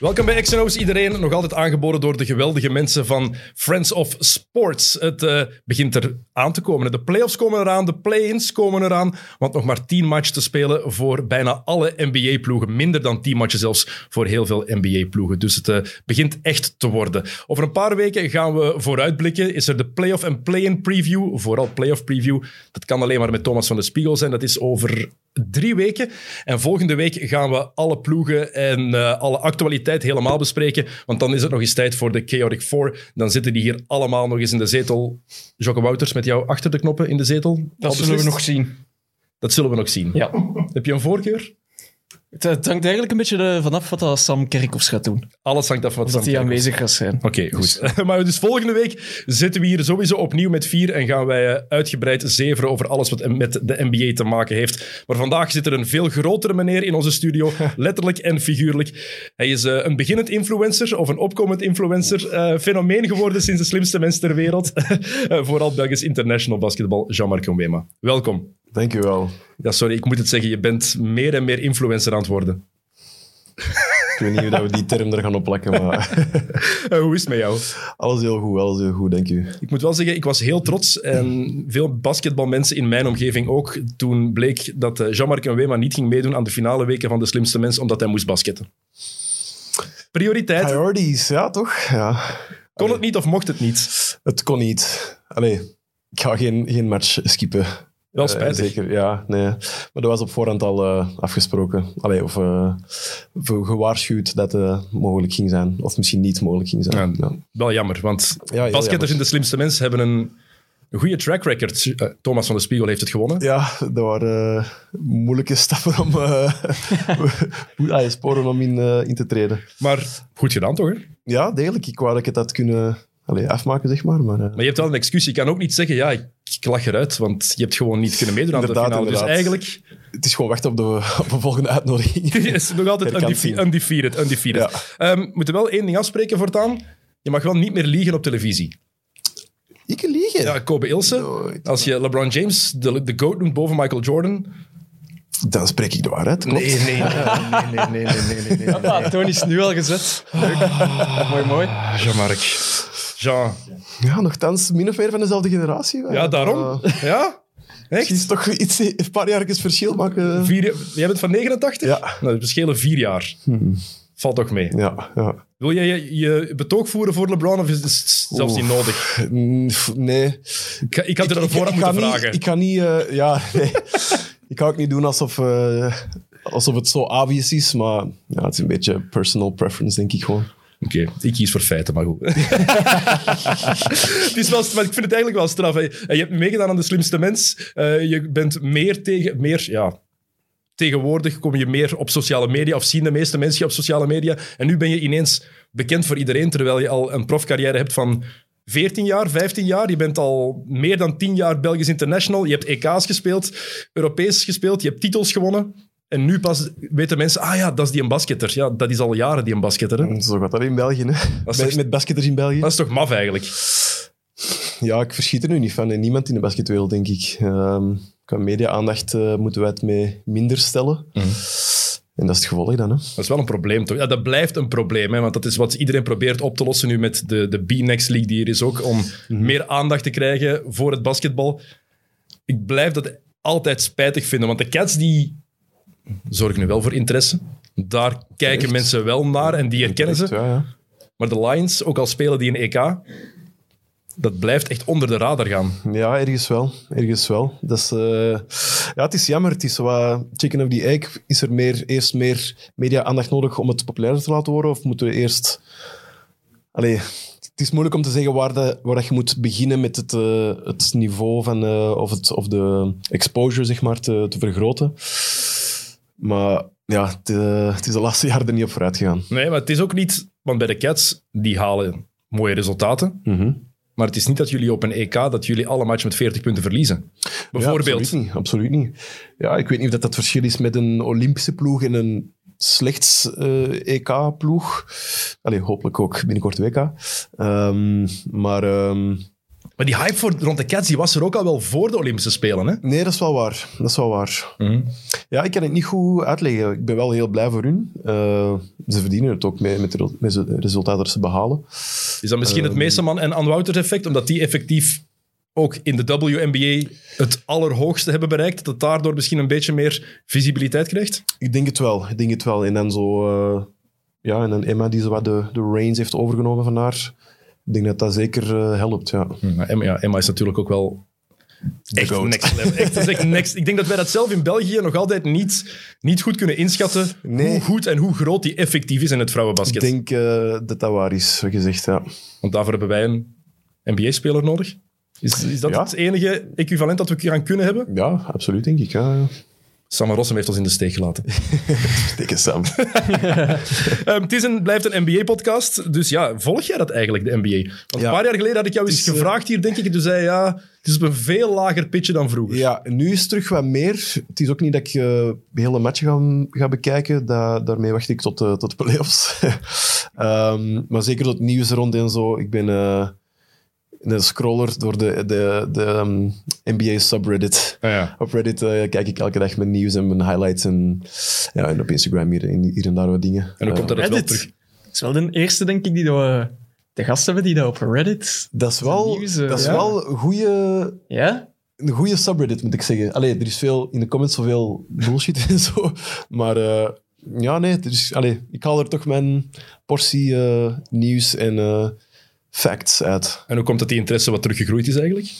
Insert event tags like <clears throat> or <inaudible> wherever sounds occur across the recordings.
Welkom bij XNO's iedereen, nog altijd aangeboden door de geweldige mensen van Friends of Sports. Het uh, begint er aan te komen. De playoffs komen eraan, de play-ins komen eraan, want nog maar tien matchen te spelen voor bijna alle NBA-ploegen. Minder dan tien matchen zelfs voor heel veel NBA-ploegen. Dus het uh, begint echt te worden. Over een paar weken gaan we vooruitblikken. Is er de playoff en play-in preview, vooral playoff preview. Dat kan alleen maar met Thomas van de Spiegel zijn. Dat is over drie weken. En volgende week gaan we alle ploegen en uh, alle actualiteit helemaal bespreken. Want dan is het nog eens tijd voor de Chaotic Four. Dan zitten die hier allemaal nog eens in de zetel. Jocke Wouters, met jou achter de knoppen in de zetel. Dat zullen we nog zien. Dat zullen we nog zien. Ja. Heb je een voorkeur? Het, het hangt eigenlijk een beetje de- vanaf wat dat Sam Kerkhoffs gaat doen. Alles hangt af wat dat Sam hij Kerkhoffs- aanwezig gaat zijn. Oké, goed. <laughs> maar dus volgende week zitten we hier sowieso opnieuw met vier en gaan wij eh, uitgebreid zeveren over alles wat met de NBA te maken heeft. Maar vandaag zit er een veel grotere meneer in onze studio, <laughs> letterlijk en figuurlijk. Hij is eh, een beginnend influencer of een opkomend influencer, eh, fenomeen geworden sinds de slimste mens ter wereld. <laughs> Eh, vooral Belgisch international basketbal, Jean-Marc Onwema. Welkom. Dank u wel. Ja, sorry, ik moet het zeggen, je bent meer en meer influencer aan het worden. Ik weet niet hoe dat we die term er gaan opplakken, maar <laughs> hoe is het met jou? alles heel goed, alles heel goed, dank u. Ik moet wel zeggen, ik was heel trots en veel basketbalmensen in mijn omgeving ook. Toen bleek dat eh, Jean-Marc Wema niet ging meedoen aan de finale weken van de slimste mens, omdat hij moest basketten. Prioriteit. Priorities, ja toch? Ja. Kon het niet of mocht het niet? Het kon niet. Allee, ik ga geen, geen match skippen. Wel Eh, spijtig. zeker, ja, nee. Maar dat was op voorhand al eh, afgesproken. Allee, of eh, gewaarschuwd dat het mogelijk ging zijn. Of misschien niet mogelijk ging zijn. Ja. Ja. Wel jammer, want Ja, basketters in de slimste mens hebben een, goede track record. Thomas van de Spiegel heeft het gewonnen. Ja, dat waren moeilijke stappen om, <laughs> sporen om in, in te treden. Maar goed gedaan toch? Hè? Ja, degelijk. Ik wou dat ik het had kunnen allee, afmaken, zeg maar. Maar, eh, Maar je hebt wel een excuus. Je kan ook niet zeggen, ja, ik, ik lach eruit, want je hebt gewoon niet kunnen meedoen aan de Inderdaad, finale. Dus inderdaad. eigenlijk het is gewoon wachten op de, op de volgende uitnodiging. <laughs> Het is nog altijd undefeated. undefeated. Ehm, we moeten wel één ding afspreken voortaan. Je mag wel niet meer liegen op televisie. Ik liegen. Ja, Kobe Ilse, Nooit. als je LeBron James de, de GOAT noemt boven Michael Jordan... Dan spreek ik de waarheid. Klopt. Nee, nee, nee, nee, nee, nee, nee, nee, nee. Is nu al gezet. Leuk. mooi, mooi. Jean-Marc. Jean. Ja, nogthans min of meer van dezelfde generatie. Ja, daarom. Uh, Ja? is Echt? het toch iets, een paar jaar verschil maken. Vier, jij bent van 89? Ja. Nou, we verschillen vier jaar. Valt toch mee. Ja, ja. Wil jij je, je betoog voeren voor LeBron of is het zelfs niet nodig? Mm, Nee. Ik, ik had er Ik- ik ga moeten niet- vragen. Ik kan niet... eh, ja, nee. Ik ga ook niet doen alsof, eh, alsof het zo obvious is, maar ja, het is een beetje personal preference, denk ik gewoon. Oké, ik kies voor feiten, maar goed. <laughs> het is wel, maar ik vind het eigenlijk wel straf. hè. Je hebt meegedaan aan de slimste mens. Eh, je bent meer tegen... Meer, ja, tegenwoordig kom je meer op sociale media, of zien de meeste mensen je op sociale media. En nu ben je ineens bekend voor iedereen, terwijl je al een profcarrière hebt van 14 jaar, 15 jaar. Je bent al meer dan 10 jaar Belgisch international. Je hebt EK's gespeeld, Europees gespeeld, je hebt titels gewonnen. En nu pas weten mensen, ah ja, dat is die een basketter. Ja, dat is al jaren die een basketter. Hè? Zo gaat dat in België, hè. Met, toch- met basketters in België. Dat is toch maf eigenlijk? Ja, ik verschiet er nu niet van. En niemand in de basketwereld, denk ik. Ehm qua media-aandacht eh, moeten wij het mee minder stellen. En dat is het gevolg dan, hè. Dat is wel een probleem, toch? Ja, dat blijft een probleem, hè? want dat is wat iedereen probeert op te lossen nu met de, de B-Next League die er is ook, om meer aandacht te krijgen voor het basketbal. Ik blijf dat altijd spijtig vinden, want de Cats die zorgen nu wel voor interesse. Daar kijken Echt? mensen wel naar en die herkennen ze. Ja, ja. Maar de Lions, ook al spelen die een EK, dat blijft echt onder de radar gaan. Ja, ergens wel. Ergens wel. Dat is, eh, ja, het is jammer. Het is wat chicken of the egg. Is er meer, eerst meer media-aandacht nodig om het populairder te laten worden? Of moeten we eerst... Allee, het is moeilijk om te zeggen waar, de, waar je moet beginnen met het, eh, het niveau van, eh, of, het, of de exposure zeg maar, te, te vergroten. Maar ja, het, het is de laatste jaren er niet op vooruit gegaan. Nee, maar het is ook niet... Want bij de Cats, die halen mooie resultaten. Mhm. Maar het is niet dat jullie op een EK, dat jullie alle matchen met 40 punten verliezen. Bijvoorbeeld. Absoluut niet. Absoluut niet. Ja, ik weet niet of dat het verschil is met een Olympische ploeg en een slechts eh, EK-ploeg. Allee, hopelijk ook binnenkort WK. Ehm, maar ehm, Maar die hype voor, rond de Cats die was er ook al wel voor de Olympische Spelen. Hè? Nee, dat is wel waar. Dat is wel waar. Mhm. Ja, ik kan het niet goed uitleggen. Ik ben wel heel blij voor hun. Eh, ze verdienen het ook mee, met de resultaten dat ze behalen. Is dat misschien het Meeseman en Ann Wouters effect? Omdat die effectief ook in de WNBA het allerhoogste hebben bereikt. Dat het daardoor misschien een beetje meer visibiliteit krijgt? Ik denk het wel. Ik denk het wel. En dan zo... eh, ja, en dan Emma die zo wat de, de reins heeft overgenomen van haar. Ik denk dat dat zeker eh, helpt, ja. Emma, ja, Emma is natuurlijk ook wel echt goat. next level. Echt, dat is echt next. Ik denk dat wij dat zelf in België nog altijd niet, niet goed kunnen inschatten Nee. hoe goed en hoe groot die effectief is in het Ik vrouwenbasket. denk eh, dat dat waar is, wat je zegt, ja. Want daarvoor hebben wij een NBA-speler nodig. Is, is dat Ja. het enige equivalent dat we gaan kunnen hebben? Ja, absoluut, denk ik. Ja, ja. Sam Rossum heeft ons in de steek gelaten. <laughs> Dikke Sam. <laughs> Ehm, het is een, blijft een NBA-podcast, dus ja, volg jij dat eigenlijk, de NBA? Want Ja. een paar jaar geleden had ik jou eens eh, gevraagd hier, denk ik, en toen zei ja, het is op een veel lager pitje dan vroeger. Ja, nu is het terug wat meer. Het is ook niet dat ik eh, de hele match ga, ga bekijken. Da- daarmee wacht ik tot, eh, tot de playoffs. <laughs> Ehm, maar zeker tot het nieuws rond en zo. Ik ben eh, een scroller door de, de, de ehm, NBA subreddit. Ah, ja. Op Reddit eh, kijk ik elke dag mijn nieuws en mijn highlights. En, ja, en op Instagram hier, hier en daar wat dingen. En dan komt Eh, dat wel Reddit. terug. Het is wel de eerste, denk ik, die dat we de gast hebben die dat op Reddit... dat is wel, nieuws, eh, dat is ja. wel een goede Ja? een goede subreddit, moet ik zeggen. Allee, er is veel in de comments zoveel bullshit en zo. Maar eh, ja, nee, er is, allee, ik haal er toch mijn portie eh, nieuws en eh, facts uit. En hoe komt dat die interesse wat teruggegroeid is eigenlijk?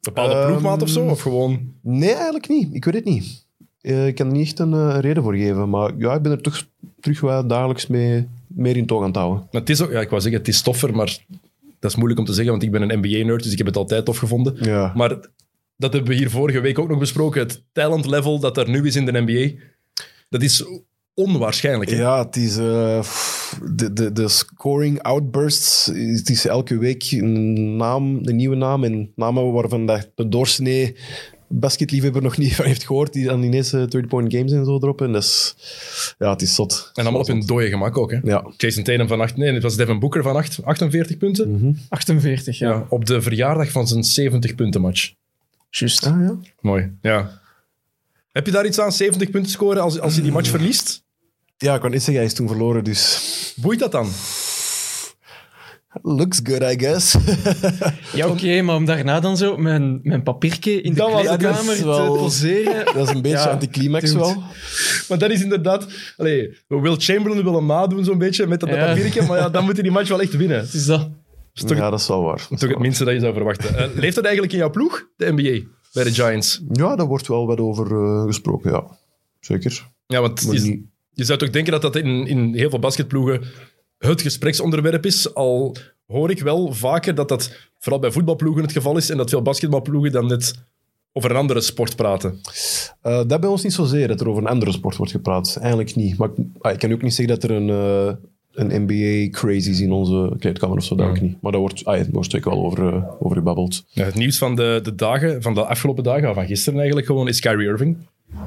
Bepaalde ploegmaat of zo? Of gewoon... Nee, eigenlijk niet. Ik weet het niet. Eh, ik kan er niet echt een eh, reden voor geven. Maar ja, ik ben er toch terug wat dagelijks mee, meer in toog aan het houden. Maar het is ook, ja, ik wou zeggen, het is toffer, maar dat is moeilijk om te zeggen, want ik ben een NBA-nerd, dus ik heb het altijd tof gevonden. Ja. Maar dat hebben we hier vorige week ook nog besproken. Het talent level dat er nu is in de NBA, dat is onwaarschijnlijk. hè? Ja, het is eh, de, de, de scoring outbursts. Het is elke week een naam, een nieuwe naam. En namen waarvan dat de doorsnee basketliefhebber nog niet <laughs> van heeft gehoord. Die dan ineens eh, 30-point games en zo droppen. Dat is, ja, het is zot. En allemaal op hun dode gemak ook. Hè? Ja. Jason Tatum van 8, nee, het was Devin Booker van 8, 48 punten. 48, ja. Ja, op de verjaardag van zijn 70 punten match. Juist. Ah, ja. Mooi, ja. Heb je daar iets aan, 70 punten scoren als, als je die match verliest? ja, ik kan niet zeggen, hij is toen verloren. Dus Boeit dat dan? looks good, I guess. Ja, oké, maar om daarna dan zo mijn, mijn papiertje in de kleedkamer is wel- te poseren... <laughs> dat is een beetje Ja, anticlimax dude. wel. Maar dat is inderdaad... Allee, Will Chamberlain wil hem nadoen zo'n beetje met dat Ja. papiertje, maar ja, dan moet hij die match wel echt winnen. Het is dat. is toch, Ja, dat is wel waar. Dat is toch het minste dat je zou verwachten. Eh, leeft dat eigenlijk in jouw ploeg, de NBA, bij de Giants? Ja, daar wordt wel wat over eh, gesproken, ja. Zeker. Ja, want niet- je zou toch denken dat dat in, in heel veel basketploegen het gespreksonderwerp is. Al hoor ik wel vaker dat dat vooral bij voetbalploegen het geval is en dat veel basketbalploegen dan net over een andere sport praten. Eh, dat bij ons niet zozeer, dat er over een andere sport wordt gepraat. Eigenlijk niet. Maar ik, ah, ik kan ook niet zeggen dat er een, eh, een NBA-craze is in onze kleedkamer of zo, dat ook niet. Maar daar wordt, ah, ja, daar wordt zeker wel over, eh, over gebabbeld. Ja, het nieuws van de, de dagen, van de afgelopen dagen, of van gisteren eigenlijk gewoon, is Kyrie Irving.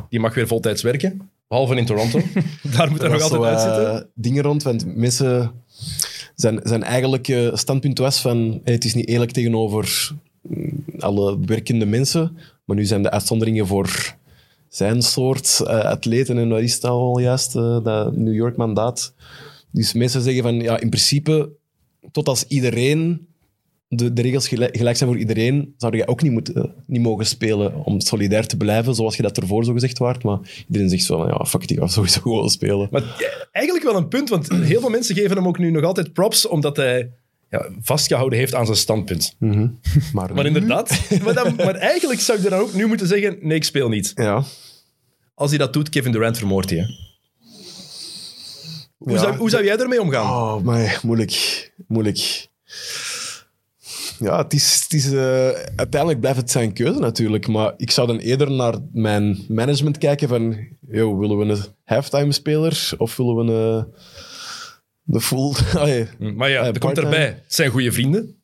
Die mag weer voltijds werken, behalve in Toronto. <laughs> Daar moet hij nog altijd zo, uitzitten. eh, dingen rond, want mensen... Zijn, zijn eigenlijke standpunt was van hey, het is niet eerlijk tegenover mm, alle werkende mensen, maar nu zijn de uitzonderingen voor zijn soort eh, atleten en wat is dat al juist, eh, dat New York mandaat. Dus mensen zeggen van ja, in principe, tot als iedereen de, de regels gelijk, gelijk zijn voor iedereen, zou je ook niet, moeten, niet mogen spelen om solidair te blijven, zoals je dat ervoor zo gezegd waard. Maar iedereen zegt zo van, ja, fuck it, ik ga sowieso gewoon spelen. Maar ja, eigenlijk wel een punt, want heel veel mensen geven hem ook nu nog altijd props, omdat hij ja, vastgehouden heeft aan zijn standpunt. <laughs> Maar, Maar inderdaad, maar, dan, <laughs> maar eigenlijk zou ik dan ook nu moeten zeggen, nee, ik speel niet. Ja. Als hij dat doet, Kevin Durant vermoordt hij. hè. Hoe, Ja. zou, hoe zou jij ermee omgaan? Oh, maar moeilijk. Moeilijk. Ja, het is, het is, eh, uiteindelijk blijft het zijn keuze natuurlijk. Maar ik zou dan eerder naar mijn management kijken van... Yo, willen we een halftime-speler of willen we een... De full... <laughs> Allee. Maar ja, Eh, er komt erbij. Het zijn goede vrienden.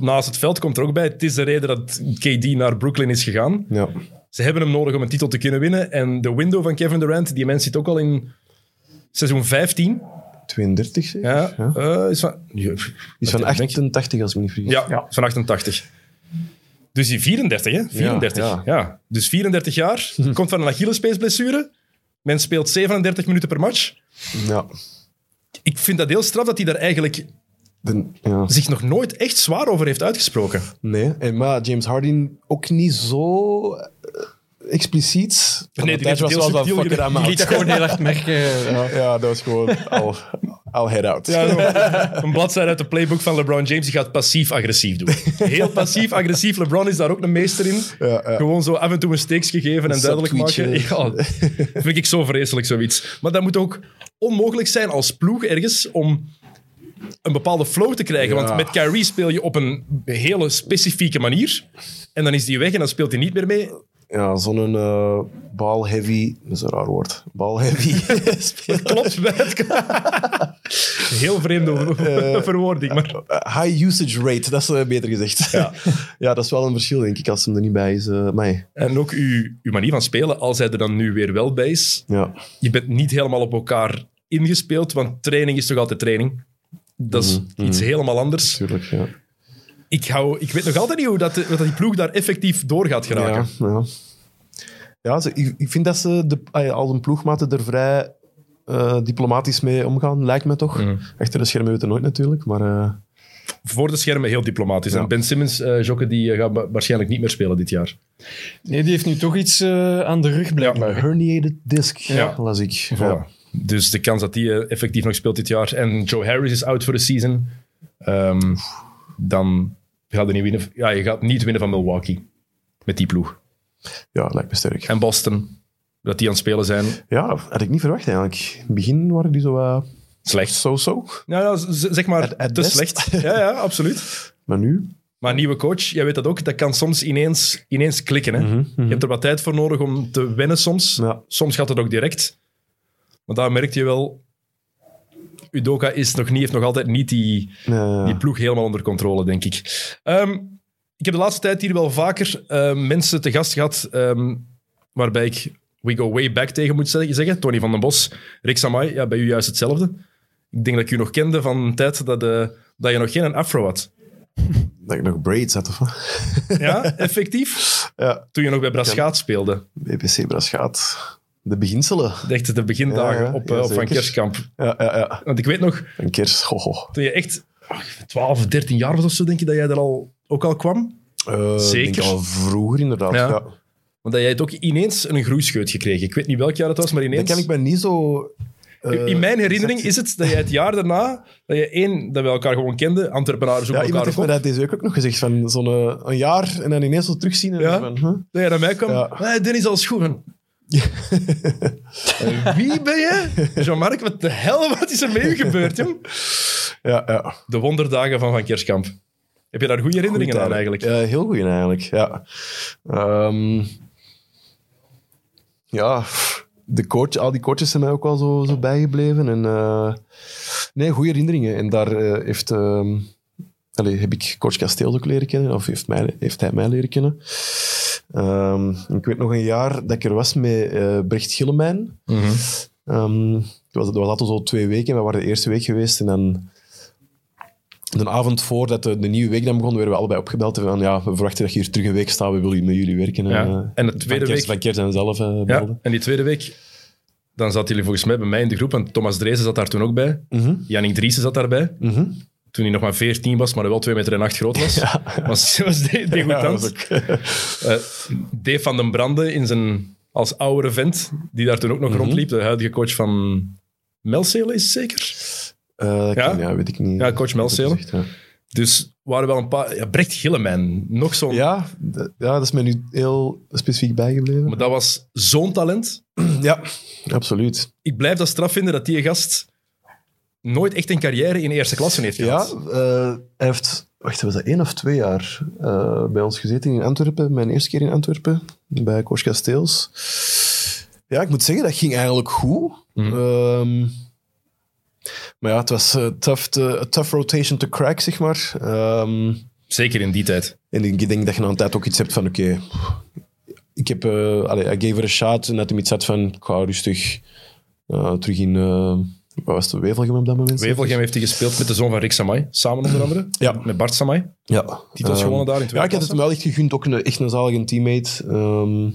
Naast het veld komt er ook bij. Het is de reden dat KD naar Brooklyn is gegaan. Ja. Ze hebben hem nodig om een titel te kunnen winnen. En de window van Kevin Durant, die mens zit ook al in seizoen 15. 32 zeker? Ja, Ja. eh, is van... Ja, Is van denk ik. 88, als ik me niet vergis. Ja, Ja. is van 88. Dus die 34, hè? 34. Ja, ja. Dus 34 jaar, <laughs> komt van een Achillespeesblessure. Men speelt 37 minuten per match. Ja. Ik vind dat heel straf dat hij daar eigenlijk De- ja. zich nog nooit echt zwaar over heeft uitgesproken. Nee, en, maar James Harden ook niet zo eh, expliciet. Van Nee, die heeft was wel van fuck it, I'm liet dat gewoon heel hard merken. Ja. <laughs> Ja, dat was gewoon al, al head out. Ja, een bladzijde uit de playbook van LeBron James, die gaat passief-agressief doen. Heel passief-agressief. LeBron is daar ook een meester in. Ja, ja. Gewoon zo af en toe een steeks geven en duidelijk maken. Ja, vind ik zo vreselijk, zoiets. Maar dat moet ook onmogelijk zijn als ploeg ergens om een bepaalde flow te krijgen. Ja. Want met Kyrie speel je op een hele specifieke manier. En dan is die weg en dan speelt hij niet meer mee. Ja, zo'n eh ball heavy, dat is een raar woord, ball heavy <laughs> speler. Klopt het... <laughs> Heel vreemde verwoording, maar... Eh, high usage rate, dat is eh, beter gezegd. Ja. <laughs> Ja. dat is wel een verschil, denk ik, als hem er niet bij is. eh maar En ook uw, uw manier van spelen, als hij er dan nu weer wel bij is, ja. je bent niet helemaal op elkaar ingespeeld, want training is toch altijd training. Dat is iets helemaal anders. Tuurlijk, ja. Ik, hou, ik weet nog altijd niet hoe dat, die ploeg daar effectief door gaat geraken. Ja, ja. ja ze, ik, ik vind dat ze de, ja, als een ploegmaten er vrij eh, diplomatisch mee omgaan, lijkt me toch. Mhm. Achter de schermen weten nooit natuurlijk, maar eh, Voor de schermen heel diplomatisch. Ja. En Ben Simmons, eh Jokke, die gaat wa- waarschijnlijk niet meer spelen dit jaar. Nee, die heeft nu toch iets eh, aan de rug blijkbaar. herniated disc, Ja. las ik. Voilà. Ja. Dus de kans dat die effectief nog speelt dit jaar. En Joe Harris is out voor de season. Ehm, dan gaat je niet winnen. Ja, je gaat niet winnen van Milwaukee. Met die ploeg. ja, lijkt me sterk. En Boston. Dat die aan het spelen zijn. Ja, had ik niet verwacht eigenlijk. In het begin waren die zo wat Slecht. Nou, ja, zeg maar At- at te best. slecht. <laughs> Ja, ja, absoluut. maar nu... Maar nieuwe coach, jij weet dat ook, dat kan soms ineens, ineens klikken. Hè? Je hebt er wat tijd voor nodig om te wennen soms. Ja. Soms gaat het ook direct. Maar daar merk je wel... Udoka is nog niet, heeft nog altijd niet die, die ploeg helemaal onder controle, denk ik. Ehm, ik heb de laatste tijd hier wel vaker eh, mensen te gast gehad ehm, waarbij ik we go way back tegen moet zeg- zeggen. Tony van den Bos, Rick Samai, ja, bij u juist hetzelfde. Ik denk dat ik u nog kende van een tijd dat, eh, dat je nog geen afro had. <laughs> dat ik nog braids had of wat. Ja, effectief. <laughs> Ja, Toen je nog bij Braschaat speelde. BBC Braschaat. De beginselen. Echt de begindagen Ja, ja, op, ja, eh, op Van zeker. Kerskamp. Ja, ja, ja. Want ik weet nog, Een kers. Ho, ho. toen je echt ach, 12, 13 jaar was of zo, denk je dat jij er al, ook al kwam? Eh, Zeker. Ik denk al vroeger, inderdaad. Ja. Ja. Want dat jij het ook ineens een groeischeut gekregen. Ik weet niet welk jaar het was, maar Dat ineens... kan ik me niet zo... eh, In mijn herinnering is het dat jij het jaar daarna, dat je één, dat we elkaar gewoon kenden, Antwerpenaren Ja, zoeken iemand elkaar heeft ook me dat deze week ook nog gezegd. Van zo'n eh, een jaar en dan ineens zo terugzien. En Ja. van, huh? dat jij naar mij kwam. Ja. Hey, Dennis, alles goed? Van, "Eh, Wie ben je? Jean-Marc, wat de hel, wat is er met u gebeurd, jong? ja, ja. De wonderdagen van Van Kerskamp. Heb je daar goede herinneringen aan eigenlijk? Ja, heel goed eigenlijk, ja. Ehm, ja, de coach, al die coaches zijn mij ook wel zo, zo bijgebleven. En, eh, nee, goede herinneringen. En daar eh, heeft, ehm, allee, heb ik coach Kasteels ook leren kennen, of heeft, mij, heeft hij mij leren kennen. Ehm, ik weet nog een jaar dat ik er was met eh, Brecht Gillemijn. Mhm. Ehm, het was, dat was altijd zo twee weken. We waren de eerste week geweest en dan... De avond voordat de, de nieuwe week dan begon, werden we allebei opgebeld. En van, ja, we verwachten dat je hier terug een week staat. We willen met jullie werken. Ja. eh, En de tweede van week- Van zelf eh Ja, en die tweede week, dan zaten jullie volgens mij bij mij in de groep, en Thomas Dreesen zat daar toen ook bij. Mhm, Jannik Driessen zat daarbij. mhm. Toen hij nog maar 14 was, maar wel 2 meter en 8 groot was. <laughs> Was, was de- degutant. Ja, <laughs> Eh, Dave van den Brande in zijn, als oudere vent, die daar toen ook nog Mhm. rondliep. De huidige coach van Melcele is zeker. Eh, Ja? ja? ja, weet ik niet. Ja, coach Melcele. Gezegd, Ja, Dus waren wel een paar... Ja, Brecht Gillemijn, nog zo'n... ja, ja, dat is mij nu heel specifiek bijgebleven. Maar dat was zo'n talent. Ja, absoluut. Ik blijf dat straf vinden dat die gast nooit echt een carrière in eerste klasse heeft Ja, gehad. eh, hij heeft, wacht, was dat één of twee jaar eh, bij ons gezeten in Antwerpen. Mijn eerste keer in Antwerpen, bij Coach Kasteels. Ja, ik moet zeggen, dat ging eigenlijk goed. Mhm. Ehm, maar ja, het was eh, tough to- tough rotation to crack, zeg maar. Ehm, Zeker in die tijd. en ik denk dat je na een tijd ook iets hebt van, oké, ik heb, eh allee, I gave it a shot en dat hij iets had van, ik ga rustig terug in, Wat was het, Wevelgem op dat moment? Wevelgem heeft hij gespeeld met de zoon van Rick Samai, samen onder andere. Ja. Met Bart Samai. Ja. Titels Ehm, gewonnen daar in Ja, ik had het hem wel echt gegund. Ook een, echt een zalige teammate. Ehm,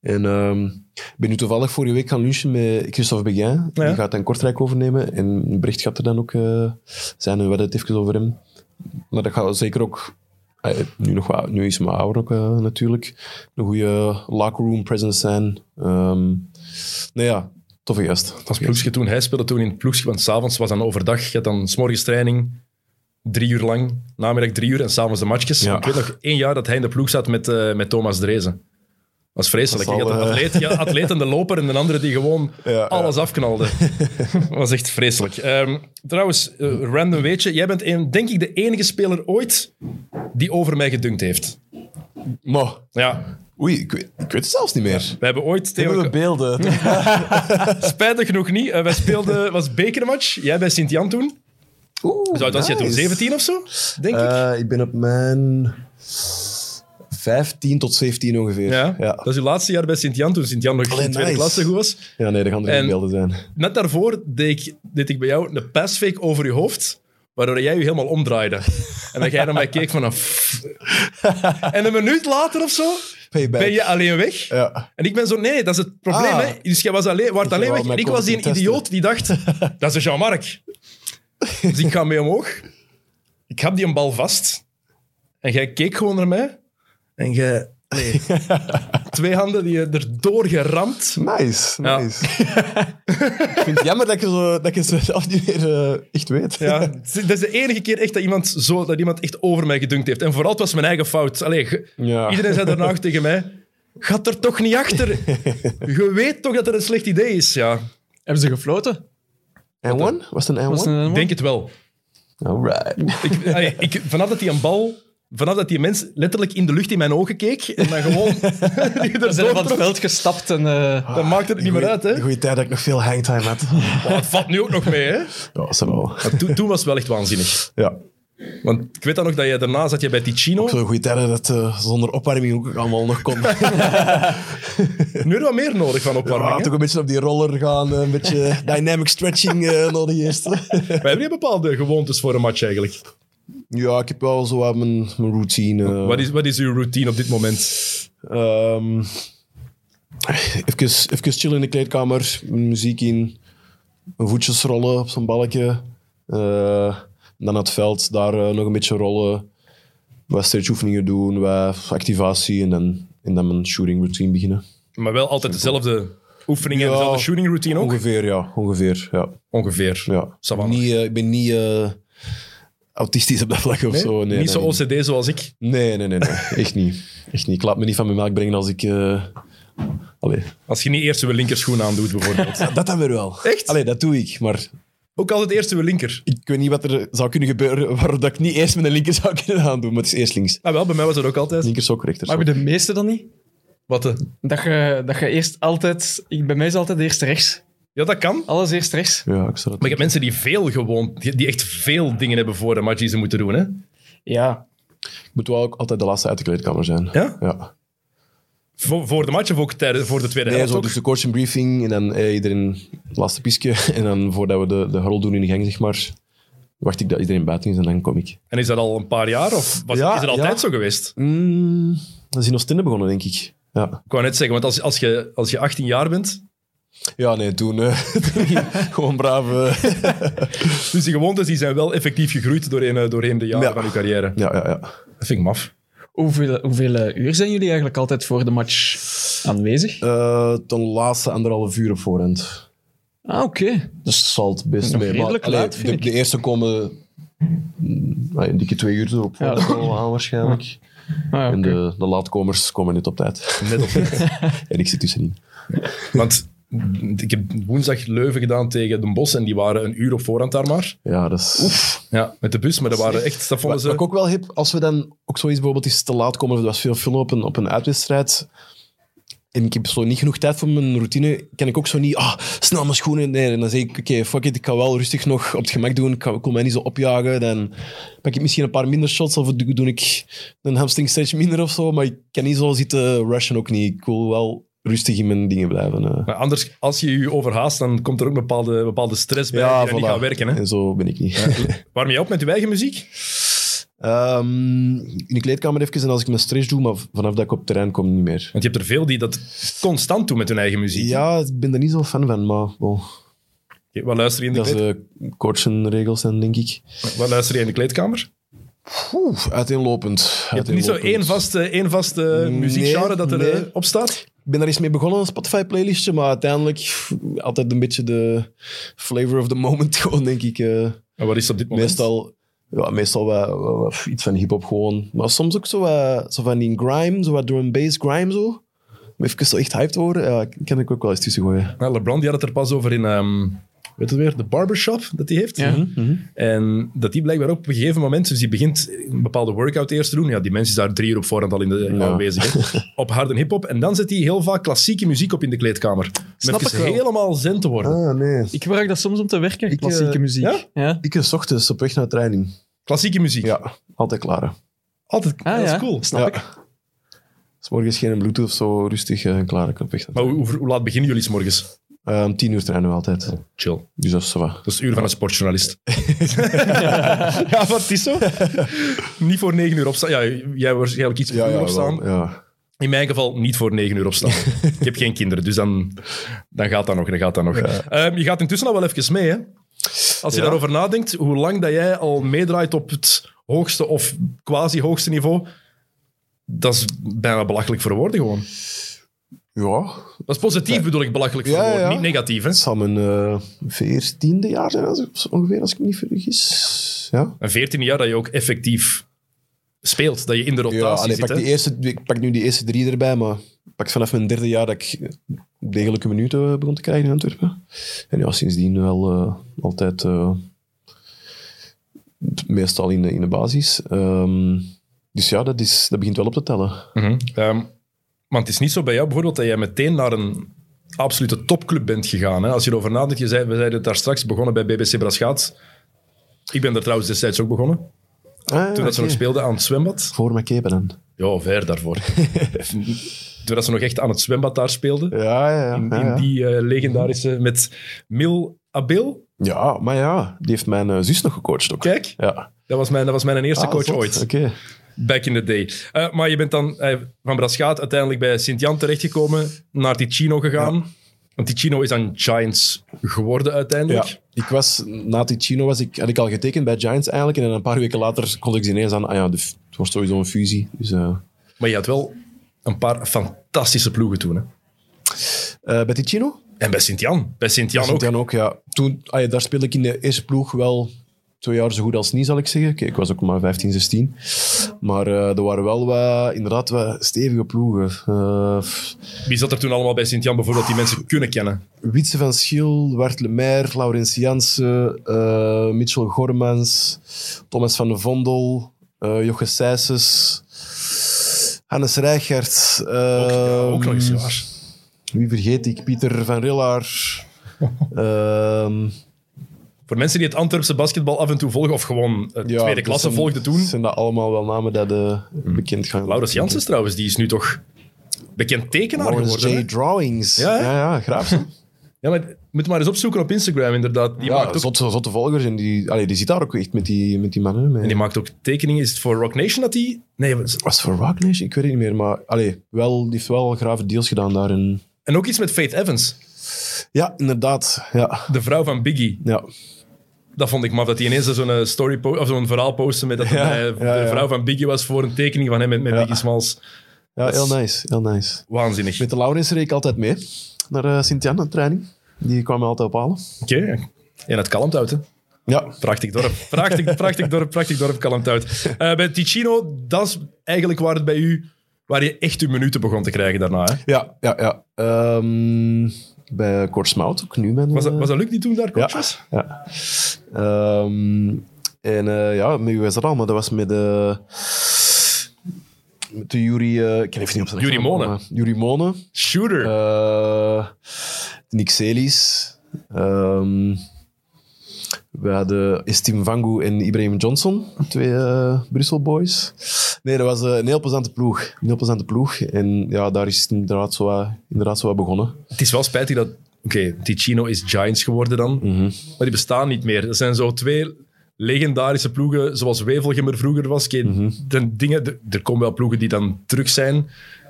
en ehm, ik ben nu toevallig vorige week gaan lunchen met Christophe Beguin. Ja. Die gaat dan Kortrijk overnemen. En Brecht gaat er dan ook eh, zijn. En we het even over hem. Maar dat gaat zeker ook... eh, nu, nog wat, nu is hij maar ouder ook eh, natuurlijk. Een goede locker room presence zijn. Nou ja, toffe gast. Als ploegje toen, hij speelde toen in het ploegje, want s'avonds was dan overdag. Je had dan s'morgens training, drie uur lang, namiddag drie uur en s'avonds de matchjes. Ja. Ik weet nog één jaar dat hij in de ploeg zat met, eh, met Thomas Drezen. Dat was vreselijk. Dat Je had een eh, atleet, en de loper en een andere die gewoon <laughs> Ja, ja. alles afknalde. <laughs> Dat was echt vreselijk. Ehm, trouwens, eh, random weetje. Jij bent een, denk ik de enige speler ooit die over mij gedunkt heeft. Maar, Ja, oei, ik weet, ik weet het zelfs niet meer. we hebben ooit... Hebben we Theo, beelden? <laughs> spijtig genoeg niet. eh, wij speelden, was bekermatch. Jij bij Sint-Jan toen. Oeh, Zo oud was jij toen? nice. 17 of zo? Denk ik. Eh, ik ben op mijn 15 tot 17 ongeveer. Ja, ja. dat is uw laatste jaar bij Sint-Jan, toen Sint-Jan nog Allee, in tweede nice. klasse goed was. Ja, nee, dat gaan er En- geen beelden zijn. Net daarvoor deed ik, deed ik bij jou een passfake over je hoofd, waardoor jij je helemaal omdraaide. En dat jij naar mij keek van een... f- En een minuut later of zo Payback. ben je alleen weg. Ja. En ik ben zo, nee, dat is het probleem. Ah. Hè. Dus jij was alleen, waart alleen weg. En ik was die een idioot die dacht, <laughs> dat is Jean-Marc. Dus ik ga mee omhoog. Ik had die een bal vast. En jij keek gewoon naar mij. En jij... Nee. <laughs> Twee handen die je erdoor geramd. Nice, Ja. nice. <laughs> ik vind het jammer dat je, zo, dat je zelf niet meer eh, echt weet. Ja, dat is de enige keer echt dat iemand, zo, dat iemand echt over mij gedunkt heeft. En vooral, het was mijn eigen fout. Allee, ge- Ja. Iedereen zei daarna ook tegen mij, gaat er toch niet achter. <laughs> Je weet toch dat het een slecht idee is. Ja, Hebben ze gefloten? En one? Was het een en Was het one? een ik denk het wel. Alright. Ik, allee, ik, vanaf dat die een bal... Vanaf dat die mens letterlijk in de lucht in mijn ogen keek en dan gewoon <laughs> die er zijn van het veld gestapt en... eh, dan maakt het niet meer uit. Hè? De goede tijd dat ik nog veel hangtime had. <laughs> Oh, het valt nu ook nog mee. Hè? Ja, dat is wel. Toen, toen was het wel echt waanzinnig. Ja. Want ik weet dan nog dat je daarna zat je bij Ticino. Zo'n goede tijden dat eh, zonder opwarming ook allemaal nog kon. <laughs> Nu heb je wat meer nodig van opwarming. Ja, toch een beetje op die roller gaan, een beetje dynamic stretching eh nodig eerst. Wij hebben bepaalde gewoontes voor een match eigenlijk. Ja, ik heb wel zo wat mijn, mijn routine. Wat is, wat is uw routine op dit moment? Ehm, even, even chillen in de kleedkamer, muziek in, mijn voetjes rollen op zo'n balkje. Eh, dan het veld, daar eh, nog een beetje rollen. Wat stretchoefeningen doen, wat activatie en dan, en dan mijn shooting routine beginnen. Maar wel altijd dezelfde oefeningen en Ja. dezelfde shooting routine ook? Ongeveer, ja. Ongeveer, ja. Ongeveer. ja. Niet, eh, ik ben niet autistisch op dat vlak of Nee? zo. Nee, niet zo nee, OCD zoals ik. Nee, nee, nee, nee. Echt niet. Echt niet. Ik laat me niet van mijn melk brengen als ik... eh Allee. Als je niet eerst je linkerschoen aandoet, bijvoorbeeld. Dat dan weer wel. Echt? Allee, dat doe ik. Maar ook altijd eerst je linker. ik weet niet wat er zou kunnen gebeuren waardoor dat ik niet eerst met een linker zou kunnen aandoen. Maar het is eerst links. Ah, wel, bij mij was dat ook altijd. Linker sok, rechter maar sok. bij de meeste dan niet? Wat de... Dat je, dat je eerst altijd... Ik, bij mij is altijd eerst rechts. Ja, dat kan. Alles eerst rechts. Ja, ik zou dat Maar je hebt mensen die veel gewoon... Die, die echt veel dingen hebben voor de match die ze moeten doen, hè? Ja. Ik moet wel ook altijd de laatste uit de kleedkamer zijn. Ja? Ja. Voor, voor de match of ook tijdens, voor de tweede Nee, helft zo, ook? dus de coach een briefing en dan eh, iedereen het laatste pisje. <laughs> En dan voordat we de, de huddle doen in de gang, zeg maar, wacht ik dat iedereen buiten is en dan kom ik. En is dat al een paar jaar? Of was, Ja, is het altijd ja. zo geweest? Mm, dat is in Oostende begonnen, denk ik. Ja, Ik wou net zeggen, want als, als, je, als je 18 jaar bent, ja nee, toen, <laughs> gewoon braaf. eh, <laughs> dus die gewoontes die zijn wel effectief gegroeid doorheen, eh, doorheen de jaren Ja. van je carrière. ja, ja, ja. Dat vind ik maf. Hoeveel, hoeveel eh, uur zijn jullie eigenlijk altijd voor de match aanwezig? Eh, ten laatste anderhalf uur op voorhand. Ah, oké. Dus dat zal het best Nog mee. Maar, redelijk allee, laat, vind de, ik. de eerste komen mm, een dikke twee uur zo op voorhand Ja. aan waarschijnlijk. Ah, oké. En de, de laatkomers komen net op tijd. Net op tijd. <laughs> en ik zit tussenin. Want ik heb woensdag Leuven gedaan tegen Den Bosch en die waren een uur op voorhand daar maar. Ja, dat is... Ja, met de bus, maar dat waren echt... Dat vonden Wat, wat ik ze... ook wel heb, als we dan ook zoiets bijvoorbeeld eens te laat komen, of er was veel film op een, op een uitwedstrijd, en ik heb zo niet genoeg tijd voor mijn routine, kan ik ook zo niet, ah, snel mijn schoenen. Nee, en dan zeg ik, oké, fuck it, ik ga wel rustig nog op het gemak doen, ik, ga, ik wil mij niet zo opjagen, dan pak ik misschien een paar minder shots, of doe, doe ik een hamstring stretch minder of zo, maar ik kan niet zo zitten rushen ook niet. Ik wil wel rustig in mijn dingen blijven. eh. Maar anders, als je je overhaast, dan komt er ook bepaalde, bepaalde stress bij die dan niet voilà. gaat werken. Hè? En zo ben ik niet. Warm je op met je eigen muziek? Ehm, in de kleedkamer even en als ik mijn stress doe, maar vanaf dat ik op terrein kom, niet meer. Want je hebt er veel die dat constant doen met hun eigen muziek. Ja, ik ben er niet zo fan van, maar wat, luister je in de dat is kleed... uh, coachenregels zijn, denk ik. wat luister je in de kleedkamer? Oeh, uiteenlopend. Je hebt niet zo één vaste, één vaste Nee, muziekgenre dat nee. erop op staat? Ik ben daar eens mee begonnen, een Spotify-playlistje, maar uiteindelijk pff, altijd een beetje de flavor of the moment, <laughs> gewoon, denk ik. eh. En wat is op dit moment? meestal, ja, meestal wel, wel- wel iets van hip-hop gewoon. Maar soms ook zo, wat- zo van die grime, zo wat drum and bass grime zo. Om even zo echt hyped te worden, ja, kan ik ook wel eens tussen gooien. Ja, LeBron die had het er pas over in, ehm weet het weer, de barbershop dat hij heeft. Ja. En dat die blijkbaar ook op een gegeven moment, dus die begint een bepaalde workout eerst te doen. Ja, die mensen is daar drie uur op voorhand al in de Ja. aanwezig. hè. <laughs> op harde hip-hop. En dan zet hij heel vaak klassieke muziek op in de kleedkamer. Snap wel. helemaal zen te worden. Ah, nee. Ik gebruik dat soms om te werken, Ik, klassieke eh, muziek. ja? Ja. Ik is ochtends op weg naar training. Klassieke muziek. Ja, altijd klaar. Altijd. Ah, dat is cool. Snap Ja. ik. S morgens geen bluetooth of zo, rustig eh, klaar. Ik op weg Maar hoe, hoe laat beginnen jullie 's morgens? Om tien uur trainen we altijd. Chill. Dus dat is zo wat. Dat is het uur van een sportjournalist. <laughs> <laughs> ja, maar het is zo. Niet voor negen uur opstaan. Ja, jij waarschijnlijk iets vroeger opstaan. wel, ja. In mijn geval niet voor negen uur opstaan. ik heb geen kinderen, dus dan, dan gaat dat nog. Dan gaat dat nog. Ehm, je gaat intussen al wel even mee, hè? Als je Ja. daarover nadenkt, hoe lang dat jij al meedraait op het hoogste of quasi-hoogste niveau, dat is bijna belachelijk voor woorden gewoon. Ja, Dat is positief bedoel ik, belachelijk Ja, niet negatief. Hè? het zal mijn eh, veertiende jaar zijn, als ongeveer, als ik me niet vergis. Ja, Een veertien jaar dat je ook effectief speelt, dat je in de rotatie ja allee, zit. pak, hè. die eerste, ik pak nu die eerste drie erbij, maar pak vanaf mijn derde jaar dat ik degelijke minuten begon te krijgen in Antwerpen. En ja, sindsdien wel eh, altijd eh, meestal in de, in de basis. Ehm, dus ja, dat, is, dat begint wel op te tellen. Mhm. Ehm, maar het is niet zo bij jou bijvoorbeeld dat jij meteen naar een absolute topclub bent gegaan. Hè? Als je erover nadenkt, je zei, we zeiden het daar straks begonnen bij BBC Braschaat. Ik ben daar trouwens destijds ook begonnen. Ah, Toen dat ze nog speelden aan het zwembad. Voor McCabe dan. Ja, ver daarvoor. <laughs> Toen dat ze nog echt aan het zwembad daar speelden. Ja, ja, ja. In, ja, in ja. die eh, legendarische met Mil Abil. Ja, maar ja, die heeft mijn eh, zus nog gecoacht ook. Kijk, Ja. dat was mijn, dat was mijn eerste Ah, coach zot. ooit. Oké. Back in the day. Eh, maar je bent dan eh, van Braschaat uiteindelijk bij Sint-Jan terechtgekomen, naar Ticino gegaan. Want Ticino is dan Giants geworden uiteindelijk. Ja, ik was, na Ticino was ik, had ik al getekend bij Giants eigenlijk. En een paar weken later kon ik ineens aan, ah ja, de het wordt sowieso een fusie. Dus, eh, Maar je had wel een paar fantastische ploegen toen. Hè? bij Ticino? En bij Sint-Jan. Bij Sint-Jan ook. Sint-Jan ook, ja. Toen, ah ja, daar speelde ik in de eerste ploeg wel twee jaar zo goed als niet, zal ik zeggen. Kijk, ik was ook maar 15, 16. Maar eh, er waren wel wat, inderdaad wat stevige ploegen. Eh, Wie zat er toen allemaal bij Sint-Jan bijvoorbeeld die mensen kunnen kennen? Witse van Schil, Wart Lemaire, Laurens Jansen, eh, Mitchell Gormans, Thomas van de Vondel, eh Joche Sijsses, Hannes Rijgaard. Ook, ja, ook nog eens ehm, waar. Wie vergeet ik? Pieter van Rillaar. <laughs> Voor mensen die het Antwerpse basketbal af en toe volgen, of gewoon ja, tweede klasse zijn- volgden toen. Zijn dat allemaal wel namen dat eh, bekend gaan Laurens Janssens trouwens, die is nu toch bekend tekenaar Laurens geworden. J. hè? Drawings. Ja, Ja, hè? ja, graaf. <laughs> Ja, maar moet maar eens opzoeken op Instagram inderdaad. Die, ja, maakt ook, zotte, zotte volgers. En die, allee, die zit daar ook echt met die, met die mannen. Met, en die maakt ook tekeningen. Is het voor Rock Nation dat die... Nee, Was het voor Rock Nation? Ik weet het niet meer. Maar allee, wel, die heeft wel grave deals gedaan daar. En, en ook iets met Faith Evans, ja, inderdaad. Ja, de vrouw van Biggie. ja. Dat vond ik maf, dat hij ineens zo'n eh, story of zo'n verhaal postte met dat hij ja, de vrouw van Biggie was voor een tekening van hem met. Biggie Smalls. ja heel nice. Heel nice. Waanzinnig. Met de Laurens reed ik altijd mee naar eh Sint-Jan aan training. Die kwam me altijd ophalen. Oké. En het kalmt uit, hè. Ja, Prachtig dorp. Prachtig, prachtig dorp, prachtig dorp, kalmt uit. <laughs> Eh, bij Ticino, dat is eigenlijk waar het bij u... Waar je echt uw minuten begon te krijgen daarna, hè. ja, ja. ja. Ehm, bij Kortsmout, ook nu ben Was dat, eh, was dat Luc die toen daar coach Ja. was? Ja. Ehm, en eh, ja, met wie was dat al? Maar dat was met de... Met de Jury... eh, ik ken even niet op zijn Monen. maar Yuri Monen. Shooter. Eh, Nick Celis. Ehm, We hadden Estim Vangu en Ibrahim Johnson, twee eh, Brussel boys. Nee, dat was eh, een heel plezante ploeg. Een heel plezante ploeg. En ja, daar is het inderdaad zo wat, inderdaad zo wat begonnen. Het is wel spijtig dat... Oké, Ticino is Giants geworden dan, maar die bestaan niet meer. Er zijn zo twee legendarische ploegen, zoals Wevelgem er vroeger was. Oké, de dingen, de- er komen wel ploegen die dan terug zijn,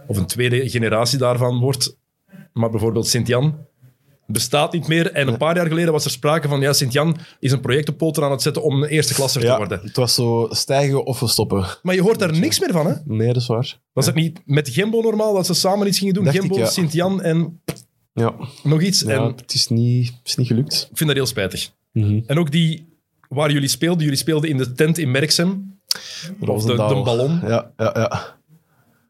of een tweede generatie daarvan wordt. Maar bijvoorbeeld Sint-Jan bestaat niet meer. En een paar jaar geleden was er sprake van, ja, Sint-Jan is een project op poten aan het zetten om een eerste klasser te worden. het was zo stijgen of we stoppen. Maar je hoort daar niks meer van, hè? Nee, dat is waar. Was het niet met Gembo normaal dat ze samen iets gingen doen? Dacht Gembo, ja. Sint-Jan en Ja, nog iets. ja En het, is niet, het is niet gelukt. ik vind dat heel spijtig. Mhm. En ook die waar jullie speelden, jullie speelden in de tent in Merksem. Of de, de ballon. Ja, ja, ja.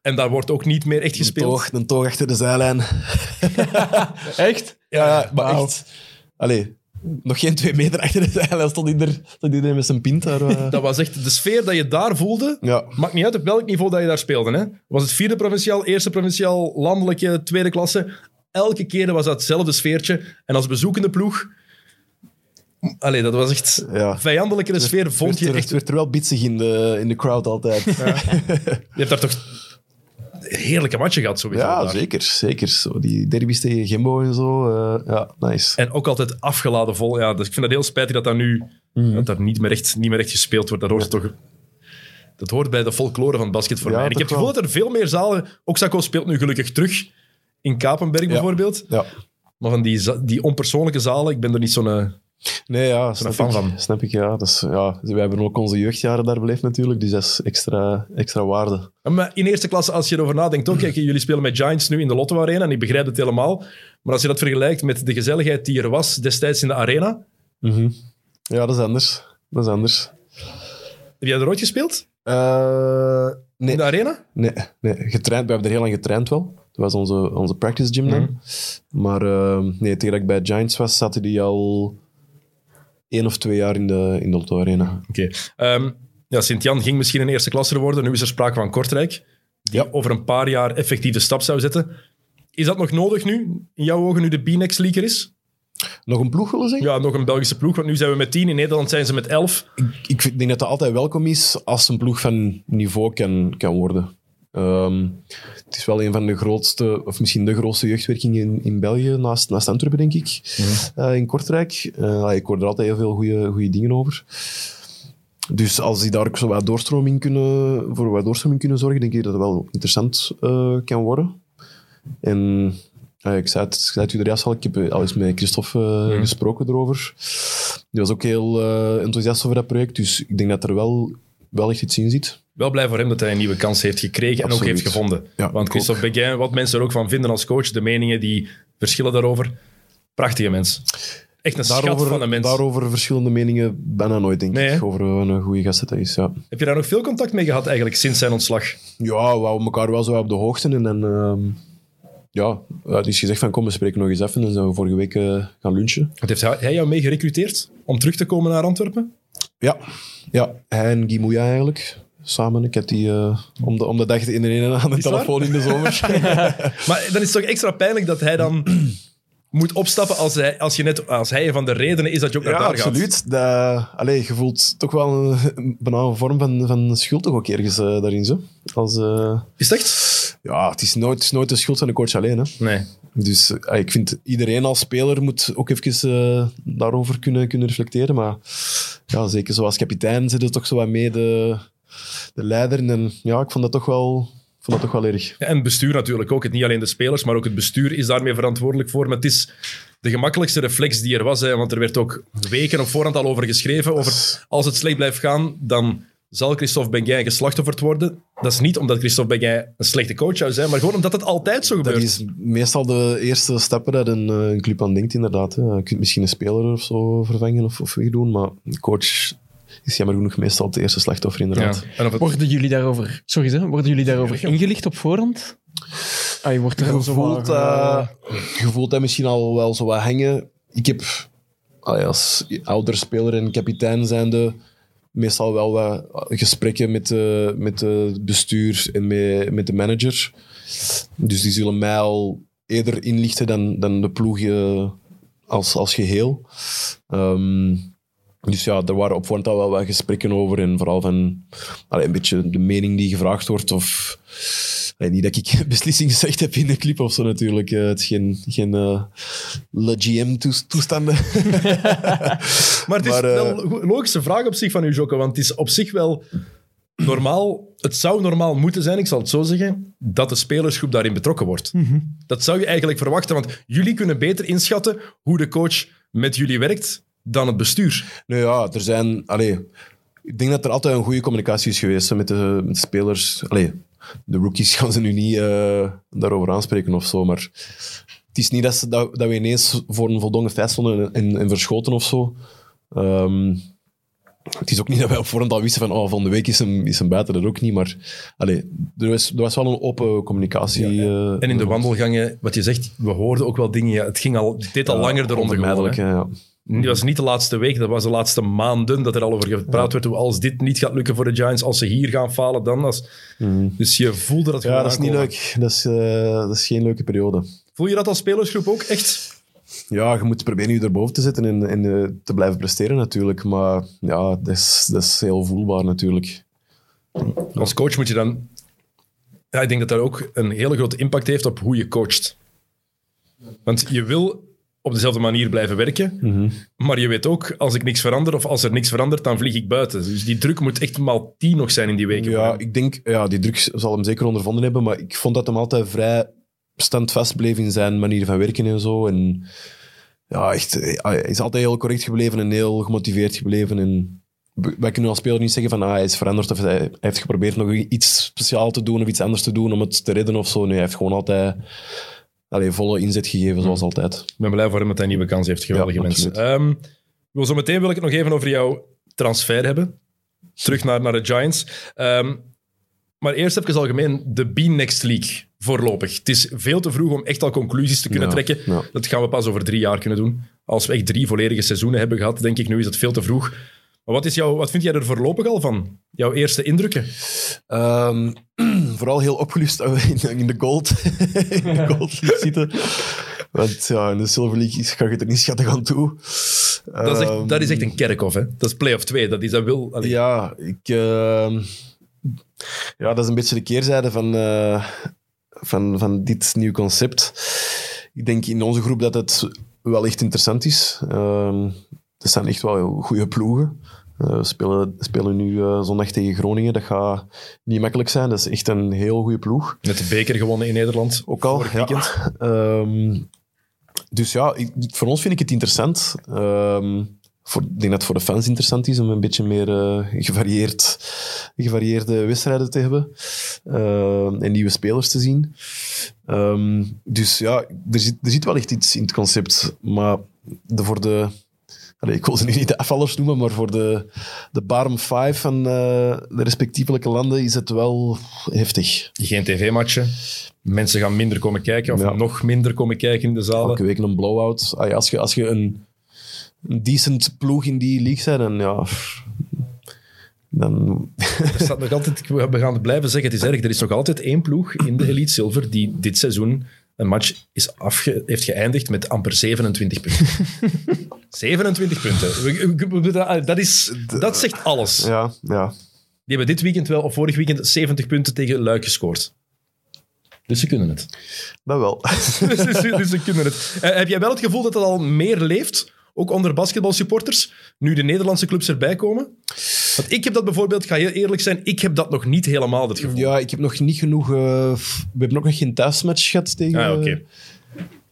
En daar wordt ook niet meer echt Een gespeeld. toog, een toog achter de zijlijn. <laughs> Echt? Ja, ja maar echt. Allee, nog geen twee meter achter de zijlijn stond iedereen, stond iedereen met zijn pint daar. eh. <laughs> Dat was echt de sfeer dat je daar voelde. Ja. Maakt niet uit op welk niveau dat je daar speelde. Hè. Was het vierde provinciaal, eerste provinciaal, landelijke, tweede klasse. Elke keer was dat hetzelfde sfeertje. En als bezoekende ploeg... Allee, dat was echt... Ja. Vijandelijkere sfeer vond je echt... Het werd er wel bitsig in de, in de crowd altijd. Ja, <laughs> Je hebt daar toch heerlijke matchen gehad, sowieso. daar. zeker. zeker. Zo, die derbies tegen Gembo en zo. eh, ja, nice. En ook altijd afgeladen vol. Ja, dus ik vind het heel spijtig dat dat nu Mhm. dat daar niet meer, echt, niet meer echt gespeeld wordt. Dat hoort toch... Dat hoort bij de folklore van het basket voor Ja, mij. En ik heb het gevoel dat er veel meer zalen... Oxaco speelt nu gelukkig terug. In Kapenberg bijvoorbeeld. Ja. Maar van die, die onpersoonlijke zalen, ik ben er niet zo'n... Nee, ja, snap ik. van. Snap ik, ja. Is, ja. Wij hebben ook onze jeugdjaren daar beleefd natuurlijk, dus dat is extra, extra waarde. Maar in eerste klasse, als je erover nadenkt, ook, kijk, jullie spelen met Giants nu in de Lotto Arena, en ik begrijp het helemaal. Maar als je dat vergelijkt met de gezelligheid die er was destijds in de arena, Ja, dat is anders. Dat is anders. heb jij er ooit gespeeld? Eh, nee, In de arena? nee, nee, getraind. We hebben er heel lang getraind wel. Dat was onze, onze practice gym dan. Mhm. Maar eh, nee, tegen dat ik bij Giants was, zaten die al één of twee jaar in de, in de Lotto Arena. Oké. Ehm, ja, Sint-Jan ging misschien een eerste klasse worden. Nu is er sprake van Kortrijk, die Ja. over een paar jaar effectief de stap zou zetten. Is dat nog nodig nu, in jouw ogen, nu de B-Next leaker is? Nog een ploeg willen zeggen? Ja, nog een Belgische ploeg, want nu zijn we met 10. In Nederland zijn ze met 11. Ik vind- denk dat dat altijd welkom is als een ploeg van niveau kan, kan worden. Ehm, het is wel een van de grootste, of misschien de grootste jeugdwerking in, in België, naast, naast Antwerpen, denk ik, eh, in Kortrijk. Eh, ik hoor er altijd heel veel goede dingen over. Dus als die daar ook zo wat doorstroming kunnen, voor wat doorstroming kunnen zorgen, denk ik dat het wel interessant eh, kan worden. En ik zei het, ik zei het u er juist al, ik heb al eens met Christophe gesproken erover. Die was ook heel enthousiast over dat project, dus ik denk dat er wel, wel echt iets in zit. Wel blij voor hem dat hij een nieuwe kans heeft gekregen en ook heeft gevonden. Ja, Want Christophe Beguin, wat mensen er ook van vinden als coach, de meningen die verschillen daarover. Prachtige mens. Echt een schat van een mens. daarover verschillende meningen bijna nooit, denk Nee, ik. hè? Over een goede gast dat hij is, ja. Heb je daar nog veel contact mee gehad eigenlijk sinds zijn ontslag? Ja, we houden elkaar wel zo op de hoogte. En dan, ehm, ja, het is gezegd van kom, we spreken nog eens even. En zijn we vorige week eh, gaan lunchen. Wat heeft hij hij jou mee gerecruiteerd om terug te komen naar Antwerpen? Ja, ja hij en Guy Mouya eigenlijk. Samen. Ik heb die eh, om, de, om de dag in de ene aan de telefoon in de zomer. <laughs> Maar dan is het toch extra pijnlijk dat hij dan <clears throat> moet opstappen als hij, als je net, als hij een van de redenen is dat je ook naar ja, daar gaat. absoluut. Dat, allee, je voelt toch wel een, een vorm van, van schuld toch ook ergens eh, daarin. Zo. Als, eh, Is het echt? ja, het is, nooit, het is nooit de schuld van de coach alleen. Hè. Nee. Dus ik vind iedereen als speler moet ook even daarover kunnen, kunnen reflecteren. Maar ja, zeker zoals kapitein zit er toch zo wat mee de, de leider. En ja, ik vond dat toch wel, vond dat toch wel erg. En het bestuur natuurlijk ook. Het, niet alleen de spelers, maar ook het bestuur is daarmee verantwoordelijk voor. Maar het is de gemakkelijkste reflex die er was. Hè, want er werd ook weken op voorhand al over geschreven. Over als het slecht blijft gaan, dan zal Christophe Benguin geslachtofferd worden. Dat is niet omdat Christophe Benguin een slechte coach zou zijn, maar gewoon omdat het altijd zo Dat gebeurt. is meestal de eerste stappen dat een, eh, een club aan denkt, inderdaad. Hè. Je kunt misschien een speler of zo vervangen of, of wegdoen, maar een coach is jammer genoeg meestal het eerste slachtoffer, inderdaad. En of het, Worden jullie daarover, sorry, hè, worden jullie daarover ingelicht op voorhand? Ah, je wordt er Je zo eh, je voelt dat misschien al wel zo wat hangen. Ik heb als ouder speler en kapitein zijnde meestal wel wat gesprekken met, de met het bestuur en met, met de manager. Dus die zullen mij al eerder inlichten dan, dan de ploeg eh, als, als geheel. Ehm, Dus ja, er waren op voorhand al wel wat gesprekken over. En vooral van allee, een beetje de mening die gevraagd wordt. Of allee, niet dat ik <laughs> beslissing gezegd heb in de clip of zo natuurlijk. Eh, het is geen, geen eh, Le GM-toestanden. <laughs> Maar het is Maar, eh, wel een logische vraag op zich van u, Jocke, want het is op zich wel normaal, het zou normaal moeten zijn, ik zal het zo zeggen, dat de spelersgroep daarin betrokken wordt. Dat zou je eigenlijk verwachten, want jullie kunnen beter inschatten hoe de coach met jullie werkt dan het bestuur. nou ja, er zijn... Allee, ik denk dat er altijd een goede communicatie is geweest hè, met, de, met de spelers. Allee, de rookies <laughs> gaan ze nu niet eh, daarover aanspreken of zo, maar het is niet dat, ze, dat, dat we ineens voor een voldongen feit stonden en, en verschoten of zo. Ehm, het is ook niet dat wij op voorhand al wisten van oh, volgende week is hem, is hem buiten, dat ook niet. Maar allee, er, was, er was wel een open communicatie. eh, En in de wandelgangen, wat je zegt, we hoorden ook wel dingen, ja, het, ging al, deed al langer de ronde gewoon. onvermijdelijk, ja. Het was niet de laatste week, dat was de laatste maanden dat er al over gepraat werd. Hoe als dit niet gaat lukken voor de Giants, als ze hier gaan falen, dan. Als... Dus je voelde dat Ja, dat is niet leuk. Dat is, eh, dat is geen leuke periode. Voel je dat als spelersgroep ook echt? Ja, je moet proberen je erboven te zetten en, en eh, te blijven presteren natuurlijk. Maar ja, dat is, dat is heel voelbaar natuurlijk. Als coach moet je dan... Ja, ik denk dat dat ook een hele grote impact heeft op hoe je coacht. Want je wil op dezelfde manier blijven werken, Mhm. maar je weet ook, als ik niks verander of als er niks verandert, dan vlieg ik buiten. Dus die druk moet echt maal tien nog zijn in die weken. Ja, ik denk, ja, die druk zal hem zeker ondervonden hebben, maar ik vond dat hem altijd vrij standvast bleef in zijn manier van werken en zo. En ja, echt, eh, hij is altijd heel correct gebleven en heel gemotiveerd gebleven. En wij kunnen als speler niet zeggen van ah, hij is veranderd of hij hij heeft geprobeerd nog iets speciaal te doen of iets anders te doen om het te redden of zo. Nee, hij heeft gewoon altijd allee, volle inzet gegeven, zoals altijd. Ik ben blij voor hem dat hij een nieuwe kans heeft. Geweldige Ja, mensen. Ehm, wel, zo meteen wil ik het nog even over jouw transfer hebben. Terug naar, naar de Giants. Ehm, maar eerst even algemeen de B-Next League voorlopig. Het is veel te vroeg om echt al conclusies te kunnen Ja, trekken. ja. Dat gaan we pas over drie jaar kunnen doen. Als we echt drie volledige seizoenen hebben gehad, denk ik nu is dat veel te vroeg. Maar wat, is jouw, wat vind jij er voorlopig al van? Jouw eerste indrukken? Ehm, <clears throat> vooral heel opgelust <laughs> in, in de gold, <laughs> in de gold League zitten. Want ja, in de Silver League is- ga je er niet schattig aan toe. Dat is echt, Ehm, dat is echt een kerkhof, hè? Dat is play-off 2. Dat is dat wil. allee, Ja, ik, ehm, ja, dat is een beetje de keerzijde van, eh, van, van dit nieuw concept. Ik denk in onze groep dat het wel echt interessant is. Ehm er zijn echt wel goede ploegen. Eh, we spelen, spelen nu eh, zondag tegen Groningen. Dat gaat niet makkelijk zijn. Dat is echt een heel goede ploeg. Met de beker gewonnen in Nederland. Ook al. Ja. weekend. Ehm, dus ja, ik- voor ons vind ik het interessant. Ehm, voor, ik denk dat het voor de fans interessant is om een beetje meer eh, gevarieerd, gevarieerde wedstrijden te hebben. En nieuwe spelers te zien. Ehm, dus ja, er zit, er zit wel echt iets in het concept. Maar de, voor de... allee, ik wil ze nu niet de afvallers noemen, maar voor de, de bottom five van eh, de respectievelijke landen is het wel heftig. Geen tv-matchen. Mensen gaan minder komen kijken of Ja. nog minder komen kijken in de zalen. elke week een blowout. Ja, als je, als je een, een decent ploeg in die league bent, dan ja... Dan, <laughs> Er staat nog altijd, we gaan het blijven zeggen, het is erg. Er is nog altijd één ploeg in de Elite Silver die dit seizoen een match is afge, heeft geëindigd met amper 27 punten. <laughs> 27 punten. We- Dat, is, dat zegt alles. ja, ja. Die hebben dit weekend wel, of vorig weekend, 70 punten tegen Luik gescoord. Dus ze kunnen het. Dat wel. <laughs> dus, dus- ze kunnen het. Eh, heb jij wel het gevoel dat het al meer leeft, ook onder basketbalsupporters, nu de Nederlandse clubs erbij komen? Want ik heb dat bijvoorbeeld, ik ga heel eerlijk zijn, ik heb dat nog niet helemaal het gevoel. Ja, ik heb nog niet genoeg... eh, f- we hebben ook nog geen thuismatch gehad tegen, Ah, oké.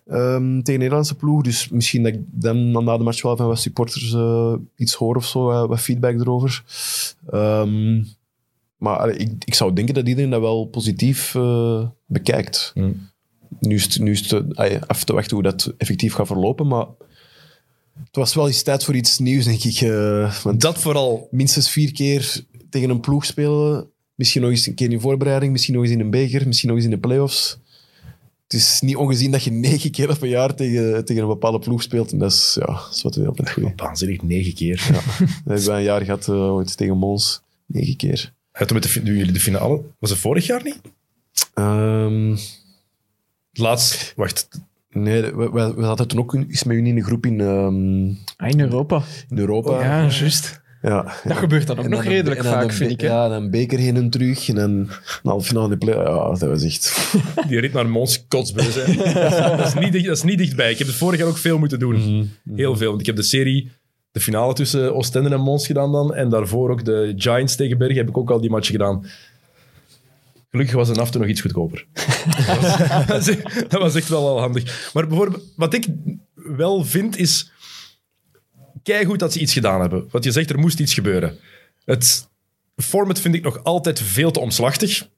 ehm, tegen de Nederlandse ploeg. Dus misschien dat ik dan na de match wel van wat supporters eh, iets hoor of zo, eh, wat feedback erover. Ehm, maar allee, ik, ik zou denken dat iedereen dat wel positief eh, bekijkt. Hmm. Nu is het, nu is het eh, allee, af te wachten hoe dat effectief gaat verlopen, maar het was wel eens tijd voor iets nieuws, denk ik. eh, want Dat vooral. minstens vier keer tegen een ploeg spelen. Misschien nog eens een keer in voorbereiding, misschien nog eens in een beker, misschien nog eens in de playoffs. Het is niet ongezien dat je negen keer op een jaar tegen, tegen een bepaalde ploeg speelt. En dat is, ja, dat is wat we altijd goed. Waanzinnig, negen keer. Dat hebben we een jaar gehad eh, ooit tegen Mons. Negen keer. Ja, toen met de, jullie de finale. Was het vorig jaar niet? Ehm, Laatst, wacht. Nee, we, we, we zaten toen ook eens met jullie in een groep in, ehm, Ah, in Europa. in Europa. Ja, juist. Ja. Dat gebeurt dan ook En nog dan redelijk en vaak, vind ik. Hè? Ja, dan beker heen en terug. En dan een halve finale de play. Ja, dat was echt... <laughs> Die rit naar Mons kotsbeu zijn. <laughs> dat, is niet dicht, dat is niet dichtbij. Ik heb het vorig jaar ook veel moeten doen. Heel veel. Want ik heb de serie, de finale tussen Oostende en Mons gedaan dan. En daarvoor ook de Giants tegen Bergen heb ik ook al die match gedaan. Gelukkig was een afte nog iets goedkoper. dat, was, <laughs> dat was echt wel al handig. Maar bijvoorbeeld, wat ik wel vind is... Kijk goed dat ze iets gedaan hebben. Want je zegt, er moest iets gebeuren. Het format vind ik nog altijd veel te omslachtig.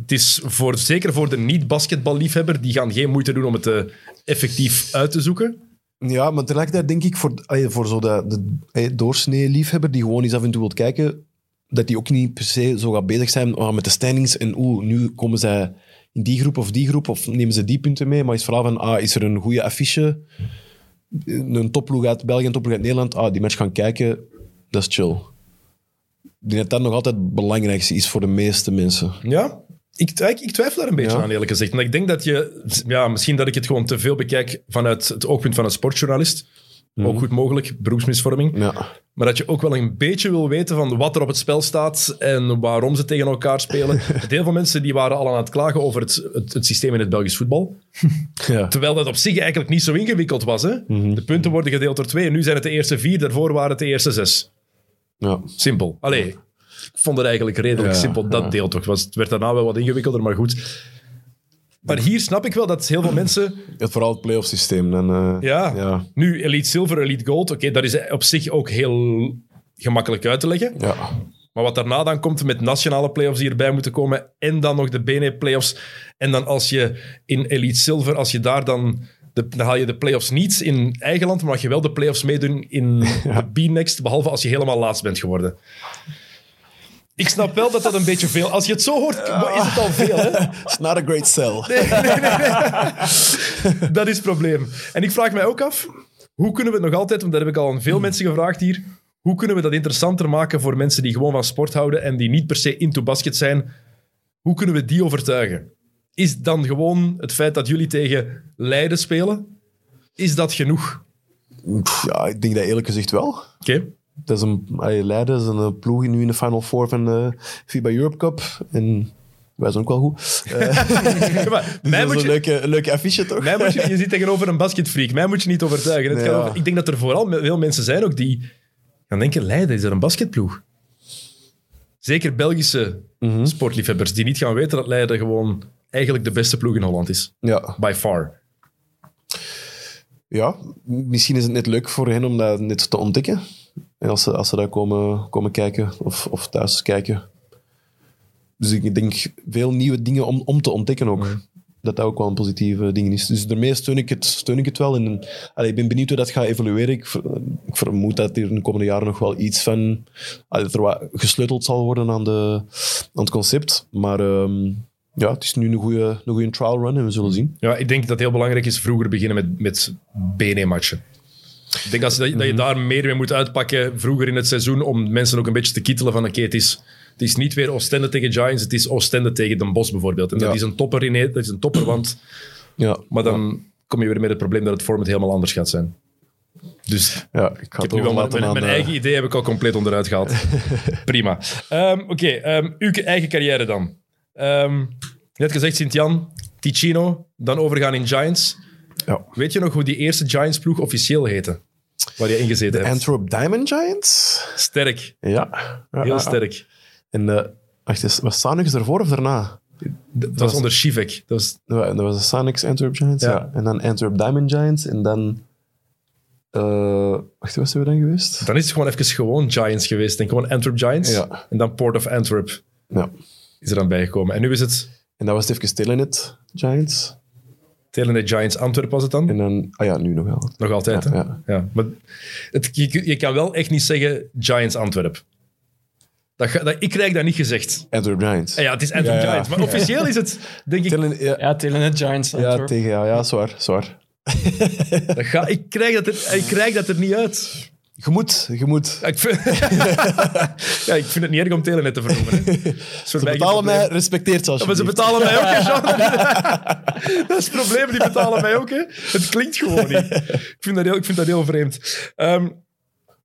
Het is voor, zeker voor de niet-basketballiefhebber, die gaan geen moeite doen om het eh, effectief uit te zoeken. Ja, maar tegelijkertijd denk ik voor, voor zo de, de allee, doorsnee liefhebber die gewoon eens af en toe wilt kijken, dat die ook niet per se zo gaat bezig zijn ah, met de standings en oeh, nu komen zij in die groep of die groep of nemen ze die punten mee, maar is vooral van, ah, is er een goede affiche, een topploeg uit België, een topploeg uit Nederland, ah, die match gaan kijken, dat is chill. Ik denk dat dat nog altijd het belangrijkste is voor de meeste mensen. Ja, ik, ik, ik twijfel daar een beetje Ja. aan, eerlijk gezegd. Ik denk dat je... Ja, misschien dat ik het gewoon te veel bekijk vanuit het oogpunt van een sportjournalist. Ook goed mogelijk, beroepsmisvorming. Ja. Maar dat je ook wel een beetje wil weten van wat er op het spel staat en waarom ze tegen elkaar spelen. <laughs> Heel veel mensen die waren al aan het klagen over het, het, het systeem in het Belgisch voetbal. <laughs> Ja. Terwijl dat op zich eigenlijk niet zo ingewikkeld was. Hè? De punten worden gedeeld door twee en nu zijn het de eerste vier. Daarvoor waren het de eerste zes. Ja. Simpel. Allee, ik vond het eigenlijk redelijk Ja, simpel, dat ja. deel toch. Was, het werd daarna wel wat ingewikkelder, maar goed. Maar hier snap ik wel dat heel veel mensen... Het vooral het playoff systeem. Dan, eh, Ja, ja. nu Elite Silver, Elite Gold, oké, dat is op zich ook heel gemakkelijk uit te leggen. Ja. Maar wat daarna dan komt met nationale playoffs die erbij moeten komen en dan nog de BNE playoffs. En dan als je in Elite Silver, als je daar dan... De, dan haal je de playoffs niet in eigen land, maar mag je wel de playoffs meedoen in <laughs> de B-Next, behalve als je helemaal laatst bent geworden. Ik snap wel dat dat een beetje veel... Als je het zo hoort, is het al veel, hè? It's not a great sell. Dat is het probleem. En ik vraag mij ook af, hoe kunnen we het nog altijd, want dat heb ik al aan veel mensen gevraagd hier, hoe kunnen we dat interessanter maken voor mensen die gewoon van sport houden en die niet per se into basket zijn? Hoe kunnen we die overtuigen? Is dan gewoon het feit dat jullie tegen Leiden spelen, is dat genoeg? Ja, ik denk dat eerlijk gezegd wel. Oké. Dat is een, Leiden is een eh, ploeg nu in de Final Four van de FIBA Europe Cup. En wij zijn ook wel goed. Eh, <laughs> Ja, maar <laughs> mij dat moet een je, leuke, leuke affiche, toch? mij moet je, <laughs> je zit tegenover een basketfreak. Mij moet je niet overtuigen. Het Nee, gaat ja. over- ik denk dat er vooral veel mensen zijn ook die gaan denken, Leiden, is er een basketploeg? Zeker Belgische Mhm. sportliefhebbers die niet gaan weten dat Leiden gewoon eigenlijk de beste ploeg in Holland is. Ja. By far. ja, misschien is het net leuk voor hen om dat net te ontdekken. En als ze, als ze daar komen, komen kijken of, of thuis kijken. Dus ik denk veel nieuwe dingen om, om te ontdekken ook. Dat dat ook wel een positieve ding is. Dus daarmee steun ik het, steun ik het wel. En, allee, ik ben benieuwd hoe dat gaat evolueren. Ik, ver- ik vermoed dat er in de komende jaren nog wel iets van... allee, dat er wat gesleuteld zal worden aan, de, aan het concept. Maar ehm, ja, het is nu een goede, een goede trial run en we zullen zien. Ja, ik denk dat het heel belangrijk is vroeger beginnen met, met BNE-matchen. Ik denk dat, je- dat je daar meer mee moet uitpakken vroeger in het seizoen om mensen ook een beetje te kittelen van oké, het, is, het is niet weer Oostende tegen Giants, het is Oostende tegen Den Bosch bijvoorbeeld. En dat is een topper, in, dat is een topper, want Ja, Maar dan kom je weer met het probleem dat het format helemaal anders gaat zijn. Dus ja, ik ga ik heb nu wel mijn, mijn, eigen idee heb ik al compleet onderuit gehaald. <laughs> Prima. Ehm, Oké, ehm, uw eigen carrière dan. Ehm net gezegd, Sint-Jan, Ticino, dan overgaan in Giants. Ja. Weet je nog hoe die eerste Giants-ploeg officieel heette? Waar je ingezeten hebt. Antwerp Diamond Giants? Sterk. Ja. Heel sterk. En uh, wacht eens, was Sonics ervoor of daarna? Dat was onder Shivek. Dat was, Dat was de Sonics Antwerp Giants, Ja. ja. En dan Antwerp Diamond Giants. En dan... eh wacht, wat zijn we dan geweest? dan is het gewoon even gewoon Giants geweest. Denk gewoon Antwerp Giants. Ja. En dan Port of Antwerp Ja. is er dan bijgekomen. En nu is het En dat was het even Telenet Giants. Telenet Giants Antwerp was het dan. En dan... Ah ja, nu nog wel. Nog altijd, Ja, hè? ja. Ja. Maar het, je, je kan wel echt niet zeggen Giants Antwerp. Dat, dat, ik krijg dat niet gezegd. Antwerp Giants. Ah Ja, het is Antwerp Ja, ja. Giants. Maar officieel is het, denk ik... Telenet, ja, Ja, Telenet Giants. ja, Antwerp. tegen... Ja, ja, zwaar, zwaar. Dat ga, ik, krijg dat er, ik krijg dat er niet uit. Je moet, je moet. Ja, ik vind, <laughs> ja, ik vind het niet erg om Telenet te vernoemen. Ze betalen mij, respecteert ze Ja, maar ze betalen mij ook, hè, <laughs> Jean? <laughs> Dat is het probleem, die betalen mij ook. Hè. Het klinkt gewoon niet. Ik vind dat heel, ik vind dat heel vreemd. Ehm,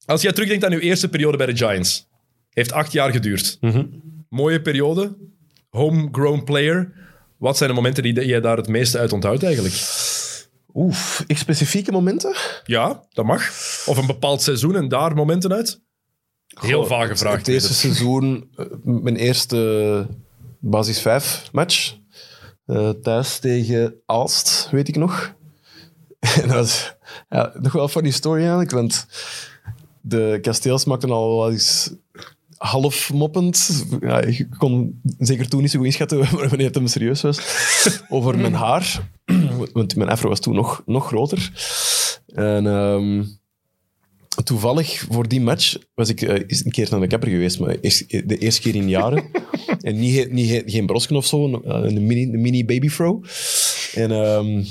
als jij terugdenkt aan uw eerste periode bij de Giants. Heeft acht jaar geduurd. Mhm. Mooie periode. Homegrown player. Wat zijn de momenten die jij daar het meeste uit onthoudt eigenlijk? Oef, specifieke momenten? Ja, dat mag. Of een bepaald seizoen en daar momenten uit? Heel vraag. Het eerste seizoen, eh, mijn eerste basis 5 match. eh, thuis tegen Aalst, weet ik nog. <laughs> en dat was ja, nog wel een funny story eigenlijk, want de kasteels maakten al wel eens half moppend. Ja, ik kon zeker toen niet zo goed inschatten <laughs> wanneer het hem serieus was. <laughs> Over mijn haar. <clears throat> Want mijn afro was toen nog, nog groter. En ehm, toevallig voor die match was ik eh, eens een keer naar de kapper geweest, maar eerst- de eerste keer in jaren. <laughs> en niet, niet, geen brosken of zo, een, eh, een mini, een mini babyfro. En, ehm,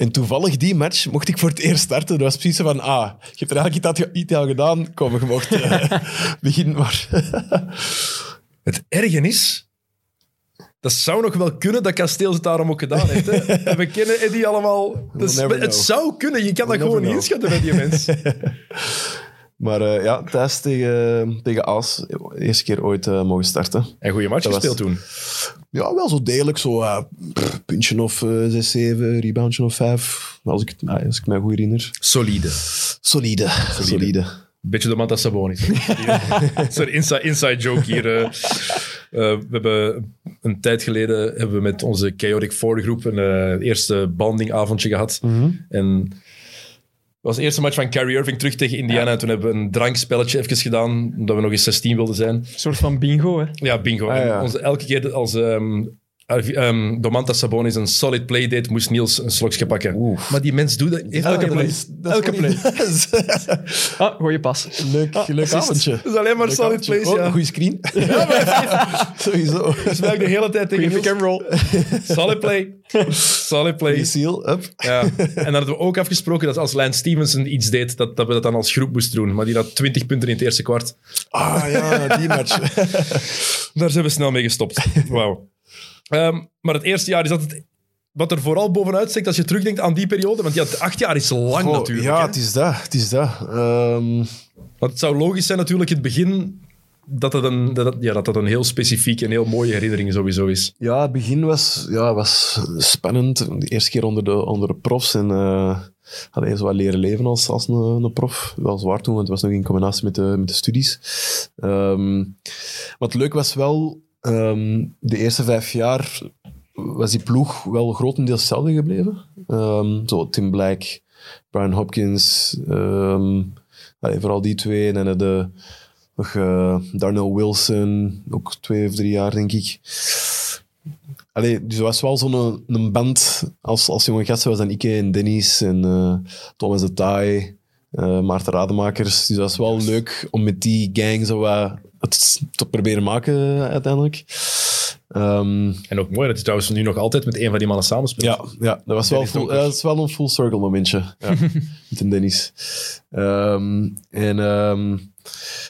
en toevallig die match mocht ik voor het eerst starten. Dat was precies zo van, ah, je hebt er eigenlijk iets aan- gedaan. Kom, je mocht eh, <laughs> beginnen maar. <laughs> Het erge is, dat zou nog wel kunnen dat Kasteel het daarom ook gedaan heeft. Hè? <laughs> En we kennen Eddie allemaal. Dus het know. zou kunnen, je kan dat gewoon niet inschatten bij die mens. Maar eh, ja, thuis tegen, tegen de eerste keer ooit eh, mogen starten. En goede match Dat was- gespeeld toen. Ja, wel zo degelijk. Zo eh, puntje of eh 6, 7, reboundje of 5. Als ik, het- ah, als ik me goed herinner. Solide. Solide. Solide. Beetje de Manta Sabonis. <laughs> Sorry, inside, inside joke hier. eh. Eh, we hebben een tijd geleden hebben we met onze Chaotic Four groep een eerste bandingavondje gehad. En het was de eerste match van Kyrie Irving terug tegen Indiana. En toen hebben we een drankspelletje even gedaan, omdat we nog eens 16 wilden zijn. Een soort van bingo, hè. Ja, bingo. Ah, ja. En Onze, elke keer als ehm um, Domantas Sabonis een solid play deed, moest Niels een slokje pakken. Maar die mens doet dat. Elke dat play. gedaan. Elke play. Ah, goeie pas. leuk, leuk assist. avondje. Dat is alleen maar Leuk solid avondje. plays, Oh, ja. een goede screen. <laughs> <laughs> Sowieso. Dus wij de hele tijd tegen Niels. and roll. <laughs> Solid play. Solid play. Seal. Up. Ja. En dan hadden we ook afgesproken dat als Lance Stevenson iets deed, dat, dat we dat dan als groep moesten doen. Maar die had 20 punten in het eerste kwart. Ah ja, die match. Daar zijn we snel mee gestopt. Wauw. Ehm, maar het eerste jaar is dat het, wat er vooral bovenuit steekt als je terugdenkt aan die periode. Want ja, acht jaar is lang Goh, natuurlijk. ja, hè. het is dat. Het is dat. Ehm, Want het zou logisch zijn natuurlijk het begin dat het een, dat, het- ja, dat een heel specifiek en heel mooie herinnering sowieso is. ja, het begin was, ja, was spannend. De eerste keer onder de, onder de profs. En uh, had eerst wat leren leven als, als een, een prof. Wel zwaar toen, want het was nog in combinatie met de, met de studies. Ehm wat leuk was wel, ehm, de eerste vijf jaar was die ploeg wel grotendeels hetzelfde gebleven. Ehm, zo Tim Black, Brian Hopkins, allee, vooral die twee. En de, nog eh, Darnell Wilson, ook twee of drie jaar, denk ik. Allee, dus er was wel zo'n een band als, als jonge gasten. was dan Ike en Dennis en eh, Thomas de Taai, eh Maarten Rademakers. Dus dat was wel leuk om met die gang zo wat het te proberen maken uiteindelijk. Ehm, En ook mooi dat hij trouwens nu nog altijd met een van die mannen samenspeelt. ja, ja, dat was wel, full, ja, dat is wel een full circle momentje. Ja, <laughs> met een Dennis. Ehm, en, ehm,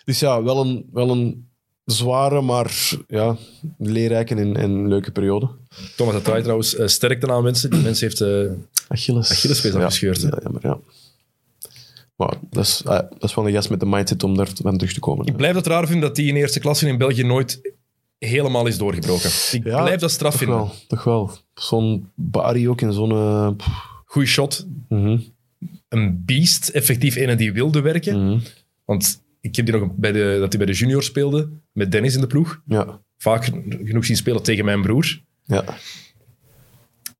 dus ja, wel een, wel een zware, maar ja, leerrijke en, en leuke periode. Thomas Atai trouwens, eh, sterkte aan mensen. Die mens heeft... eh, Achilles. Achillespees ja, afgescheurd, hè? Ja, jammer, ja. Maar dat is, ah, dat is wel een gast met de mindset om daar terug te komen. ik blijf het raar vinden dat die in eerste klasse in België nooit helemaal is doorgebroken. Ik Ja, blijf dat straf toch vinden. wel, toch wel. Zo'n Bari ook in zo'n... eh, pff, Goeie shot. mhm, Een beest. Effectief een die wilde werken. mhm. Want ik heb die nog bij de, dat hij bij de junior speelde. Met Dennis in de ploeg. Ja, Vaak genoeg zien spelen tegen mijn broer. ja.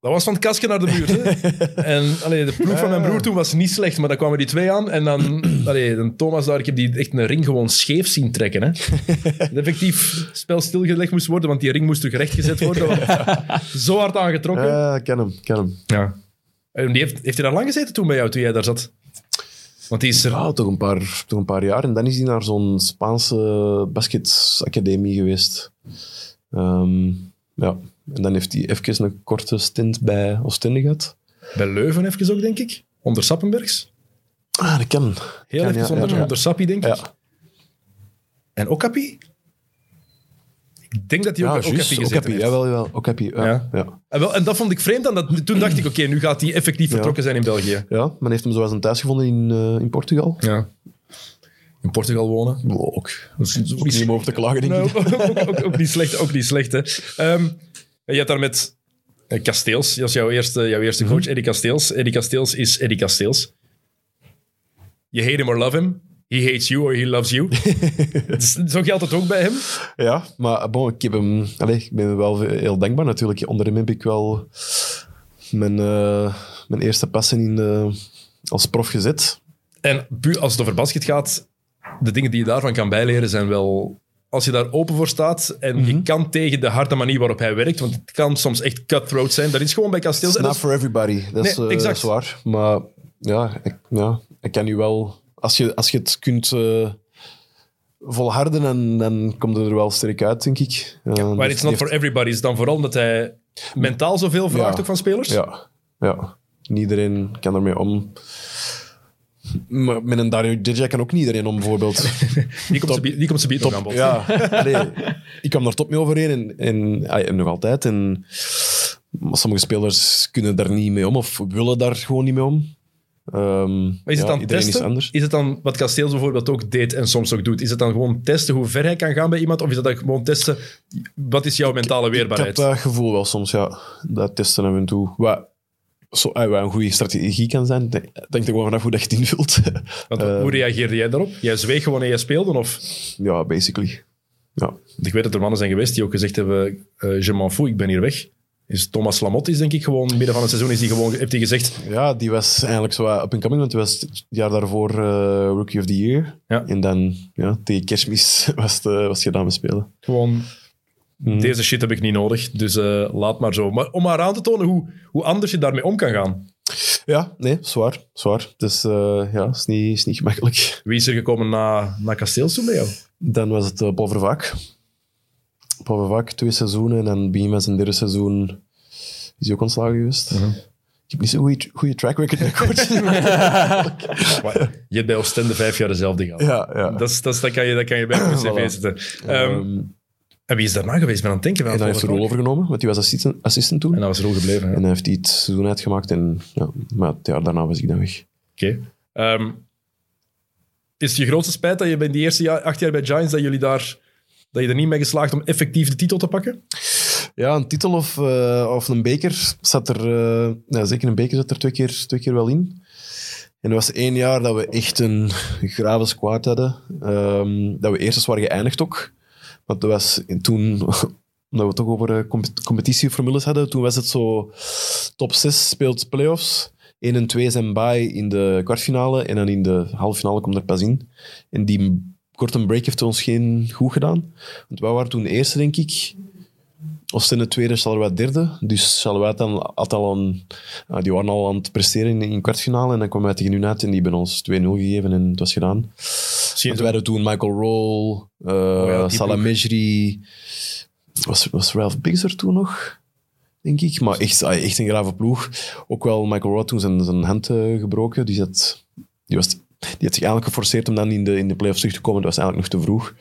Dat was van het kastje naar de muur. Hè? <laughs> en allee, de ploeg van mijn broer toen was niet slecht, maar dan kwamen die twee aan. En dan, <clears throat> allee, dan Thomas daar, ik heb die echt een ring gewoon scheef zien trekken. Hè? <laughs> Dat effectief spel stilgelegd moest worden, want die ring moest terug rechtgezet worden. <laughs> Zo hard aangetrokken. Ja, ken hem, ken hem. Ja. En die heeft, heeft hij daar lang gezeten toen bij jou, toen jij daar zat? Want die is er... Ja, toch een, paar, toch een paar jaar. En dan is hij naar zo'n Spaanse basketacademie geweest. Ehm, ja. En dan heeft hij even een korte stint bij Oostende gehad. Bij Leuven even ook, denk ik. Onder Sappenbergs. Ah, dat kan. Heel Kan, even ja, zonder, ja, onder Sappi, denk ik. En Okapi? Ik denk dat hij ook ja bij Okapi gezeten Okapi, heeft. jawel, jawel. Okapi, ja. Ja. Ja. En, wel, en dat vond ik vreemd. aan dat, toen dacht ik, oké, nu gaat hij effectief vertrokken zijn in België. ja, men heeft hem zoals een thuis gevonden in, eh, in Portugal. Ja. In Portugal wonen. Ook. Dat is ook Ook niet meer over te klagen, denk ik. ook, ook, ook niet slecht, ook niet slecht hè. Ehm, je had daar met eh, Kasteels, dat is jouw eerste, jouw eerste Mhm. coach, Eddie Kasteels. Eddie Kasteels is Eddie Kasteels. You hate him or love him. He hates you or he loves you. <laughs> Dus Zo geldt het ook bij hem. Ja, maar bon, ik, heb hem, allez, ik ben wel heel dankbaar natuurlijk. Onder hem heb ik wel mijn, eh, mijn eerste passen in, eh, als prof gezet. En puur als het over basket gaat, de dingen die je daarvan kan bijleren zijn wel... Als je daar open voor staat en Mhm. je kan tegen de harde manier waarop hij werkt, want het kan soms echt cutthroat zijn, dat is gewoon bij Kasteels. It's en not dat is- for everybody, dat is, Nee, eh, exact. waar. Maar ja, ik, ja, ik kan nu wel... Als je, als je het kunt eh, volharden, dan, dan komt het er wel sterk uit, denk ik. Eh, Maar die it's not heeft- for everybody. Is dan vooral omdat hij mentaal zoveel vraagt Ja. ook van spelers? Ja, ja. Niet iedereen kan ermee om. Maar met een Dario kan ook niet iedereen om, bijvoorbeeld. <laughs> Die komt ze die komt ze aan bod. Ja, <laughs> allee, <laughs> ik kwam daar top mee overeen en, en, en nog altijd. En, maar sommige spelers kunnen daar niet mee om of willen daar gewoon niet mee om. Ehm, Maar is het ja, dan iedereen testen? is anders. Het dan wat Kasteels bijvoorbeeld ook deed en soms ook doet? Is het dan gewoon testen hoe ver hij kan gaan bij iemand? Of is het dan gewoon testen, wat is jouw mentale Ik heb weerbaarheid? dat gevoel wel soms, ja. Dat testen af en toe. Wat, zo, ah, wat een goede strategie kan zijn. Denk denk er gewoon vanaf hoe dat je het invult. <laughs> Want, Eh, hoe reageerde jij daarop? Jij zweeg gewoon en jij speelde? Of? ja, basically. Ja. Ik weet dat er mannen zijn geweest die ook gezegd hebben, eh je m'en fous, ik ben hier weg. Is Thomas Lamotte is denk ik gewoon, midden van het seizoen is die gewoon, heeft hij gezegd, Ja, die was eigenlijk zo up and coming, want die was het jaar daarvoor eh, Rookie of the Year. Ja. En dan, ja, tegen kerstmis <laughs> was het, eh, was het gedaan met spelen. gewoon, Mhm. deze shit heb ik niet nodig, dus eh, laat maar zo. Maar om maar aan te tonen hoe, hoe anders je daarmee om kan gaan. Ja, nee, zwaar, zwaar. Dus eh, ja, is niet, is niet gemakkelijk. Wie is er gekomen na, na Kasteels toen bij jou? Dan was het uh, Paul Vervaak. Paul Vervaak, twee seizoenen. En dan begin met zijn derde seizoen is hij ook ontslagen geweest. Ik heb niet zo'n goede- goede track record met <laughs> je hebt bij Oostende vijf jaar dezelfde gehad. ja, ja. Dat, is, dat, is, dat, kan je, dat kan je bij <clears throat> je cv zetten. Ehm, Ehm, en wie is daarna geweest? Ik ben aan het denken. en hij heeft de rol overgenomen, want hij was assistent, assistent toen. En dat was rol gebleven. ja. En hij heeft die het seizoen uitgemaakt. En, ja, maar het jaar daarna was ik dan weg. Oké. Ehm, is het je grootste spijt dat je bij die eerste jaar, acht jaar bij Giants, dat, jullie daar, dat je er niet mee geslaagd om effectief de titel te pakken? Ja, een titel of, eh, of een beker zat er... eh, ja, zeker een beker zat er twee keer, twee keer wel in. En er was één jaar dat we echt een grave squad hadden. Ehm, dat we eerst eens waren geëindigd ook. Want toen... <laughs> Omdat we toch over eh, comp- competitieformules hadden. Toen was het zo... Top 6 speelt playoffs. 1 en 2 zijn bye in de kwartfinale. En dan in de halve finale komt er pas in. En die korte break heeft ons geen goed gedaan. Want wij waren toen eerste, denk ik. Oostende tweede, Charleroi derde. Dus Charleroi dan, had al een, ah, die waren al aan het presteren in, in de kwartfinale. En dan kwam wij tegen hun uit en die hebben ons 2-0 gegeven en het was gedaan. Zie je Want hadden toen Michael Roll, uh, ja, Salah ploeg. Mejri. Was, was Ralph Biggs er toen nog? Denk ik. Maar echt, ah, echt een grave ploeg. Ook wel Michael Roll toen zijn, zijn hand eh, gebroken. Die, zat, die, was, die had zich eigenlijk geforceerd om dan in de, in de playoffs terug te komen. Dat was eigenlijk nog te vroeg.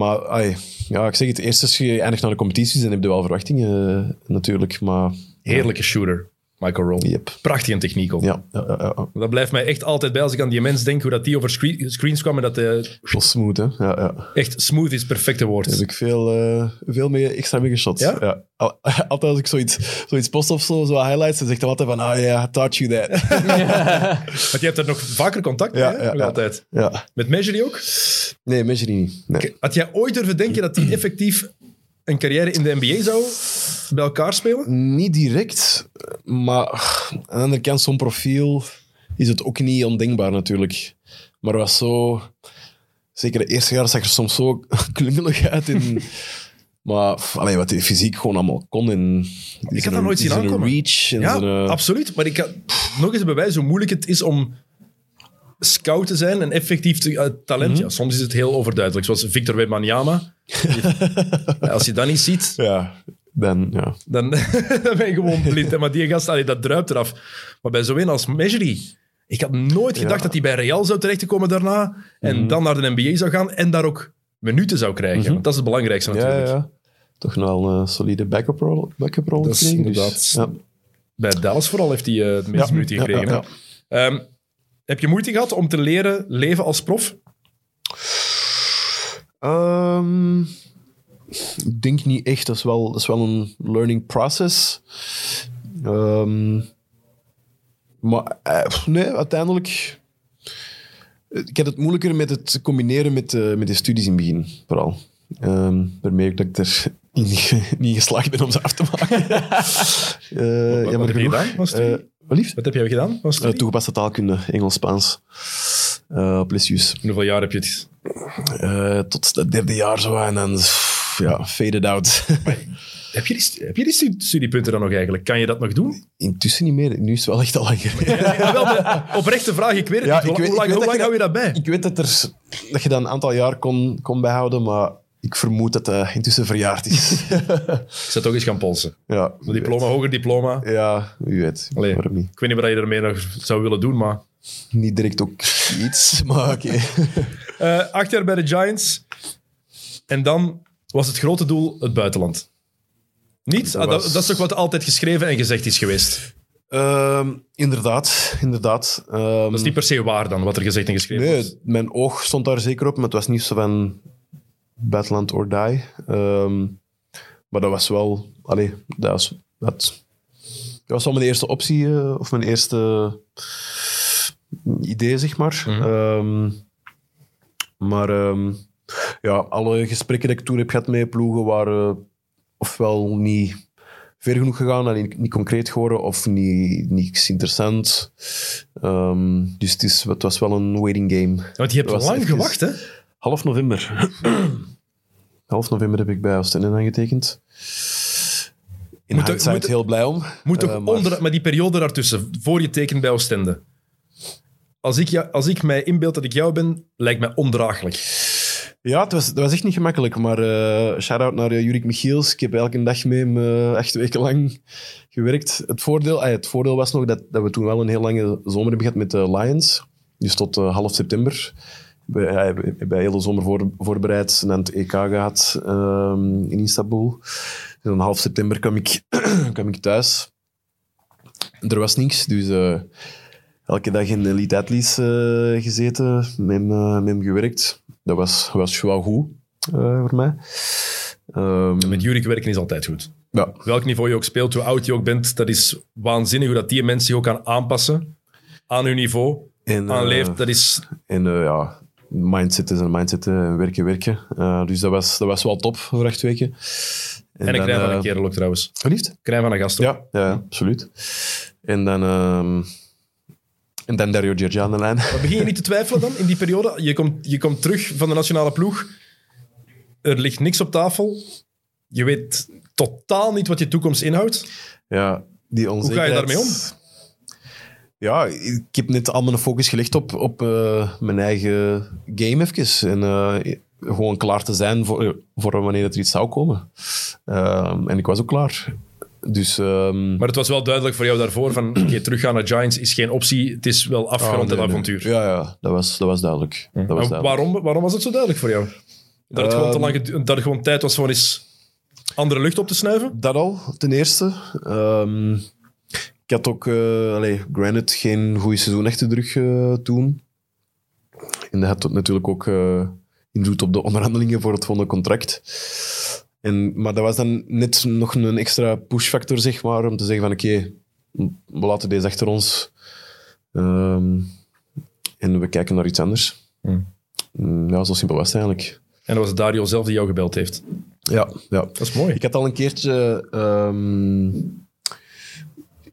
Maar ai, ja, ik zeg het, eerst als je eindigt naar de competities, dan heb je wel verwachtingen eh, natuurlijk. Maar Heerlijke shooter, Michael Roll. Yep. Prachtige techniek ook. ja, ja, ja, ja. Dat blijft mij echt altijd bij als ik aan die mens denk, hoe dat die over screen- screens kwam en dat Wel smooth, hè? Ja, ja. echt smooth is het perfecte woord. Daar heb ik veel, eh, veel mee, extra mee geschot. Ja? Al- <laughs> Altijd als ik zoiets, zoiets post of zo, zo highlights, dan zegt hij altijd van, ah ja, I taught you that. <laughs> Want je hebt er nog vaker contact mee, Ja, hè? ja, ja. altijd. ja. Met Measure ook? Nee, Measure niet. Nee. Had jij ooit durven denken dat hij <clears throat> effectief een carrière in de NBA zou bij elkaar spelen? Niet direct, maar aan de andere kant, zo'n profiel is het ook niet ondenkbaar natuurlijk. Maar was zo... Zeker de eerste jaar zag er soms zo <laughs> klungelig uit. In, maar allee, wat hij fysiek gewoon allemaal kon. En Ik had dat nooit zien aankomen. reach en Ja, zijn, eh, absoluut. Maar ik kan nog eens bewijs hoe moeilijk het is om scout te zijn en effectief te, eh, talent. Mhm. Ja, soms is het heel overduidelijk, zoals Victor Wembanyama. <laughs> Als je dat niet ziet, Ja, dan ja. dan, <laughs> dan ben je gewoon blind. hè. Maar die gast, allee, dat druipt eraf. Maar bij zo een als Mejri, Ik had nooit gedacht Ja. dat hij bij Real zou terechtkomen daarna. En Mhm. dan naar de NBA zou gaan en daar ook minuten zou krijgen. Mhm. Want dat is het belangrijkste natuurlijk. ja, ja. Toch wel een solide backup rol, backup rol Dat is gekregen. inderdaad- Dus, ja. Bij Dallas vooral heeft hij eh, het meeste minuten gekregen. Heb je moeite gehad om te leren leven als prof? Ehm, ik denk niet echt. Dat is wel, dat is wel een learning process. Ehm, maar eh, nee, uiteindelijk... Ik had het moeilijker met het combineren met, eh, met de studies in het begin, vooral. Ehm daarmee ook dat ik er <laughs> niet, geslaagd ben om ze af te maken. <laughs> Eh, genoeg. van studie? Eh, wat lief? Wat heb jij gedaan? studie? toegepaste taalkunde, Engels-Spaans. eh op Lisius. Hoeveel jaar heb je het? Eh, tot het derde jaar zo. En dan, ja, faded out. Heb je die, heb je die stu- studiepunten dan nog eigenlijk? Kan je dat nog doen? Intussen niet meer. Nu is het wel echt al lang geleden. Ja, wel, de oprechte vraag, ik weet het Ja, niet. Hoe, weet- hoe lang, hoe hou je je dat bij? Ik weet dat, er, dat je dat een aantal jaar kon, kon bijhouden, maar ik vermoed dat dat intussen verjaard is. <laughs> Ik zou toch eens gaan polsen. ja, Een diploma, hoger diploma. Ja, wie weet. Allee, Waarom niet? ik weet niet wat je ermee nog zou willen doen, maar... Niet direct ook iets, <laughs> maar oké. <laughs> Eh, acht jaar bij de Giants. En dan was het grote doel het buitenland. Niet? Dat Ah, dat, was- dat is toch wat altijd geschreven en gezegd is geweest. Ehm, inderdaad, inderdaad. Ehm, Dat is niet per se waar dan, wat er gezegd en geschreven is. Nee, mijn oog stond daar zeker op, maar het was niet zo van buitenland or die. Ehm, maar dat was wel... Allee, dat was, dat, dat was wel mijn eerste optie, eh, of mijn eerste idee, zeg maar. Mhm. Ehm, maar ehm, ja, alle gesprekken die ik toen heb gehad met ploegen waren ofwel niet ver genoeg gegaan en niet, niet concreet geworden, of niet, niets interessant. Dus het, is, het was wel een waiting game. Want je hebt lang gewacht, hè? Half november. Half november heb ik bij Oostende aangetekend. In Moet hindsight moet heel blij om. Moet toch Eh, maar- onder... Maar die periode daartussen, voor je tekent bij Oostende. Als ik, als ik mij inbeeld dat ik jou ben, lijkt mij ondraaglijk. Ja, het was, het was echt niet gemakkelijk. Maar eh shout-out naar uh, Jurik Michiels. Ik heb elke dag met hem eh, acht weken lang gewerkt. Het voordeel, het voordeel was nog dat, dat we toen wel een heel lange zomer hebben gehad met de Lions. Dus tot half september. Ja, hebben hebben de zomer voor, voorbereid en aan het EK gehad ehm, in Istanbul. Dan half september kwam ik, <clears throat> kwam ik thuis. Er was niks, dus eh, elke dag in Elite Athletes eh, gezeten, met hem, eh, met hem gewerkt. Dat was, was wel goed voor mij. Ehm, Met Jurik werken is altijd goed. ja, Welk niveau je ook speelt, hoe oud je ook bent, dat is waanzinnig hoe dat die mensen zich ook kan aanpassen aan hun niveau, en, aan leeft. Dat is... En ja, mindset is een mindset eh, en werken, werken. Eh, dus dat was, dat was wel top voor acht weken. En een dan, krijn van eh, een kerel ook trouwens. Verliefd? Krijn van een gast ook. Ja, ja, absoluut. En dan, ehm en dan Dario Giorgia aan de lijn. Maar begin je niet te twijfelen dan in die periode? Je komt, je komt terug van de nationale ploeg. Er ligt niks op tafel. Je weet totaal niet wat je toekomst inhoudt. Ja, die ga je onzekerheid. daarmee om? Ja, ik heb net al mijn focus gelegd op, op eh, mijn eigen game even. En eh, gewoon klaar te zijn voor, voor wanneer er iets zou komen. Ehm, en ik was ook klaar. Dus... ehm, Maar het was wel duidelijk voor jou daarvoor van oké, teruggaan naar Giants is geen optie. Het is wel afgerond, ah, nee, het nee. avontuur. Ja, ja dat, was, dat was duidelijk. Dat was duidelijk. waarom, waarom was het zo duidelijk voor jou? Dat het, gewoon te Ehm, lang, dat gewoon tijd was voor eens andere lucht op te snuiven? Dat al, ten eerste. Ik had ook, eh allee, granted, geen goede seizoen achter de rug eh, toen. En dat had natuurlijk ook eh, invloed op de onderhandelingen voor het volgende contract. En, maar dat was dan net nog een extra pushfactor, zeg maar, om te zeggen van oké, we laten deze achter ons. Ehm, en we kijken naar iets anders. Hmm. Mm, Ja, zo simpel was het eigenlijk. En dat was Dario zelf die jou gebeld heeft. Ja, ja. Dat is mooi. Ik had al een keertje ehm,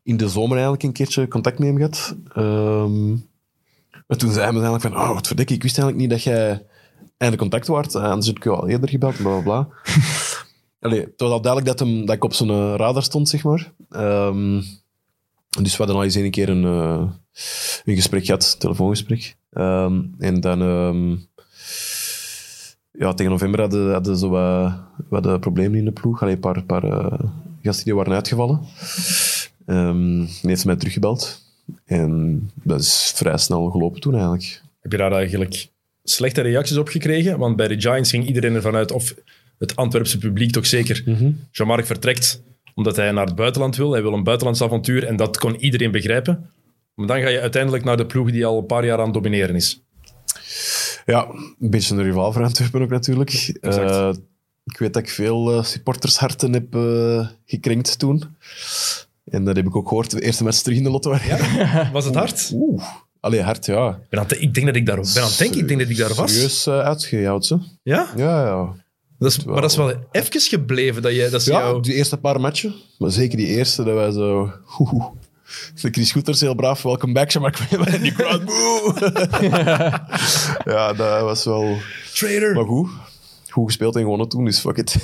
in de zomer eigenlijk een keertje contact met hem gehad. Ehm, maar toen zei hij me eigenlijk van, oh, wat verdikke, ik wist eigenlijk niet dat jij eindelijk contact waard. Anders heb ik je al eerder gebeld, bla bla bla. <laughs> Allee, het was al duidelijk dat, hem, dat ik op zijn eh, radar stond, zeg maar. Ehm, dus we hadden al eens een keer een, eh, een gesprek gehad, een telefoongesprek. Ehm, en dan... ja, tegen november hadden, hadden zo wat, wat eh, problemen in de ploeg. Allee, een paar, paar gasten die waren uitgevallen. Die heeft mij teruggebeld. En dat is vrij snel gelopen toen eigenlijk. Heb je daar eigenlijk slechte reacties op gekregen? Want bij de Giants ging iedereen ervan uit, of het Antwerpse publiek toch zeker, Jean-Marc vertrekt omdat hij naar het buitenland wil. Hij wil een buitenlands avontuur en dat kon iedereen begrijpen. Maar dan ga je uiteindelijk naar de ploeg die al een paar jaar aan het domineren is. Ja, een beetje een rivaal voor Antwerpen ook natuurlijk. Eh, ik weet dat ik veel eh, supportersharten heb eh, gekrenkt toen. En dat heb ik ook gehoord de eerste match terug in de lotto. Was het hard? <laughs> Oeh. Allee, hard, ja. Ik ben aan ik denk dat ik daar, ben aan het denken, ik denk dat ik daar was. Serieus uh, uitgejouwd, ze. Ja? Ja, ja. Dat is, maar dat is wel even gebleven dat, je, dat ze Ja, jou... die eerste paar matchen. Maar zeker die eerste, dat wij zo... Oeh. De Chris Goeters heel braaf, welcome back, maar en die crowd, boe. <laughs> ja, dat was wel... Trader! Maar goed. Goed gespeeld en gewonnen toen, dus fuck it. <laughs>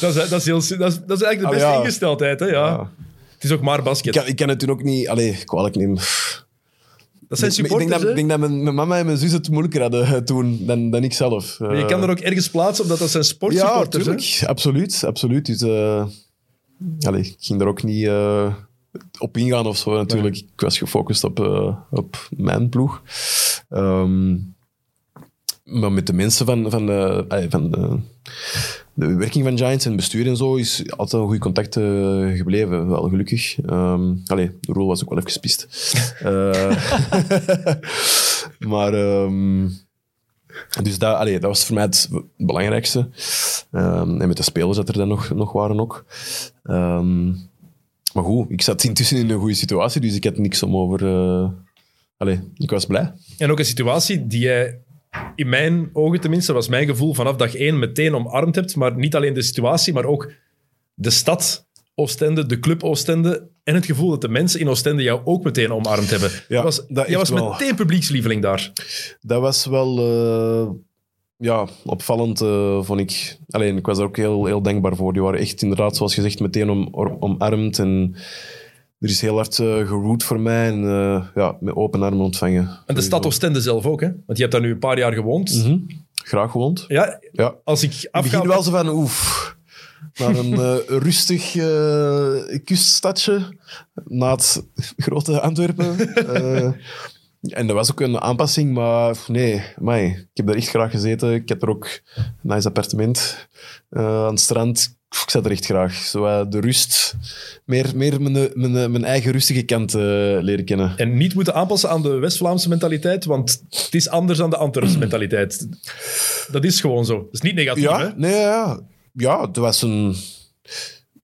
Dat is, dat, is heel, dat, is, dat is eigenlijk de Ah, beste ja. ingesteldheid, hè? Ja. Ja. Het is ook maar basket. Ik kan, ik kan het toen ook niet... Allee, kwalijk nemen. dat zijn ik, ik denk dat, ik denk dat mijn, mijn mama en mijn zus het moeilijker hadden eh, toen dan, dan ik zelf. Maar je kan er ook ergens plaatsen, omdat dat zijn Ja, sportsupporters, natuurlijk. Absoluut, absoluut. Dus, eh, allee, ik ging er ook niet eh, op ingaan of zo, natuurlijk. Ik was gefocust op, eh, op mijn ploeg. Ehm, maar met de mensen van, van, de, allee, van de, de werking van Giants en het bestuur en zo is altijd een goed contact eh, gebleven. Wel gelukkig. Ehm allee, de rol was ook wel even gespist. <laughs> Eh, <laughs> maar... ehm, dus dat, allee, dat was voor mij het belangrijkste. Ehm, en met de spelers dat er dan nog, nog waren ook. Ehm, maar goed, ik zat intussen in een goede situatie, dus ik had niks om over... eh allee, ik was blij. En ook een situatie die jij, in mijn ogen tenminste, was mijn gevoel, vanaf dag één meteen omarmd hebt. Maar niet alleen de situatie, maar ook de stad Oostende, de club Oostende. En het gevoel dat de mensen in Oostende jou ook meteen omarmd hebben. Ja, was, dat jij was wel. meteen publiekslieveling daar. Dat was wel eh, ja, opvallend, eh, vond ik. Alleen, ik was er ook heel, heel dankbaar voor. Die waren echt inderdaad, zoals gezegd, meteen om, om- omarmd. En er is heel hard uh, voor mij en eh, ja, met open armen ontvangen. En de stad Oostende zelf ook, hè? Want je hebt daar nu een paar jaar gewoond. Mhm. Graag gewoond. Ja, Ja. als ik Ik afga... begin wel zo van, oef, naar een eh, <laughs> rustig kuststadje, na het <laughs> grote Antwerpen. En dat was ook een aanpassing, maar nee, ik heb daar echt graag gezeten. Ik heb er ook een nice appartement aan het strand. Ik zat er echt graag. Zo, eh, de rust, meer, meer mijn, mijn, mijn eigen rustige kant eh, leren kennen. En niet moeten aanpassen aan de West-Vlaamse mentaliteit, want het is anders dan de Antwerpse mentaliteit. Dat is gewoon zo. Dat is niet negatief, hè? Ja, nee, ja. ja, het was een...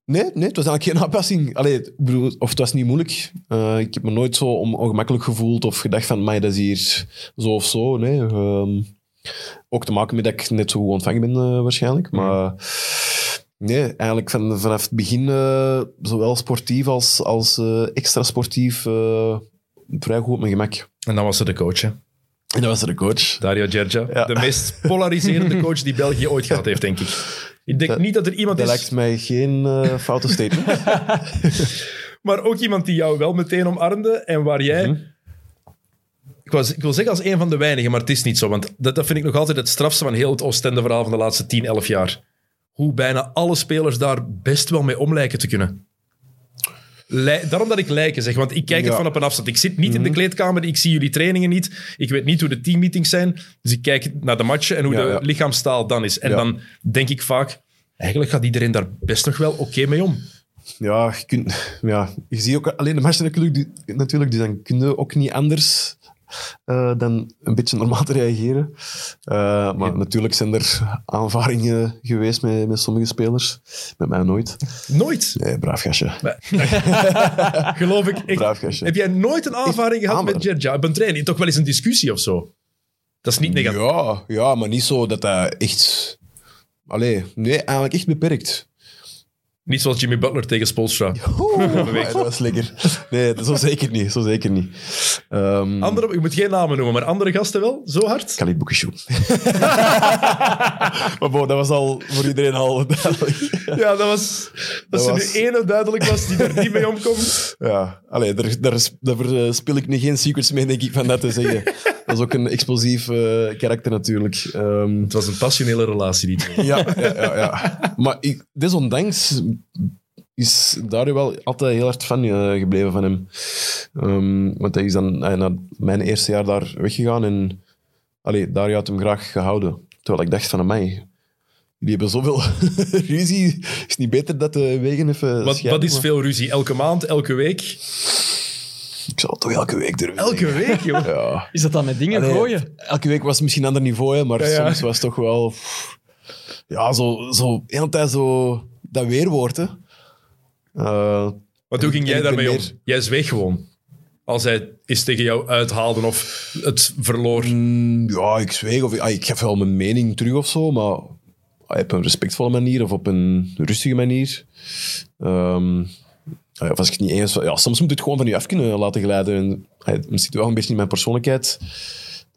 Nee, nee, het was eigenlijk geen aanpassing. Allee, ik bedoel, of het was niet moeilijk. Eh, ik heb me nooit zo on- ongemakkelijk gevoeld of gedacht van, mij dat is hier zo of zo. Nee, Ehm, ook te maken met dat ik net zo goed ontvangen ben, waarschijnlijk. Maar nee, eigenlijk van, vanaf het begin, eh, zowel sportief als, als eh, extra sportief, eh, vrij goed op mijn gemak. En dan was er de coach, hè? En dat was de coach. Dario Gergia. Ja. De meest polariserende coach die België ooit gehad heeft, denk ik. Ik denk Dat- niet dat er iemand Dat is, lijkt mij geen eh, foute statement. <laughs> <laughs> maar ook iemand die jou wel meteen omarmde en waar jij... Mhm. Ik, was, ik wil zeggen als een van de weinigen, maar het is niet zo. Want dat, dat vind ik nog altijd het strafste van heel het Oostende-verhaal van de laatste 10, 11 jaar. Hoe bijna alle spelers daar best wel mee om lijken te kunnen. Lij- Daarom dat ik lijken zeg, want ik kijk het Ja. Mhm. van op een afstand. Ik zit niet in de kleedkamer, ik zie jullie trainingen niet. Ik weet niet hoe de teammeetings zijn. Dus ik kijk naar de matchen en hoe Ja, de ja. lichaamstaal dan is. En dan denk ik vaak, eigenlijk gaat iedereen daar best nog wel oké mee om. Ja, je, kunt, ja, je ziet ook alleen de matchen natuurlijk, die- natuurlijk dus dan kun je ook niet anders eh, dan een beetje normaal te reageren. Eh, maar natuurlijk zijn er aanvaringen geweest met, met sommige spelers. Met mij nooit. Nooit. Nee, braaf gastje. <laughs> Geloof ik. ik Braaf gastje. heb jij nooit een aanvaring gehad Hamer. met Gerja op een training? Toch wel eens een discussie of zo? Dat is niet negatief. Ja, ja, maar niet zo dat dat echt... Allee, nee, eigenlijk echt beperkt. Niet zoals Jimmy Butler tegen Spolstra. <laughs> Oeh, dat <laughs> was lekker. Nee, zo zeker niet. Zo zeker niet. Ehm Andere, ik moet geen namen noemen, maar andere gasten wel? Zo hard? Khalid <laughs> maar bon, dat was al voor iedereen al duidelijk. Ja, dat was... Als Dat er was- nu ene duidelijk was die er niet mee omkomt. Ja, allee, daar, daar, daar speel ik nu geen secrets mee, denk ik, van dat te zeggen. Dat is ook een explosief eh, karakter natuurlijk. Ehm, Het was een passionele relatie, die twee. ja, ja, ja, ja. Maar ik, desondanks is daar wel altijd heel hard fan eh, gebleven van hem. Ehm, want hij is dan na mijn eerste jaar daar weggegaan en allee, daar had hem graag gehouden. Terwijl ik dacht van, mij. Die hebben zoveel <laughs> ruzie. Is het niet beter dat de wegen even Wat, wat is veel ruzie? Elke maand, elke week? Ik zal het toch elke week durven Elke zeggen. week, joh. Ja. Is dat dan met dingen Allee, gooien? Elke week was het misschien een ander niveau, hè, maar Ja, ja. soms was het toch wel... Ja, zo, zo de hele tijd zo dat weerwoord, hè. Eh, Maar hoe ging jij daarmee om? Jij zweeg gewoon. Als hij eens tegen jou uithaalde of het verloor. Mm, ja, ik zweeg of ah, ik geef wel mijn mening terug of zo, maar ah, op een respectvolle manier of op een rustige manier. Ehm, ah of als ik het niet eens... Ja, soms moet het gewoon van je af kunnen laten glijden. En, ah, het zit wel een beetje in mijn persoonlijkheid.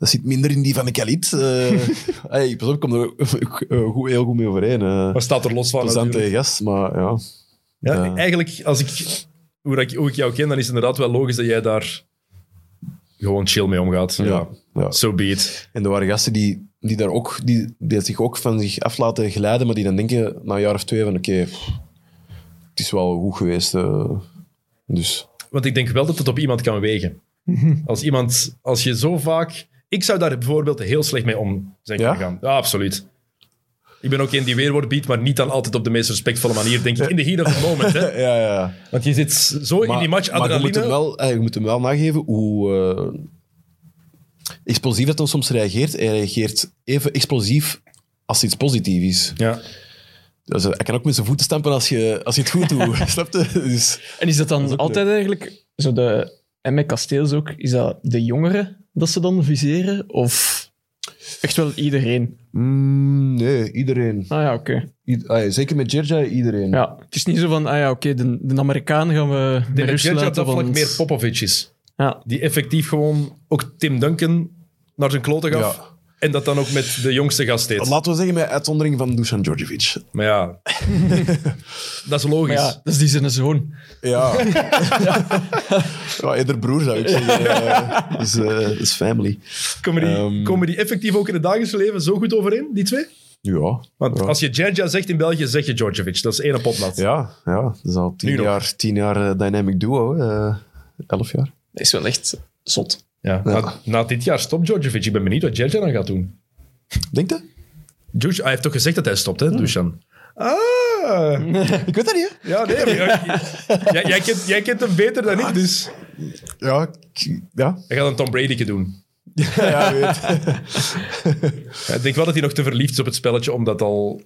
Dat zit minder in die van Mikalit. Uh, <laughs> hey, pas op, ik kom er goed, heel goed mee overeen. Uh, Wat staat er los van? plezante gast, maar ja. Ja. Eigenlijk, als ik, hoe, ik, hoe ik jou ken, dan is het inderdaad wel logisch dat jij daar gewoon chill mee omgaat. Ja, Ja, ja. so be it. En er waren gasten die, die daar ook, die, die zich ook van zich af laten glijden, maar die dan denken na een jaar of twee van oké, het is wel goed geweest. eh. dus Want ik denk wel dat het op iemand kan wegen. <laughs> Als iemand, als je zo vaak... Ik zou daar bijvoorbeeld heel slecht mee om zijn Ja? kunnen gaan. Ja, absoluut. Ik ben ook een die weerwoord biedt, maar niet dan altijd op de meest respectvolle manier, denk ik. In de heat of the moment, hè. <laughs> ja, ja. Want je zit zo in die match maar je moet, adrenaline. hem wel, eh, je moet hem wel nageven hoe eh, explosief dat hij soms reageert. Hij reageert even explosief als iets positief is. Ja. Dus, eh, hij kan ook met zijn voeten stampen als je, als je het goed doet. <laughs> Snap je? Dus, En is dat dan is altijd eigenlijk, zo de, en met kasteels ook, is dat de jongeren dat ze dan viseren? Of echt wel iedereen? mm, nee, iedereen. Ah ja, oké. Ah, zeker met Gerja, iedereen. Ja, het is niet zo van, ah ja, oké, de, de Amerikaan gaan we Ik met denk dat rust Gerja laten. dat vlak want- meer Popovic is. Ja, Die effectief gewoon ook Tim Duncan naar zijn kloten gaf. Ja. En dat dan ook met de jongste gast deed. Laten we zeggen met uitzondering van Dusan Djordjevic. Maar ja, <laughs> dat is logisch. ja, dat is die zijn zoon. Ja. <laughs> ja, eerder broer zou ik zeggen. <laughs> Eh, dus, eh, dat is family. Komen, die, Ehm. komen die effectief ook in het dagelijks leven zo goed overeen, die twee? Ja. Want ja. als je Gerja zegt in België, zeg je Djordjevic. Dat is één potnat. Ja, ja, dat is al tien Nu nog. jaar, tien jaar eh, dynamic duo. eh elf jaar. Dat is wel echt zot. Ja, Na, na dit jaar stopt Djordjevic. Ik ben benieuwd wat Gerja dan gaat doen. Denk je? Hij heeft toch gezegd dat hij stopt, hè, Dusan? Ah, <laughs> Ik weet dat niet, hè? ja, nee. maar ja, <laughs> jij, jij, kent, jij kent hem beter dan ik, dus... Ja, ja. Hij gaat een Tom Brady doen. <laughs> ja weet. Ja, ik denk wel dat hij nog te verliefd is op het spelletje om dat al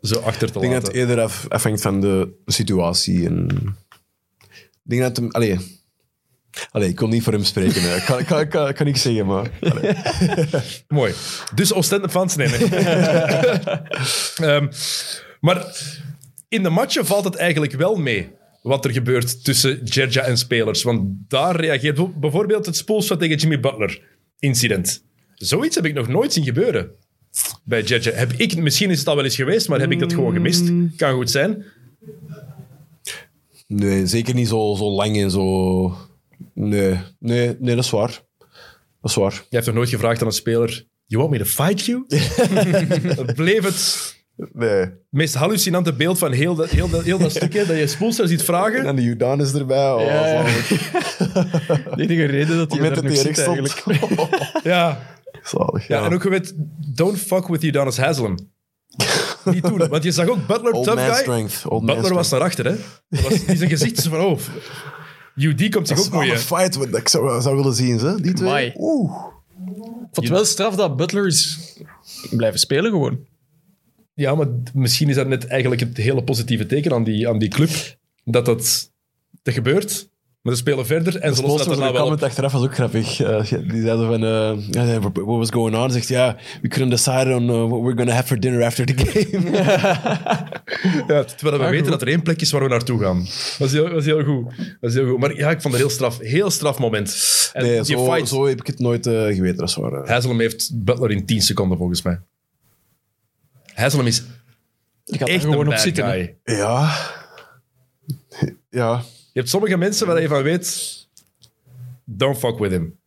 zo achter te Ik denk dat laten. het eerder af, afhangt van de situatie. En... Ik denk dat hem... Allee. Allee, ik kon niet voor hem spreken. Ik kan, kan, kan, kan ik zeggen, maar... <laughs> Mooi. Dus Oostende fans nemen. <laughs> Ehm, maar in de matchen valt het eigenlijk wel mee wat er gebeurt tussen Gerja en spelers. Want daar reageert bijvoorbeeld het spoelshot tegen Jimmy Butler incident. Zoiets heb ik nog nooit zien gebeuren bij Gerja. Heb ik, misschien is het al wel eens geweest, maar heb ik dat gewoon gemist? Kan goed zijn. Nee, zeker niet zo, zo lang en zo... Nee, nee, nee, dat is waar. Dat is waar. Je hebt nog nooit gevraagd aan een speler: You want me to fight you? dat <laughs> bleef het Nee. meest hallucinante beeld van heel dat, heel dat, heel dat stukje dat je spoelster ziet En vragen. dan de Judanis erbij. Oh, Ja. <laughs> De enige reden dat Op hij het moment nog zit rechts eigenlijk. <laughs> Ja, zalig, ja. ja. en ook weet, don't fuck with Udonis Haslem. Niet doen, want je zag ook Butler, Old tough man guy. strength. Old man Butler was strength. naar achter, hè. Dat was, die zijn gezicht is van, oh, UD komt zich Dat is ook wel moeien. een fight wat ik zou, zou willen zien, hè? die twee. Amai. Oeh. Ik vond het wel straf dat Butler is blijven spelen gewoon. Ja, maar misschien is dat net eigenlijk het hele positieve teken aan die, aan die club. Dat dat, dat gebeurt. Maar ze spelen verder en ze lossen dat daarna wel op. comment achteraf was ook grappig. Eh, die zeiden van, eh, what was going on? Zegt, ja, we couldn't decide on uh, what we're gonna have for dinner after the game. <laughs> Ja, terwijl we Ah, weten goed. dat er één plek is waar we naartoe gaan. Dat is heel, dat is heel goed. Dat is heel goed. Maar ja, ik vond het heel straf. Heel straf moment. En nee, die zo, fight, zo heb ik het nooit eh, geweten. Dat is waar. eh. Haslam heeft Butler in 10 seconden volgens mij. Haslam is gaat er echt gewoon een op bad zitten. guy. Ja. Ja. Je hebt sommige mensen waar je van weet, don't fuck with him.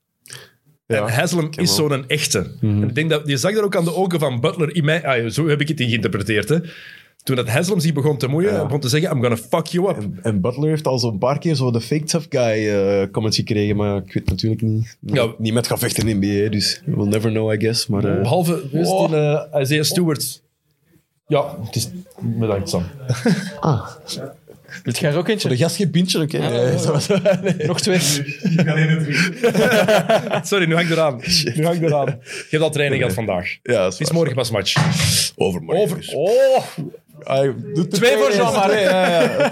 ja. En Haslam is zo'n echte. En ik denk dat, je zag dat ook aan de ogen van Butler. In mij, ah, zo heb ik het in geïnterpreteerd. Hè. toen dat Haslam zich begon te moeien, Ja. begon te zeggen, I'm gonna fuck you up. En, en Butler heeft al zo'n paar keer zo de fake tough guy eh, comments gekregen, maar ik weet natuurlijk niet, niet, Ja. niet met gaan vechten in de NBA, dus we'll never know, I guess. Maar, eh, Behalve in, eh, Isaiah Stewart. Ja, het is... Bedankt, Sam. ah, Wilt jij er ook voor eentje? de gast geen pintje, oké. Nee, zo- zo- nee. Nog twee. <laughs> Sorry, nu hang ik eraan. Nu hang ik eraan. Je hebt al training gehad vandaag. Ja, dat Het is morgen pas match. Overmorgen. Over. Oh, doe de Twee voor. Jean-Marie. Nee, ja, ja.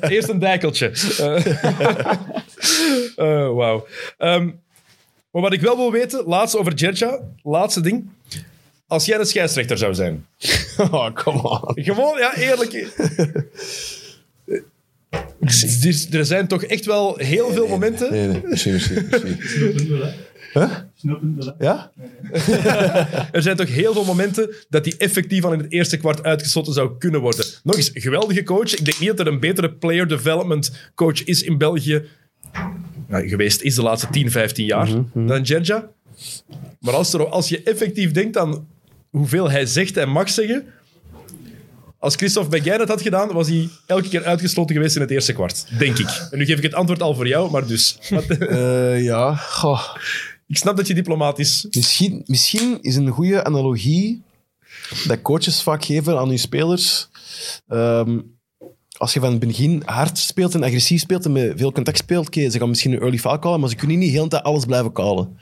<laughs> eerst een dijkeltje. Eh, <laughs> eh, Wauw. Ehm, maar wat ik wel wil weten, laatste over Jerja, laatste ding. Als jij de scheidsrechter zou zijn. Oh, come on. Gewoon, ja, eerlijk. Er- Er zijn toch echt wel heel veel momenten. Nee, nee, misschien. <laughs> Huh? Ja? <laughs> Er zijn toch heel veel momenten dat hij effectief al in het eerste kwart uitgesloten zou kunnen worden. Nog eens, geweldige coach. Ik denk niet dat er een betere player development coach is in België nou, geweest is de laatste 10, 15 jaar dan Jerja. Maar als, er, als je effectief denkt aan hoeveel hij zegt en mag zeggen, als Christophe Begijn het had gedaan, was hij elke keer uitgesloten geweest in het eerste kwart. Denk ik. En nu geef ik het antwoord al voor jou, maar dus. <laughs> Eh, ja, goh. ik snap dat je diplomatisch... Misschien, misschien is een goede analogie dat coaches vaak geven aan hun spelers. Ehm, als je van het begin hard speelt en agressief speelt en met veel contact speelt, oké, ze gaan misschien een early foul callen, maar ze kunnen niet de hele tijd alles blijven callen.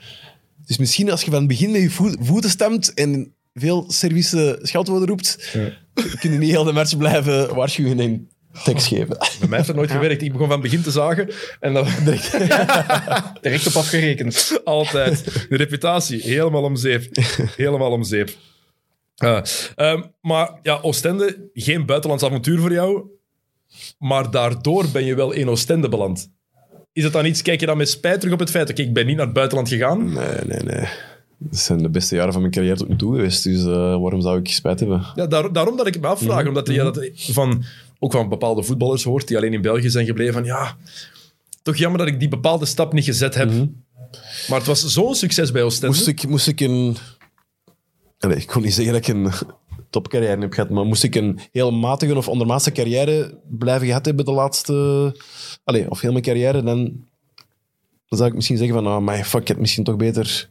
Dus misschien als je van het begin met je voet- voeten stemt en veel service scheldwoorden roept, kun je niet heel de match blijven waarschuwen en tekst geven. Bij mij heeft dat nooit gewerkt. Ik begon van begin te zagen en dan <laughs> Direct op afgerekend. altijd. De reputatie, helemaal om zeep. Helemaal om zeep. Ehm, maar ja, Oostende, geen buitenlands avontuur voor jou. Maar daardoor ben je wel in Oostende beland. Is het dan iets, kijk je dan met spijt terug op het feit, oké, ik ben niet naar het buitenland gegaan. Nee, nee, nee. Dat zijn de beste jaren van mijn carrière tot nu toe geweest, dus eh, waarom zou ik spijt hebben? Ja, daar- daarom dat ik me afvraag, omdat je dat van, ook van bepaalde voetballers hoort die alleen in België zijn gebleven, van ja, toch jammer dat ik die bepaalde stap niet gezet heb. Maar het was zo'n succes bij Oostende. Moest ik, moest ik een... Allee, ik kon niet zeggen dat ik een topcarrière heb gehad, maar moest ik een heel matige of ondermaatse carrière blijven gehad hebben de laatste... Allee, of heel mijn carrière, dan, dan zou ik misschien zeggen van, ah, maar fuck, heb misschien toch beter...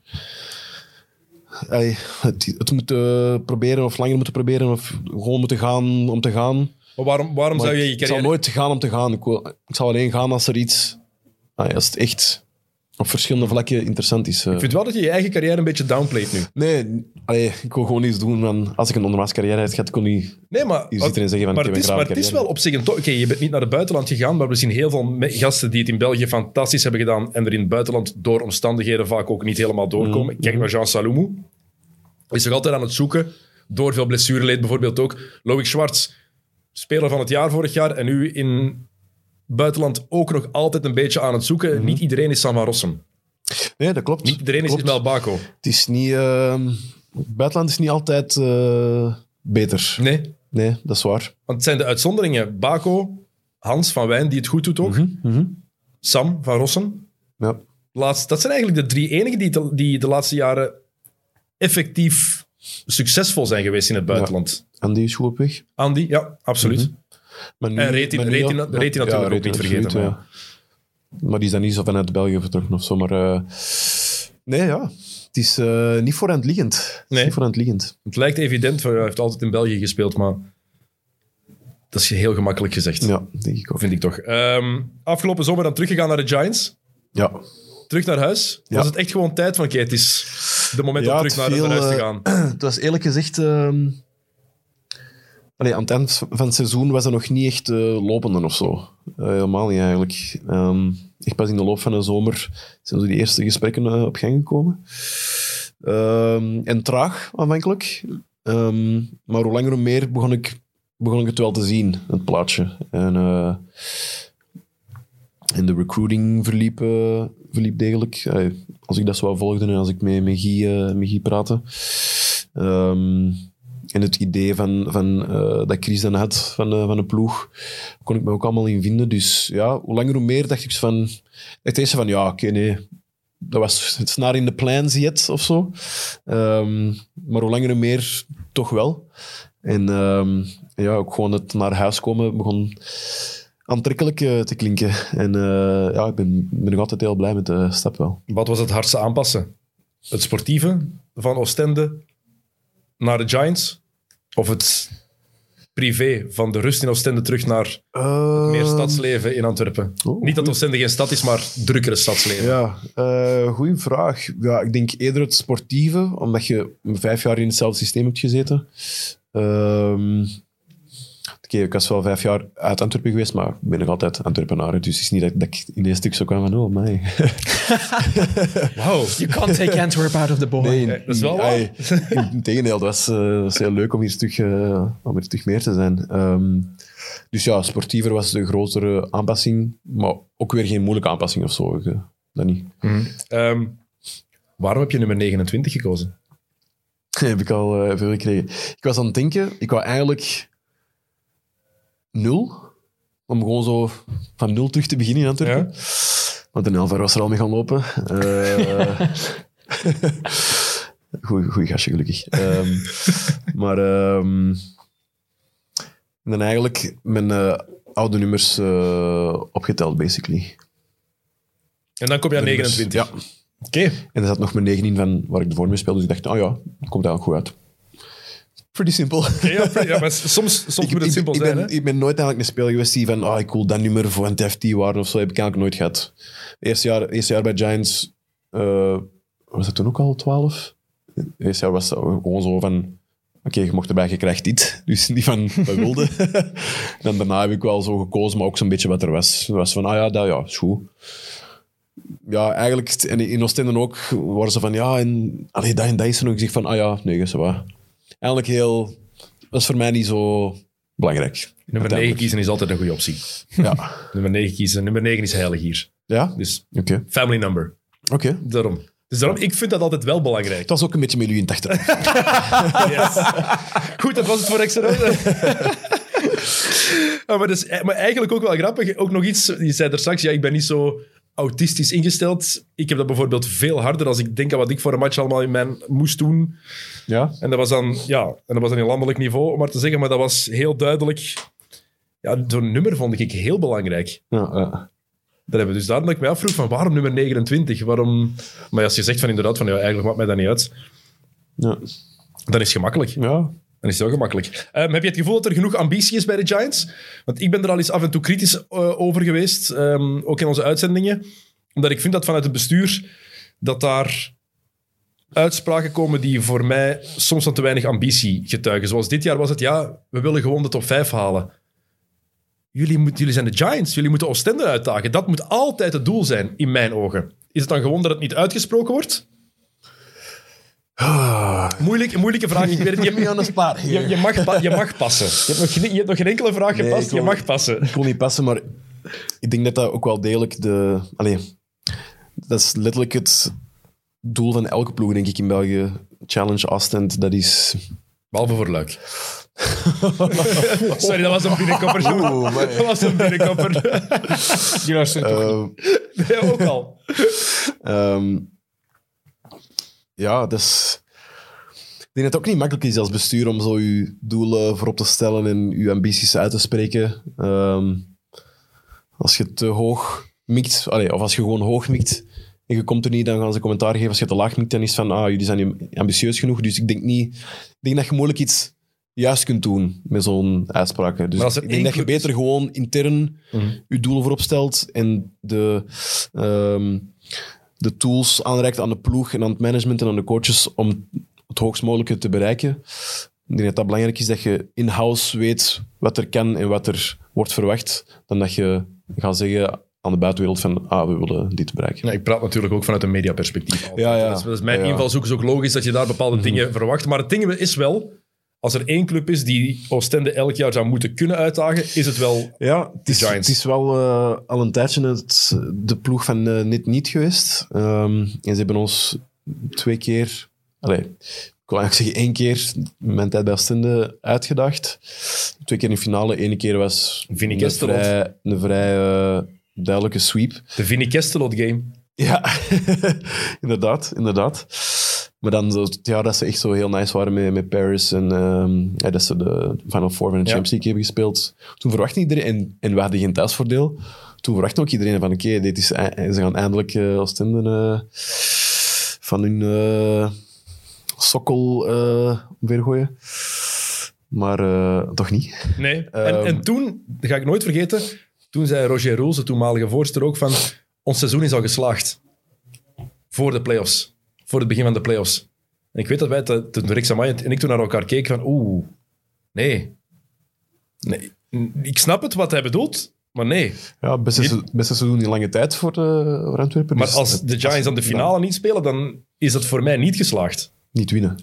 Het, het moeten proberen of langer moeten proberen of gewoon moeten gaan om te gaan. Maar waarom, waarom Maar zou je ik, je ik zal carrière... nooit gaan om te gaan. Ik, wil- ik zal alleen gaan als er iets... als het echt op verschillende vlakken interessant is. eh. Ik vind wel dat je je eigen carrière een beetje downplayt nu. Nee, allee, ik wil gewoon iets doen. Van, als ik een ondermaats carrière had gehad, kon niet... Nee, maar, zeggen van, maar, ik het, is, maar het is wel op zich een... Oké, je bent niet naar het buitenland gegaan, maar we zien heel veel gasten die het in België fantastisch hebben gedaan en er in het buitenland door omstandigheden vaak ook niet helemaal doorkomen. Mhm. Kijk naar Jean Salomou. Is nog altijd aan het zoeken, door veel blessureleed bijvoorbeeld ook. Loïc Schwartz, speler van het jaar vorig jaar en nu in buitenland ook nog altijd een beetje aan het zoeken. Mhm. Niet iedereen is Sam van Rossum. Nee, dat klopt. Niet iedereen is. Ismael Bako. Het is niet... ehm, het buitenland is niet altijd eh, beter. Nee, Nee, dat is waar. want het zijn de uitzonderingen. Bako, Hans van Wijn, die het goed doet ook. Mhm, Sam van Rossum. Ja. Laatst, dat zijn eigenlijk de drie enigen die, te- die de laatste jaren effectief succesvol zijn geweest in het buitenland. Andy is goed op weg. Andy, ja, absoluut. Maar nu, En Retin- maar nu Retin- al- Retin natuurlijk ook niet vergeten, absoluut, maar- ja. Maar die is dan niet zo vanuit België vertrokken of zo. Maar eh, nee, ja. Het is eh, niet voor liggend. Het Nee. niet voor hand liggend. Het lijkt evident, hij heeft altijd in België gespeeld, maar dat is heel gemakkelijk gezegd, Ja, denk ik ook. vind ik toch. Ehm, afgelopen zomer dan teruggegaan naar de Giants. Ja. Terug naar huis. Ja. Was het echt gewoon tijd van, oké, het is de moment om terug het naar, naar viel, huis te eh, gaan. <clears throat> Het was eerlijk gezegd... ehm, allee, aan het eind van het seizoen was er nog niet echt eh, lopende of zo. Eh, helemaal niet eigenlijk. Ehm echt pas in de loop van de zomer zijn zo die eerste gesprekken eh, op gang gekomen. Ehm, en traag, aanvankelijk. Ehm, maar hoe langer hoe meer begon ik, begon ik het wel te zien, het plaatje. En, en de recruiting verliep, verliep degelijk. Als ik dat zo volgde en als ik met, Guy, praatte. Ehm, en het idee van, van, eh, dat Chris dan had van, eh, van een ploeg, kon ik me ook allemaal in vinden. Dus ja, hoe langer hoe meer dacht ik van... dacht eerst van, ja, oké, nee. Dat was het snaar in de plans yet, of zo. Ehm, maar hoe langer hoe meer, toch wel. En ehm, ja, ook gewoon het naar huis komen begon aantrekkelijk eh, te klinken. En ja, ik ben, ben nog altijd heel blij met de stap wel. Wat was het hardste aanpassen? Het sportieve van Oostende naar de Giants? Of het privé van de rust in Oostende terug naar meer Ehm, stadsleven in Antwerpen? oh, Niet dat. Oostende geen stad is, maar drukkere stadsleven. Ja, eh goede vraag. Ja, ik denk eerder het sportieve, omdat je vijf jaar in hetzelfde systeem hebt gezeten. Ehm Oké, ik was wel vijf jaar uit Antwerpen geweest, maar ik ben nog altijd Antwerpenaar. Dus het is niet dat, dat ik in een stuk zo kwam van, oh, mij. <laughs> Wauw. You can't take Antwerp out of the boy. Nee, dat is wel waar. Integendeel, dat was, eh, was heel leuk om hier terug, eh, om hier terug meer te zijn. Ehm, dus ja, sportiever was de grotere aanpassing, maar ook weer geen moeilijke aanpassing of zo. eh, Dat niet. Ehm, waarom heb je nummer 29 gekozen? heb ik al eh, veel gekregen. Ik was aan het denken, ik wou eigenlijk nul, om gewoon zo van nul terug te beginnen in Antwerpen. Want de Elver was er al mee gaan lopen. Eh <laughs> goeie, goeie gastje, gelukkig. Ehm, maar en dan eigenlijk mijn eh, oude nummers eh, opgeteld, basically. En dan kom je aan De nummers, 29. Ja. Oké. En er zat nog mijn 9 in van waar ik ervoor mee speelde. Dus ik dacht, oh ja, dat komt eigenlijk goed uit. Pretty simpel. Ja, ja, maar <laughs> soms, soms moet het simpel ik, zijn. ben, hè? ik ben nooit eigenlijk een speler geweest die van, ah, ik wil dat nummer voor een TFT waren of zo. Heb ik eigenlijk nooit gehad. Eerste jaar, eerste jaar bij Giants, eh, was het toen ook al 12? Eerste jaar was het gewoon zo van, oké, je mocht erbij, je krijgt dit. <laughs> Dus niet van, wilde. <laughs> Dan daarna heb ik wel zo gekozen, maar ook zo'n beetje wat er was. Er was van, ah ja, dat ja, is goed. Ja, eigenlijk, en in Oostende ook, waren ze van, ja, en allee, dat en dat is er nog. Ik zeg van, ah ja, nee, dat is waar. Eigenlijk heel, dat is voor mij niet zo belangrijk. Nummer 9 Uiteindelijk. kiezen is altijd een goede optie. Ja. <laughs> Nummer 9 kiezen. Nummer 9 is heilig hier. Ja? Dus Oké. family number. Oké. Daarom. Dus daarom, ik vind dat altijd wel belangrijk. Het was ook een beetje met jullie in het <laughs> Yes. Goed, dat was het voor Extra. <laughs> Ja, maar, dus, maar eigenlijk ook wel grappig. Ook nog iets, je zei er straks, ja, ik ben niet zo autistisch ingesteld. Ik heb dat bijvoorbeeld veel harder als ik denk aan wat ik voor een match allemaal in mijn moest doen. Ja? En dat was dan, ja, en dat was dan in landelijk niveau, om maar te zeggen, maar dat was heel duidelijk. Ja, zo'n nummer vond ik heel belangrijk. Ja, ja. Dat hebben we dus daarom dat ik mij afvroeg van waarom nummer 29? Waarom... Maar als je zegt van inderdaad van ja, eigenlijk maakt mij dat niet uit, Ja. dan is het gemakkelijk. ja. Dan is het heel gemakkelijk. Ehm, heb je het gevoel dat er genoeg ambitie is bij de Giants? Want ik ben er al eens af en toe kritisch eh, over geweest, ehm, ook in onze uitzendingen. Omdat ik vind dat vanuit het bestuur dat daar uitspraken komen die voor mij soms van te weinig ambitie getuigen. Zoals dit jaar was het, ja, we willen gewoon de top 5 halen. Jullie, moet, jullie zijn de Giants, jullie moeten Oostende uitdagen. Dat moet altijd het doel zijn, in mijn ogen. Is het dan gewoon dat het niet uitgesproken wordt? Ah, Moeilijk, moeilijke vraag. Ik weet je, aan de je, je, mag, je mag passen. Je hebt nog geen, je hebt nog geen enkele vraag Nee, gepast. je mag passen. Ik kon niet passen, maar ik denk dat dat ook wel degelijk de... Allee, dat is letterlijk het doel van elke ploeg, denk ik, in België. Challenge Ostend, dat is... Behalve voor Luik. <laughs> Sorry, dat was een binnenkopper. Oeh, <laughs> maar- Dat was een binnenkopper. <laughs> Die luisteren toch Eh, Ja, ook al. Ehm, ja, dus... Ik denk dat het ook niet makkelijk is als bestuur om zo je doelen voorop te stellen en je ambities uit te spreken. Ehm, als je te hoog mikt, allee, of als je gewoon hoog mikt en je komt er niet, dan gaan ze commentaar geven. Als je te laag mikt, dan is van, ah, jullie zijn niet ambitieus genoeg. Dus ik denk niet... Ik denk dat je moeilijk iets juist kunt doen met zo'n uitspraken. Dus ik denk dat je beter gewoon intern je doelen voorop stelt en de, ehm, de tools aanreikt aan de ploeg en aan het management en aan de coaches om het hoogst mogelijke te bereiken. Ik denk dat dat belangrijk is dat je in-house weet wat er kan en wat er wordt verwacht, dan dat je gaat zeggen aan de buitenwereld van ah, we willen dit bereiken. Ja, ik praat natuurlijk ook vanuit een mediaperspectief. Ja, ja. Dat, is, dat is mijn Ja, ja. invalshoek. is ook logisch dat je daar bepaalde dingen verwacht. Maar het ding is wel, als er één club is die Oostende elk jaar zou moeten kunnen uitdagen, is het wel... Ja, het is, Giants. het is wel eh, al een tijdje het, de ploeg van eh, net niet geweest. Ehm, en ze hebben ons twee keer, allez, ik wil eigenlijk zeggen één keer, mijn tijd bij Oostende, uitgedacht. Twee keer in de finale. Eén keer was Vinnie een Kestelot. vrij, een vrij eh, duidelijke sweep. De Vinnie Kestelot game. Ja, <laughs> inderdaad, inderdaad. Maar dan zo, het jaar dat ze echt zo heel nice waren met, met Paris en ehm, ja, dat ze de Final Four van de Champions League hebben gespeeld. Toen verwachtte iedereen, en, en we hadden geen thuisvoordeel, toen verwachtte ook iedereen van oké, dit is, ze gaan eindelijk uh, Oostende eh, van hun eh, sokkel uh, weergooien. Maar eh, toch niet. Nee. En, Ehm. en toen, dat ga ik nooit vergeten, toen zei Roger Roels, de toenmalige voorzitter, ook van ons seizoen is al geslaagd. Voor de playoffs. Voor het begin van de playoffs. En ik weet dat wij, te- toen Rick Samay en ik toen naar elkaar keken van oeh, nee. nee. Ik snap het wat hij bedoelt, maar nee. Ja, beste, se- beste seizoen in lange tijd voor, eh, voor Antwerpen. Maar dus als de Giants dan de finale niet spelen, dan is dat voor mij niet geslaagd. Niet winnen.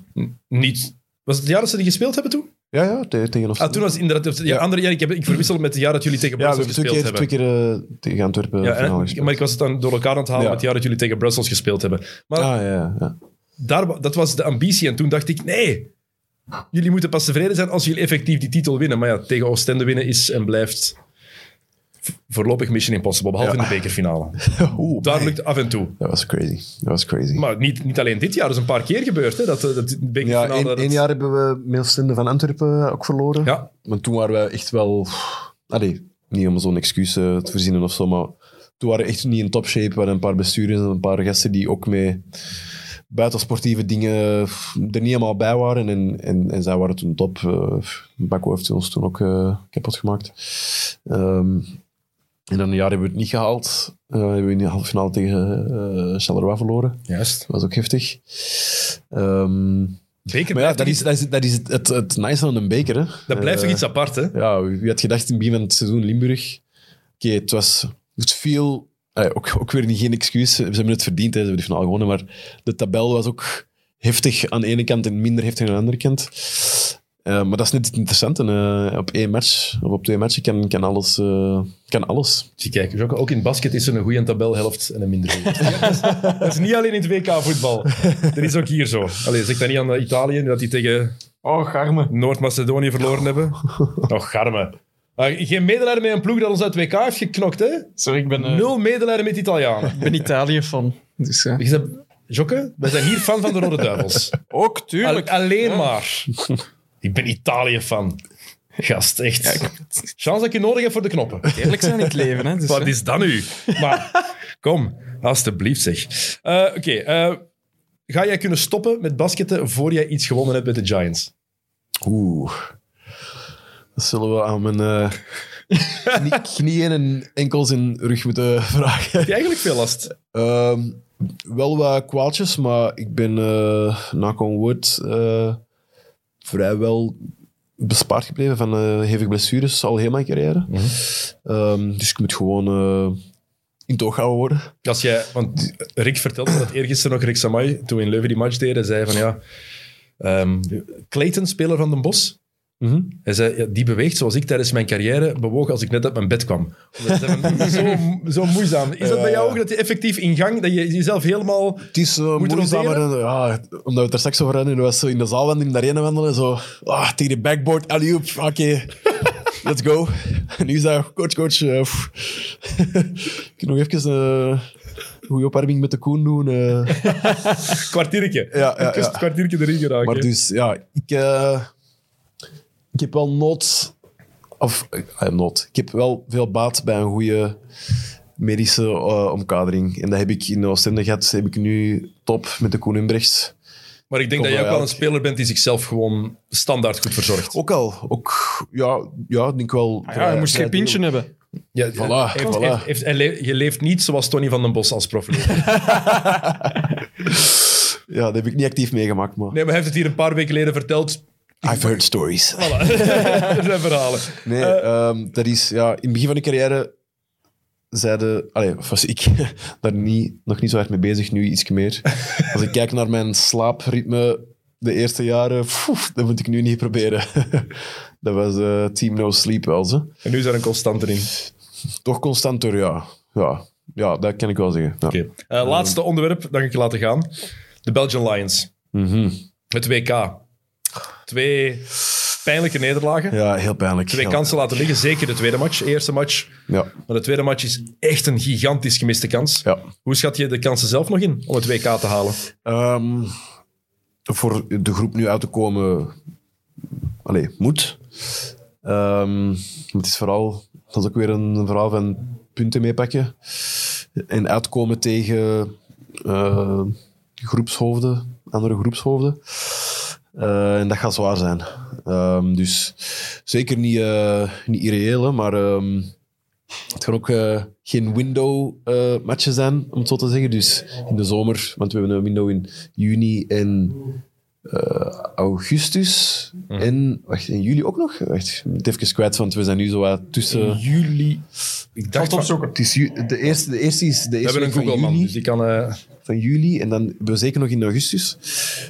Niet. Was het het jaar dat ze die gespeeld hebben toen? Ja, ja, te- tegen Ah, Oostende. toen was het inderdaad... Ja, Ja. andere jaar, ik, heb, ik verwissel met het jaar dat jullie tegen Ja, we Brussels hebben twee gespeeld keer, hebben. twee keer eh, tegen Antwerpen Ja, finale gespeeld. maar ik was het dan door elkaar aan het halen Ja. met het jaar dat jullie tegen Brussels gespeeld hebben. Maar Ah, ja, ja. daar, wa- dat was de ambitie. En toen dacht ik, nee, jullie moeten pas tevreden zijn als jullie effectief die titel winnen. Maar ja, tegen Oostende winnen is en blijft voorlopig mission impossible. Behalve in de bekerfinale. <laughs> Oeh, Daar lukt af en toe. Dat was crazy. Dat was crazy. Maar niet, niet alleen dit jaar, dat is een paar keer gebeurd. Hè, dat, eh, dat de ja, bekerfinale... één, dat één het- jaar hebben we Meelstende van Antwerpen ook verloren. Ja, Maar toen waren we echt wel... Allee, niet om zo'n excuus eh, te verzinnen of zo, maar toen waren we echt niet in topshape. We hadden een paar bestuurders en een paar gasten die ook mee buitensportieve dingen er niet helemaal bij waren. En, en, en zij waren toen top. Uh, Bakko heeft ons toen ook eh, kapot gemaakt. Ehm, en dan een jaar hebben we het niet gehaald. Eh, hebben we in de halve finale tegen eh Charleroi verloren. juist. Dat was ook heftig. Ehm, Beker maar ja, dat is, dat is, dat is het, het, het nice aan een beker. Hè. dat blijft toch Eh, iets apart, hè? ja, wie had gedacht in het begin van het seizoen Limburg? Oké, het was het viel... ook, ook weer niet, geen excuus. Ze hebben het verdiend, hè. ze hebben de finale gewonnen. Maar de tabel was ook heftig aan de ene kant en minder heftig aan de andere kant. Eh, maar dat is net het interessante. eh, op één match, of op twee matchen kan, kan, alles, eh, kan alles. Zie, kijk, Jocke, ook in basket is er een goede tabelhelft en een minder goede. <laughs> dat, is, dat is niet alleen in het WK-voetbal. Dat is ook hier zo. Allee, zeg dat niet aan Italië, dat die tegen Oh. Noord-Macedonië verloren hebben. <laughs> Och, garme. Ah, geen medelijden met een ploeg dat ons uit het WK heeft geknokt, hè? Sorry, ik ben, eh, Nul medelijden met Italianen. ik ben Italië-fan. Dus, Je zegt, Jokke, wij zijn hier fan van de Rode Duivels. Ook, Al- tuurlijk. alleen maar. Ik ben Italië-fan. Gast, echt. Chance dat ik je nodig heb voor de knoppen. Eerlijk zijn in het leven, hè. Dus, Wat is dat nu? Maar kom, alstublieft zeg. Eh, Oké, eh, ga jij kunnen stoppen met basketten voor jij iets gewonnen hebt met de Giants? Oeh. Dat zullen we aan mijn eh, knie- knieën en enkels en rug moeten vragen. Heb je eigenlijk veel last? Ehm, wel wat kwaaltjes, maar ik ben uh, knock on wood uh, vrijwel bespaard gebleven van uh, hevige blessures al heel mijn carrière. Um, dus ik moet gewoon uh, in het oog gehouden worden. Als jij, want Rick vertelde me dat eergisteren nog Rick Samay, toen we in Leuven die match deden, zei van ja, um, Clayton, speler van Den Bosch, Mm -hmm. Hij zei, ja, die beweegt zoals ik tijdens mijn carrière bewoog als ik net uit mijn bed kwam. <laughs> zo, zo moeizaam. Is dat bij jou ook, dat je effectief in gang, dat je jezelf helemaal Het is uh, moeizaam, maar, ja, omdat we het er straks over hadden, was zo in de zaal in de arena wandelen, zo, ah, tegen de backboard, alley oké, okay. <laughs> let's go. En nu is dat, coach, coach, uh, <laughs> ik nog even uh, een goede opwarming met de Koen doen. Uh. kwartiertje. Ja, ja, kwartiertje erin geraken. Maar dus, ja, ik... Uh, ik heb wel nood... Of, uh, nood. Ik heb wel veel baat bij een goede medische uh, omkadering. En dat heb ik in de Oostende gehad. heb ik nu top met de Koen Inbrechts. Maar ik denk Kom dat jij ook wel een speler bent die zichzelf gewoon standaard goed verzorgt. Ook al. Ook, ja, ja, ik denk wel... Ah, ja, je moest geen pintje hebben. Ja, Voilà, heeft, voilà. heeft, je leeft niet zoals Tony van den Bos als profleer. <laughs> ja, dat heb ik niet actief meegemaakt, maar... Nee, maar hij heeft het hier een paar weken geleden verteld. I've heard stories. Voilà. dat <laughs> zijn verhalen. Nee, uh, um, dat is... Ja, in het begin van de carrière zeiden... Allee, was ik <laughs> daar niet, nog niet zo hard mee bezig, nu iets meer. Als ik kijk naar mijn slaapritme de eerste jaren, dat moet ik nu niet proberen. <laughs> dat was uh, Team No Sleep wel. En nu is er een constante in. Toch constanter, ja. Ja, ja dat kan ik wel zeggen. Ja. Okay. Uh, laatste onderwerp, dan ga ik je laten gaan. De Belgian Lions. Mm -hmm. Het WK. Twee pijnlijke nederlagen. Ja, heel pijnlijk. Twee kansen laten liggen. Zeker de tweede match. Eerste match. Ja. Maar de tweede match is echt een gigantisch gemiste kans. Ja. Hoe schat je de kansen zelf nog in om het WK te halen? Um, voor de groep nu uit te komen allee, moet. Ehm, het is vooral, dat is ook weer een verhaal van punten meepakken. En uitkomen tegen eh, groepshoofden, andere groepshoofden. Eh, en dat gaat zwaar zijn. Ehm, dus zeker niet, eh, niet irreëel, hè, maar ehm, het gaan ook eh, geen window-matchen zijn, om het zo te zeggen. Dus in de zomer, want we hebben een window in juni en eh, augustus. En, wacht, in juli ook nog? Wacht, ik ben het even kwijt, want we zijn nu zo wat tussen... Juli. Ik dacht we Het is ju- de, eerste, de eerste is de eerste hebben een Google-man, dus die kan... van juli. En dan we zeker nog in augustus.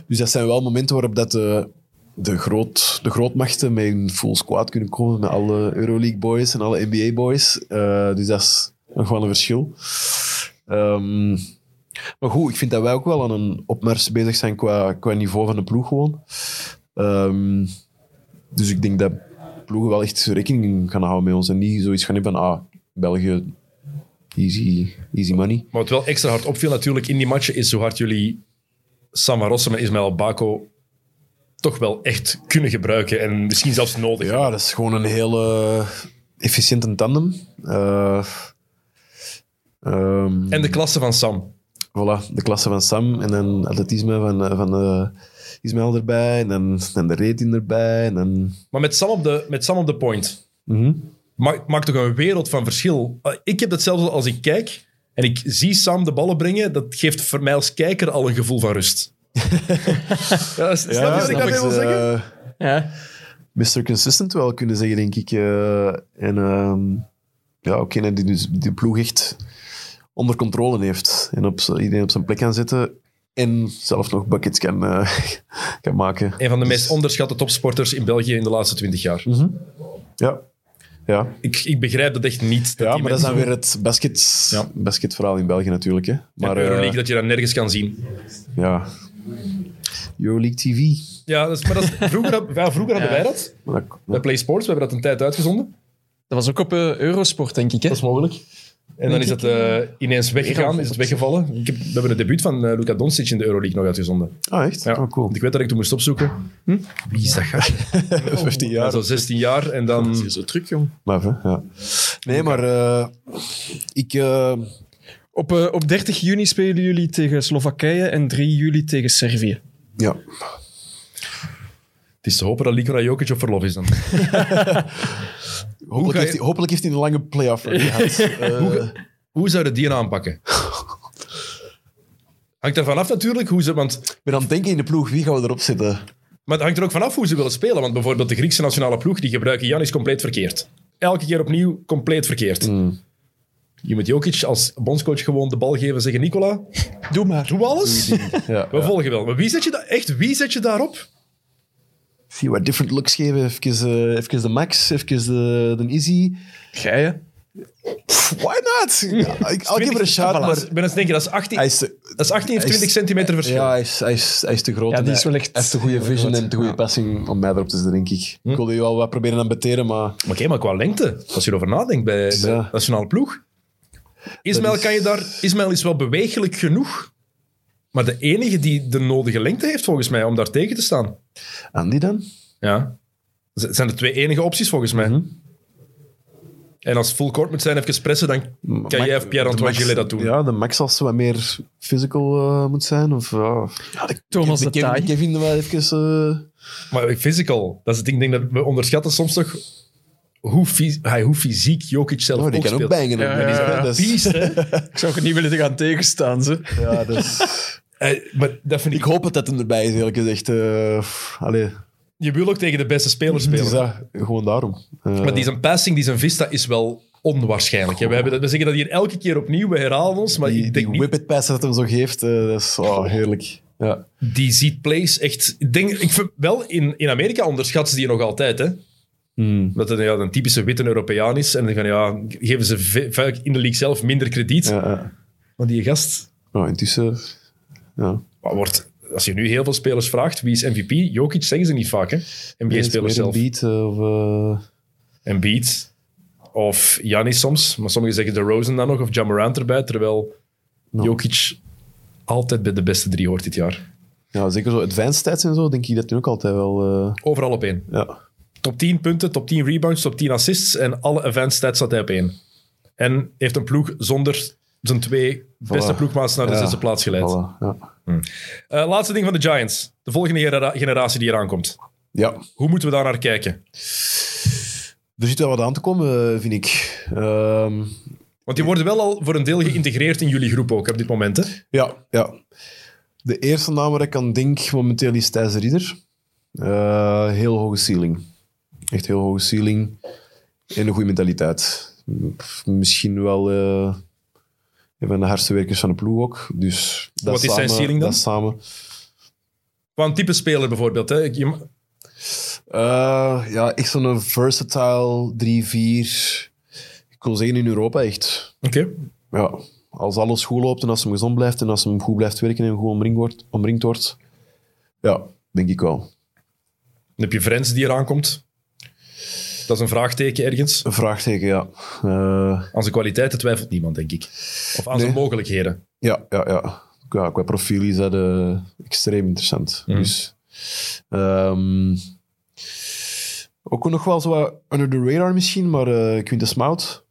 Dus dat zijn wel momenten waarop dat de, de, groot, de grootmachten met een full squad kunnen komen. Met alle Euroleague boys en alle NBA boys. Eh, dus dat is nog wel een verschil. Ehm, maar goed, ik vind dat wij ook wel aan een opmars bezig zijn qua, qua niveau van de ploeg gewoon. Ehm, dus ik denk dat ploegen wel echt rekening gaan houden met ons. En niet zoiets gaan hebben van, ah, België, easy, easy money. Maar wat wel extra hard opviel natuurlijk in die matchen is hoe hard jullie Sam van Rossum en Ismaël Bako toch wel echt kunnen gebruiken en misschien zelfs nodig Ja, dat is gewoon een hele efficiënte tandem. Eh, ehm, En de klasse van Sam. voilà, de klasse van Sam en dan atletisme van, eh, van eh, Ismaël erbij en dan, dan de rating erbij. En dan, Maar met Sam op de, met Sam op de point Mhm. Maakt, maakt toch een wereld van verschil. Uh, Ik heb hetzelfde als ik kijk en ik zie Sam de ballen brengen. Dat geeft voor mij als kijker al een gevoel van rust. <laughs> ja, snap je wat ik daarmee wil ik, zeggen? eh, Ja. Mr. Consistent wel kunnen zeggen, denk ik. Eh, en ehm, ja, ook een die dus die ploeg echt onder controle heeft. En op, iedereen op zijn plek kan zetten. En zelf nog buckets kan, eh, <laughs> kan maken. Een van de Dus- meest onderschatte topsporters in België in de laatste twintig jaar. Ja. Ja, Ik, ik begrijp dat echt niet. Dat ja maar dat is dan weer het basket, Ja. basketverhaal in België natuurlijk. Hè. Maar Maar eh, Euroleague, dat je dat nergens kan zien. ja, Euroleague TV. Ja, dat is, maar dat is, vroeger, ja, vroeger hadden wij dat- Bij Play Sports, we hebben dat een tijd uitgezonden. Dat was ook op eh, Eurosport, denk ik. Hè? Dat is mogelijk. En dan is het eh, ineens weggegaan, is het weggevallen. Ik heb, we hebben het debuut van eh, Luka Doncic in de Euroleague nog uitgezonden. Ah, echt? Ja. Oh, cool. Want ik weet dat ik toen moest opzoeken. Hm? Wie is dat gast? 15 <laughs> Ja, jaar. zo 16 jaar en dan... Zo terug, jong. Maar, hè, ja. Nee, maar eh, ik... eh, Op, op 30 juni spelen jullie tegen Slowakije en 3 juli tegen Servië. ja, Het is te hopen dat Nikola Jokic op verlof is dan. hopelijk, heeft hij, hopelijk heeft hij een lange playoff gehad. <laughs> Hoe, hoe zou je die aanpakken? Hangt er vanaf natuurlijk hoe ze... Want, ik ben aan het denken in de ploeg, wie gaan we erop zetten? maar het hangt er ook vanaf hoe ze willen spelen. Want bijvoorbeeld de Griekse nationale ploeg, die gebruiken Janis compleet verkeerd. Elke keer opnieuw compleet verkeerd. Je moet Jokic als bondscoach gewoon de bal geven en zeggen... Nicola, Doe maar. doe alles. Ja, We volgen wel. Maar wie zet je daar echt? Wie zet je daarop? Zie wat different looks geven. Even, eh, even de Max, even de, de Easy. Gij, hè? Pff, Why not? Ja, ik, I'll give it a shot, maar Ik ben eens denken, dat is 18, hij is, te- dat is 18 of hij is- 20 centimeter verschil. ja, hij, is, hij, is, hij is te groot. Ja, die is hij- wel echt- Hij heeft de goede vision groot. en de goede Ja. passing om mij erop te zetten, denk ik. Ik wilde je wel wat proberen aan beteren, maar... Maar oké, maar qua lengte, als je erover nadenkt bij, de nationale ploeg. Ismaël, Dat is- kan je daar, Ismaël is wel bewegelijk genoeg, maar de enige die de nodige lengte heeft volgens mij om daar tegen te staan. Andy dan? Ja. Dat zijn de twee enige opties volgens mij. Mhm. En als het full court moet zijn, even pressen, dan kan Max- jij of Pierre-Antoine Gillet dat doen. Ja, de Max als ze wat meer physical eh, moet zijn. Of, ja. Ja, de, Thomas de de Kevin. Kevin wel even... eh, Maar physical, dat is het ding. Ik denk dat we onderschatten soms toch hoe, fys- hij, hoe fysiek Jokic zelf oh, die ook kan ook bangen. Ja, ja, ja. Dat is- Beast, hè? <laughs> Ik zou het niet willen te gaan tegenstaan, ze. Ja, dat is... Eh, maar dat vind Ik ik... hoop dat dat hem erbij is, eerlijk gezegd. eh allee, Je wil ook tegen de beste spelers het spelen. is dat, gewoon daarom. Eh, Maar die zijn passing, die zijn vista is wel onwaarschijnlijk. hè. We, hebben dat, we zeggen dat hier elke keer opnieuw, we herhalen ons, maar die, ik die denk niet... whippet pass dat hem zo geeft, eh, dat is oh, heerlijk. Ja. Die ziet plays echt... Ik denk, ik vind wel, in, in Amerika onderschatten ze die nog altijd, hè. Dat het ja, een typische witte Europeaan is. En dan ja, geven ze in de league zelf minder krediet. Ja, ja. Maar die gast Nou, intussen... Ja. maar wordt... Als je nu heel veel spelers vraagt, wie is MVP? Jokic zeggen ze niet vaak, hè. NBA-spelers zelf. Beat, eh, of, eh, Embiid. Of Giannis soms. Maar sommigen zeggen de Rosen dan nog. Of Jamorant erbij. Terwijl No. Jokic altijd bij de beste drie hoort dit jaar. Ja, zeker zo advanced stats en zo, denk ik dat hij ook altijd wel... eh, Overal op één. ja. Top 10 punten, top 10 rebounds, top 10 assists en alle advanced stats staat hij op één. En heeft een ploeg zonder zijn twee beste ploegmaats naar de Ja, zesde plaats geleid. Voilà, ja. Eh, laatste ding van de Giants. De volgende genera- generatie die eraan komt. ja, Hoe moeten we daar naar kijken? er zit wel wat aan te komen, eh, vind ik. Ehm, Want die worden wel al voor een deel geïntegreerd in jullie groep ook op dit moment. Hè? ja, ja. De eerste naam waar ik aan denk momenteel is Thijs de Ridder. Eh, heel hoge ceiling. Echt heel hoge ceiling. En een goede mentaliteit. Misschien wel een van de hardste werkers van de ploeg ook. Dus dat Wat is zijn ceiling dan? Dat samen. Qua een type speler bijvoorbeeld. Hè? Je- Eh, ja, echt zo'n versatile 3-4. Ik wil zeggen in Europa echt. Oké. Ja, als alles goed loopt en als hem gezond blijft en als hem goed blijft werken en goed omringd wordt, omringd wordt ja, denk ik wel. Dan heb je Frens die eraan komt. Dat is een vraagteken ergens. Een vraagteken, ja. Eh, Aan zijn kwaliteiten twijfelt niemand, denk ik. Of aan Nee. zijn mogelijkheden. ja, ja, ja. ja. Qua profiel is dat eh, extreem interessant. Mhm. Dus, ehm, ook nog wel zo wat under the radar misschien, maar eh Quintus Mout,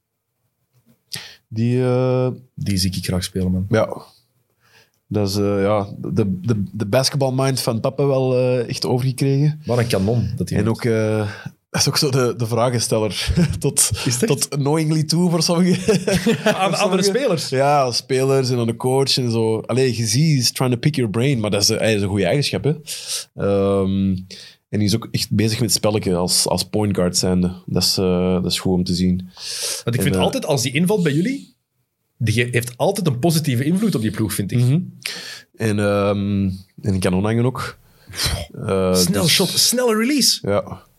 die... Die zie ik graag spelen, man. Ja. Dat is ja, de, de, de basketbalmind van papa wel echt overgekregen. Wat een kanon. Dat hij En ook, dat is ook zo de, de vragensteller. <laughs> tot, Is tot knowingly toe voor sommigen. <laughs> aan andere spelers. ja, spelers en aan de coach en zo. Allee, je ziet, he's trying to pick your brain. Maar dat is, hij is een goede eigenschap, hè. Ehm, en hij is ook echt bezig met het spelletje als, als point guard zijnde. Dat is, eh, dat is goed om te zien. Want ik En, vind eh, altijd, als die invalt bij jullie, die heeft altijd een positieve invloed op die ploeg, vind ik. Mhm. En, en kan onhangen ook. Eh, Snel dus- shot, snelle release. Ja.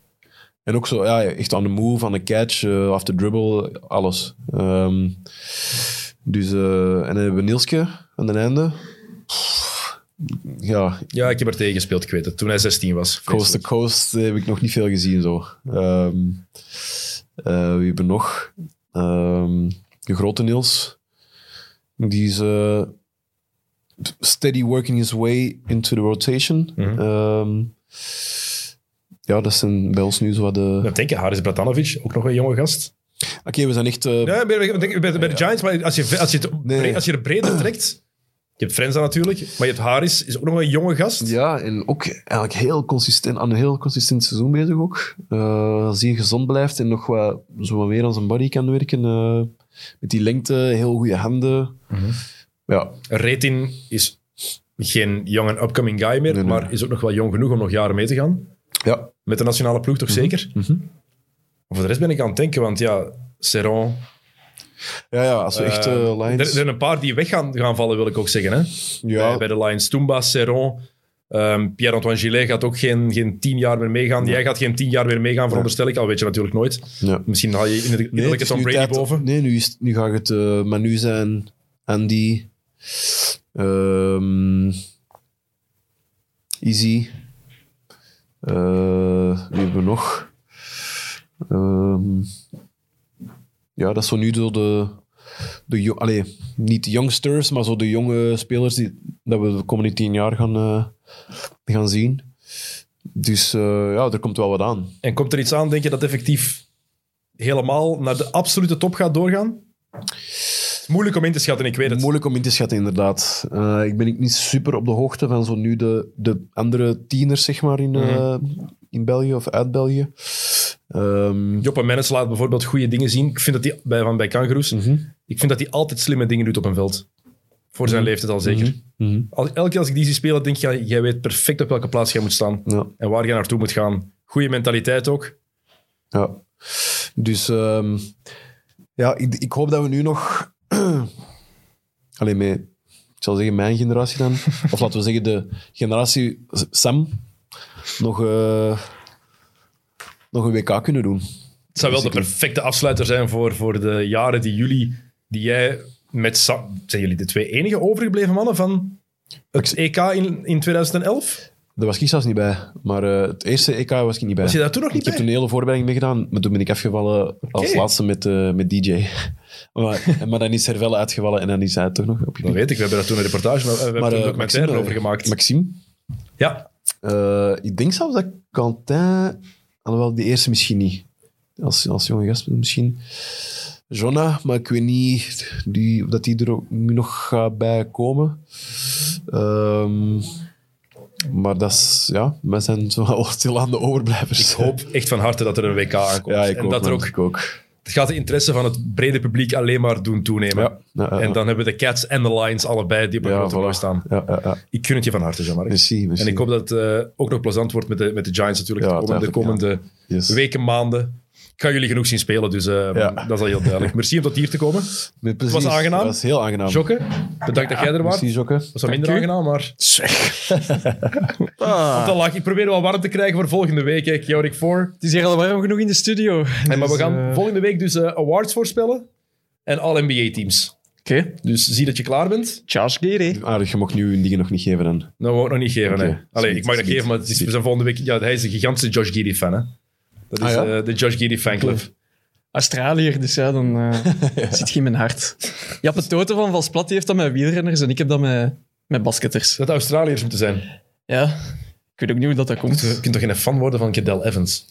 En ook zo, ja, echt aan de move, aan de catch, eh off the dribble, alles. Ehm, dus, eh, en dan hebben we Nielske aan het einde. Ja, Ja, ik heb er tegen gespeeld, ik weet het. Toen hij 16 was. coast to coast heb ik nog niet veel gezien zo. Ehm eh, wie hebben we nog? Ehm, de grote Niels. Die is eh, steady working his way into the rotation. Mhm. Ja, dat zijn bij ons nu zo wat de... Dan denk je, Haris Bratanovic, ook nog een jonge gast. Oké, we zijn echt... eh, Ja, bij, bij, de Giants, maar als je, als, je het Nee. bre- als je er breder trekt... Je hebt Frenza natuurlijk, maar je hebt Haris, is ook nog een jonge gast. Ja, en ook eigenlijk heel consistent, aan een heel consistent seizoen bezig ook. Eh, als hij gezond blijft en nog wat, zo wat meer aan zijn body kan werken. eh, met die lengte, heel goede handen. Ja, Retin is geen young and upcoming guy meer, Nee, nee. maar is ook nog wel jong genoeg om nog jaren mee te gaan. ja. Met de nationale ploeg toch zeker? mhm. Voor de rest ben ik aan het denken, want ja, Serron... ja, ja als we echt eh, eh, Lions... Er zijn een paar die weg gaan, gaan vallen, wil ik ook zeggen. Hè? ja, Bij, bij de Lions, Toumba, Serron... ehm, Pierre-Antoine Gillet gaat ook geen, geen tien jaar meer meegaan. Jij gaat geen tien jaar meer meegaan, veronderstel ik. Al weet je natuurlijk nooit. ja. Misschien haal je in de Nee, Tom nu Brady tijd- boven. Nee, nu, is, nu gaat het eh Manu zijn, Andy, ehm, Easy. Eh, wie hebben we nog? Ehm, ja, dat is zo nu zo de, de allee, niet youngsters, maar zo de jonge spelers die dat we de komende tien jaar gaan, eh, gaan zien. Dus eh, ja, er komt wel wat aan. En komt er iets aan, denk je, dat effectief helemaal naar de absolute top gaat doorgaan? Is moeilijk om in te schatten, ik weet het. Moeilijk om in te schatten, inderdaad. Eh, ik ben niet super op de hoogte van zo nu de, de andere tieners, zeg maar, in, eh, in België of uit België. Ehm, Joppe Mennis laat bijvoorbeeld goede dingen zien. Ik vind dat hij bij, van bij Kangaroos, mhm, ik vind dat hij altijd slimme dingen doet op een veld. Voor zijn leeftijd al zeker. mhm. Elke keer als ik die zie spelen, denk ik, ja, jij weet perfect op welke plaats jij moet staan. Ja, En waar je naartoe moet gaan. Goede mentaliteit ook. ja. Dus ehm, ja, ik, ik hoop dat we nu nog... <clears throat> Alleen met, ik zal zeggen, mijn generatie dan. of laten we zeggen, de generatie Sam nog, eh, nog een WK kunnen doen. Het zou wel de Zeker. perfecte afsluiter zijn voor, voor de jaren die jullie, die jij met Sam... Zijn jullie de twee enige overgebleven mannen van het EK in, in 2011? Daar was ik zelfs niet bij. Maar eh, het eerste EK was ik niet bij. Was je daar toen nog niet ik heb toen een hele voorbereiding meegedaan, maar toen ben ik afgevallen als laatste met, eh, met DJ. Maar, <laughs> maar dan is Hervelle uitgevallen en dan is hij toch nog op Dat weet ik, we hebben daar toen een reportage, we hebben Maar, er een eh, documentaire Maxime, over gemaakt. Maxime, Ja, Eh, ik denk zelfs dat Quentin... Alhoewel, die eerste misschien niet. Als, als jonge gast misschien. Jonna, maar ik weet niet die, dat die er ook nu nog gaat bij komen. Ehm, maar dat is... Ja, wij zijn zo wel <laughs> stil aan de overblijvers. ik hoop echt van harte dat er een WK aankomt. Ja, ik en ook, dat er ook, ik ook. Het gaat de interesse van het brede publiek alleen maar doen toenemen. Ja, ja, ja, En dan hebben we de Cats en de Lions allebei die op een voilà. staan. Ik gun het je van harte, Jean-Marc. En ik hoop dat het eh, ook nog plezant wordt met de, met de Giants natuurlijk de komende, de komende Yes. weken, maanden. Ik ga jullie genoeg zien spelen, dus eh, Ja. dat is al heel duidelijk. Merci om tot hier te komen. Met plezier. was aangenaam. Dat was heel aangenaam. Jokke, bedankt dat jij er was. Merci, Jokke. Dat was wat minder u. aangenaam, maar <laughs> Ah, te lachen. Ik probeer wel warm te krijgen voor volgende week. Hè. Chaotic 4. het is hier al warm genoeg in de studio. Hey, maar we Dus, gaan eh, volgende week dus eh, awards voorspellen. En All-NBA-teams. Oké. Dus zie dat je klaar bent. Charles Gere. Aardig, je mocht nu je dingen nog niet geven dan. Ik nog niet geven. Oké, hè. Allee, sweet, ik mag dat sweet, geven, maar het is, zijn volgende week... Ja, hij is een gigantische Josh Giddy-fan. Hè. Dat is Ah, ja? eh, de Josh Giddy fanclub. Australiër, dus ja, dan eh, <laughs> zit je in mijn hart. Jappe Toten van Valsplat die heeft dat met wielrenners en ik heb dat met, met basketters. Dat Australiërs moeten zijn. Ja, ik weet ook niet hoe dat, dat komt. Je kunt toch geen fan worden van Cadel Evans?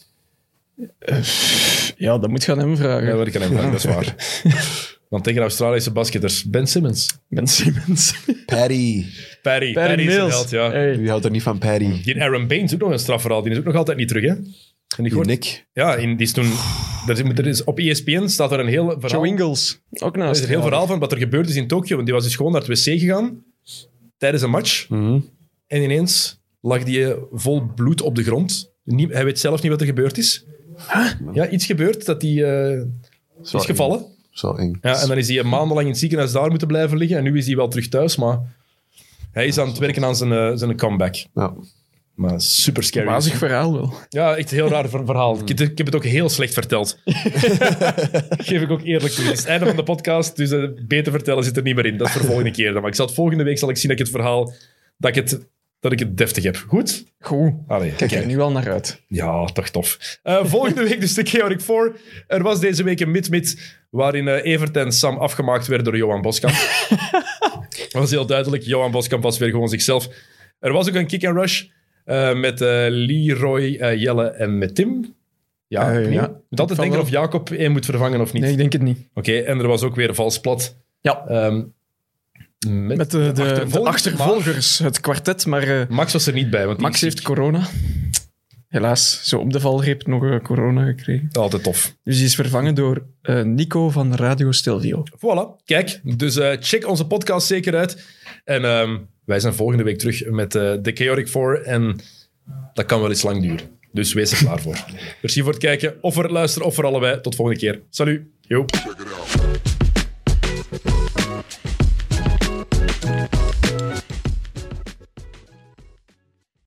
Ja, dat moet je aan hem vragen. Ja, dat kan hem vragen, dat is waar. <laughs> Want tegen Australische basketters, Ben Simmons. Ben Simmons. Paddy. Perry, Perry Perry is een Mills. held, ja. Hey. Wie houdt er niet van Paddy? Die Aaron Baines is ook nog een strafverhaal. Die is ook nog altijd niet terug, hè? En die Nick. Ja, in, die is toen... Er is, er is, op ESPN staat er een heel verhaal... Joe Ingles. Ook er naast. is een heel verhaal van wat er gebeurd is in Tokio. Want die was dus gewoon naar het wc gegaan tijdens een match. Mhm. En ineens lag die eh, vol bloed op de grond. Nie- hij weet zelf niet wat er gebeurd is. Ja, iets gebeurd dat hij eh, is gevallen. eng. Zo eng. Ja, en dan is hij maandenlang in het ziekenhuis daar moeten blijven liggen. En nu is hij wel terug thuis, maar hij is aan het werken aan zijn, eh, zijn comeback. Ja. Maar super scary. Wazig verhaal wel. Ja, echt een heel raar ver- verhaal. Ik, ik heb het ook heel slecht verteld. <laughs> Geef ik ook eerlijk toe. Het is het einde van de podcast, dus eh, beter vertellen zit er niet meer in. Dat is voor de volgende keer dan. Maar ik zal het volgende week zal ik zien dat ik het verhaal... Dat ik het, dat ik het deftig heb. Goed? Goed. Allee, Kijk er nu al naar uit. Ja, toch tof. Eh, volgende week dus de Chaotic 4. Er was deze week een mid-mid waarin eh, Evert en Sam afgemaakt werden door Johan Boskamp. <laughs> dat was heel duidelijk. Johan Boskamp was weer gewoon zichzelf. Er was ook een kick-and-rush eh, met eh, Leroy, eh, Jelle en met Tim. Ja, ja. Altijd Van denken of Jacob één moet vervangen of niet. Nee, ik denk het niet. Oké, en er was ook weer vals plat. Ja. Ehm, met, Met de, de, de achtervolgers, achtervolgers, het kwartet, maar Max was er niet bij, want Max heeft corona. Helaas, zo op de valreep nog eh, corona gekregen. altijd tof. Dus die is vervangen door eh, Nico van Radio Stelvio. Voilà, kijk. Dus eh, check onze podcast zeker uit. En ehm, wij zijn volgende week terug met The Chaotic 4. En dat kan wel eens lang duren. Dus wees er klaar voor. Merci voor het kijken, of voor het luisteren, of voor allebei. Tot volgende keer. Salut. Yo.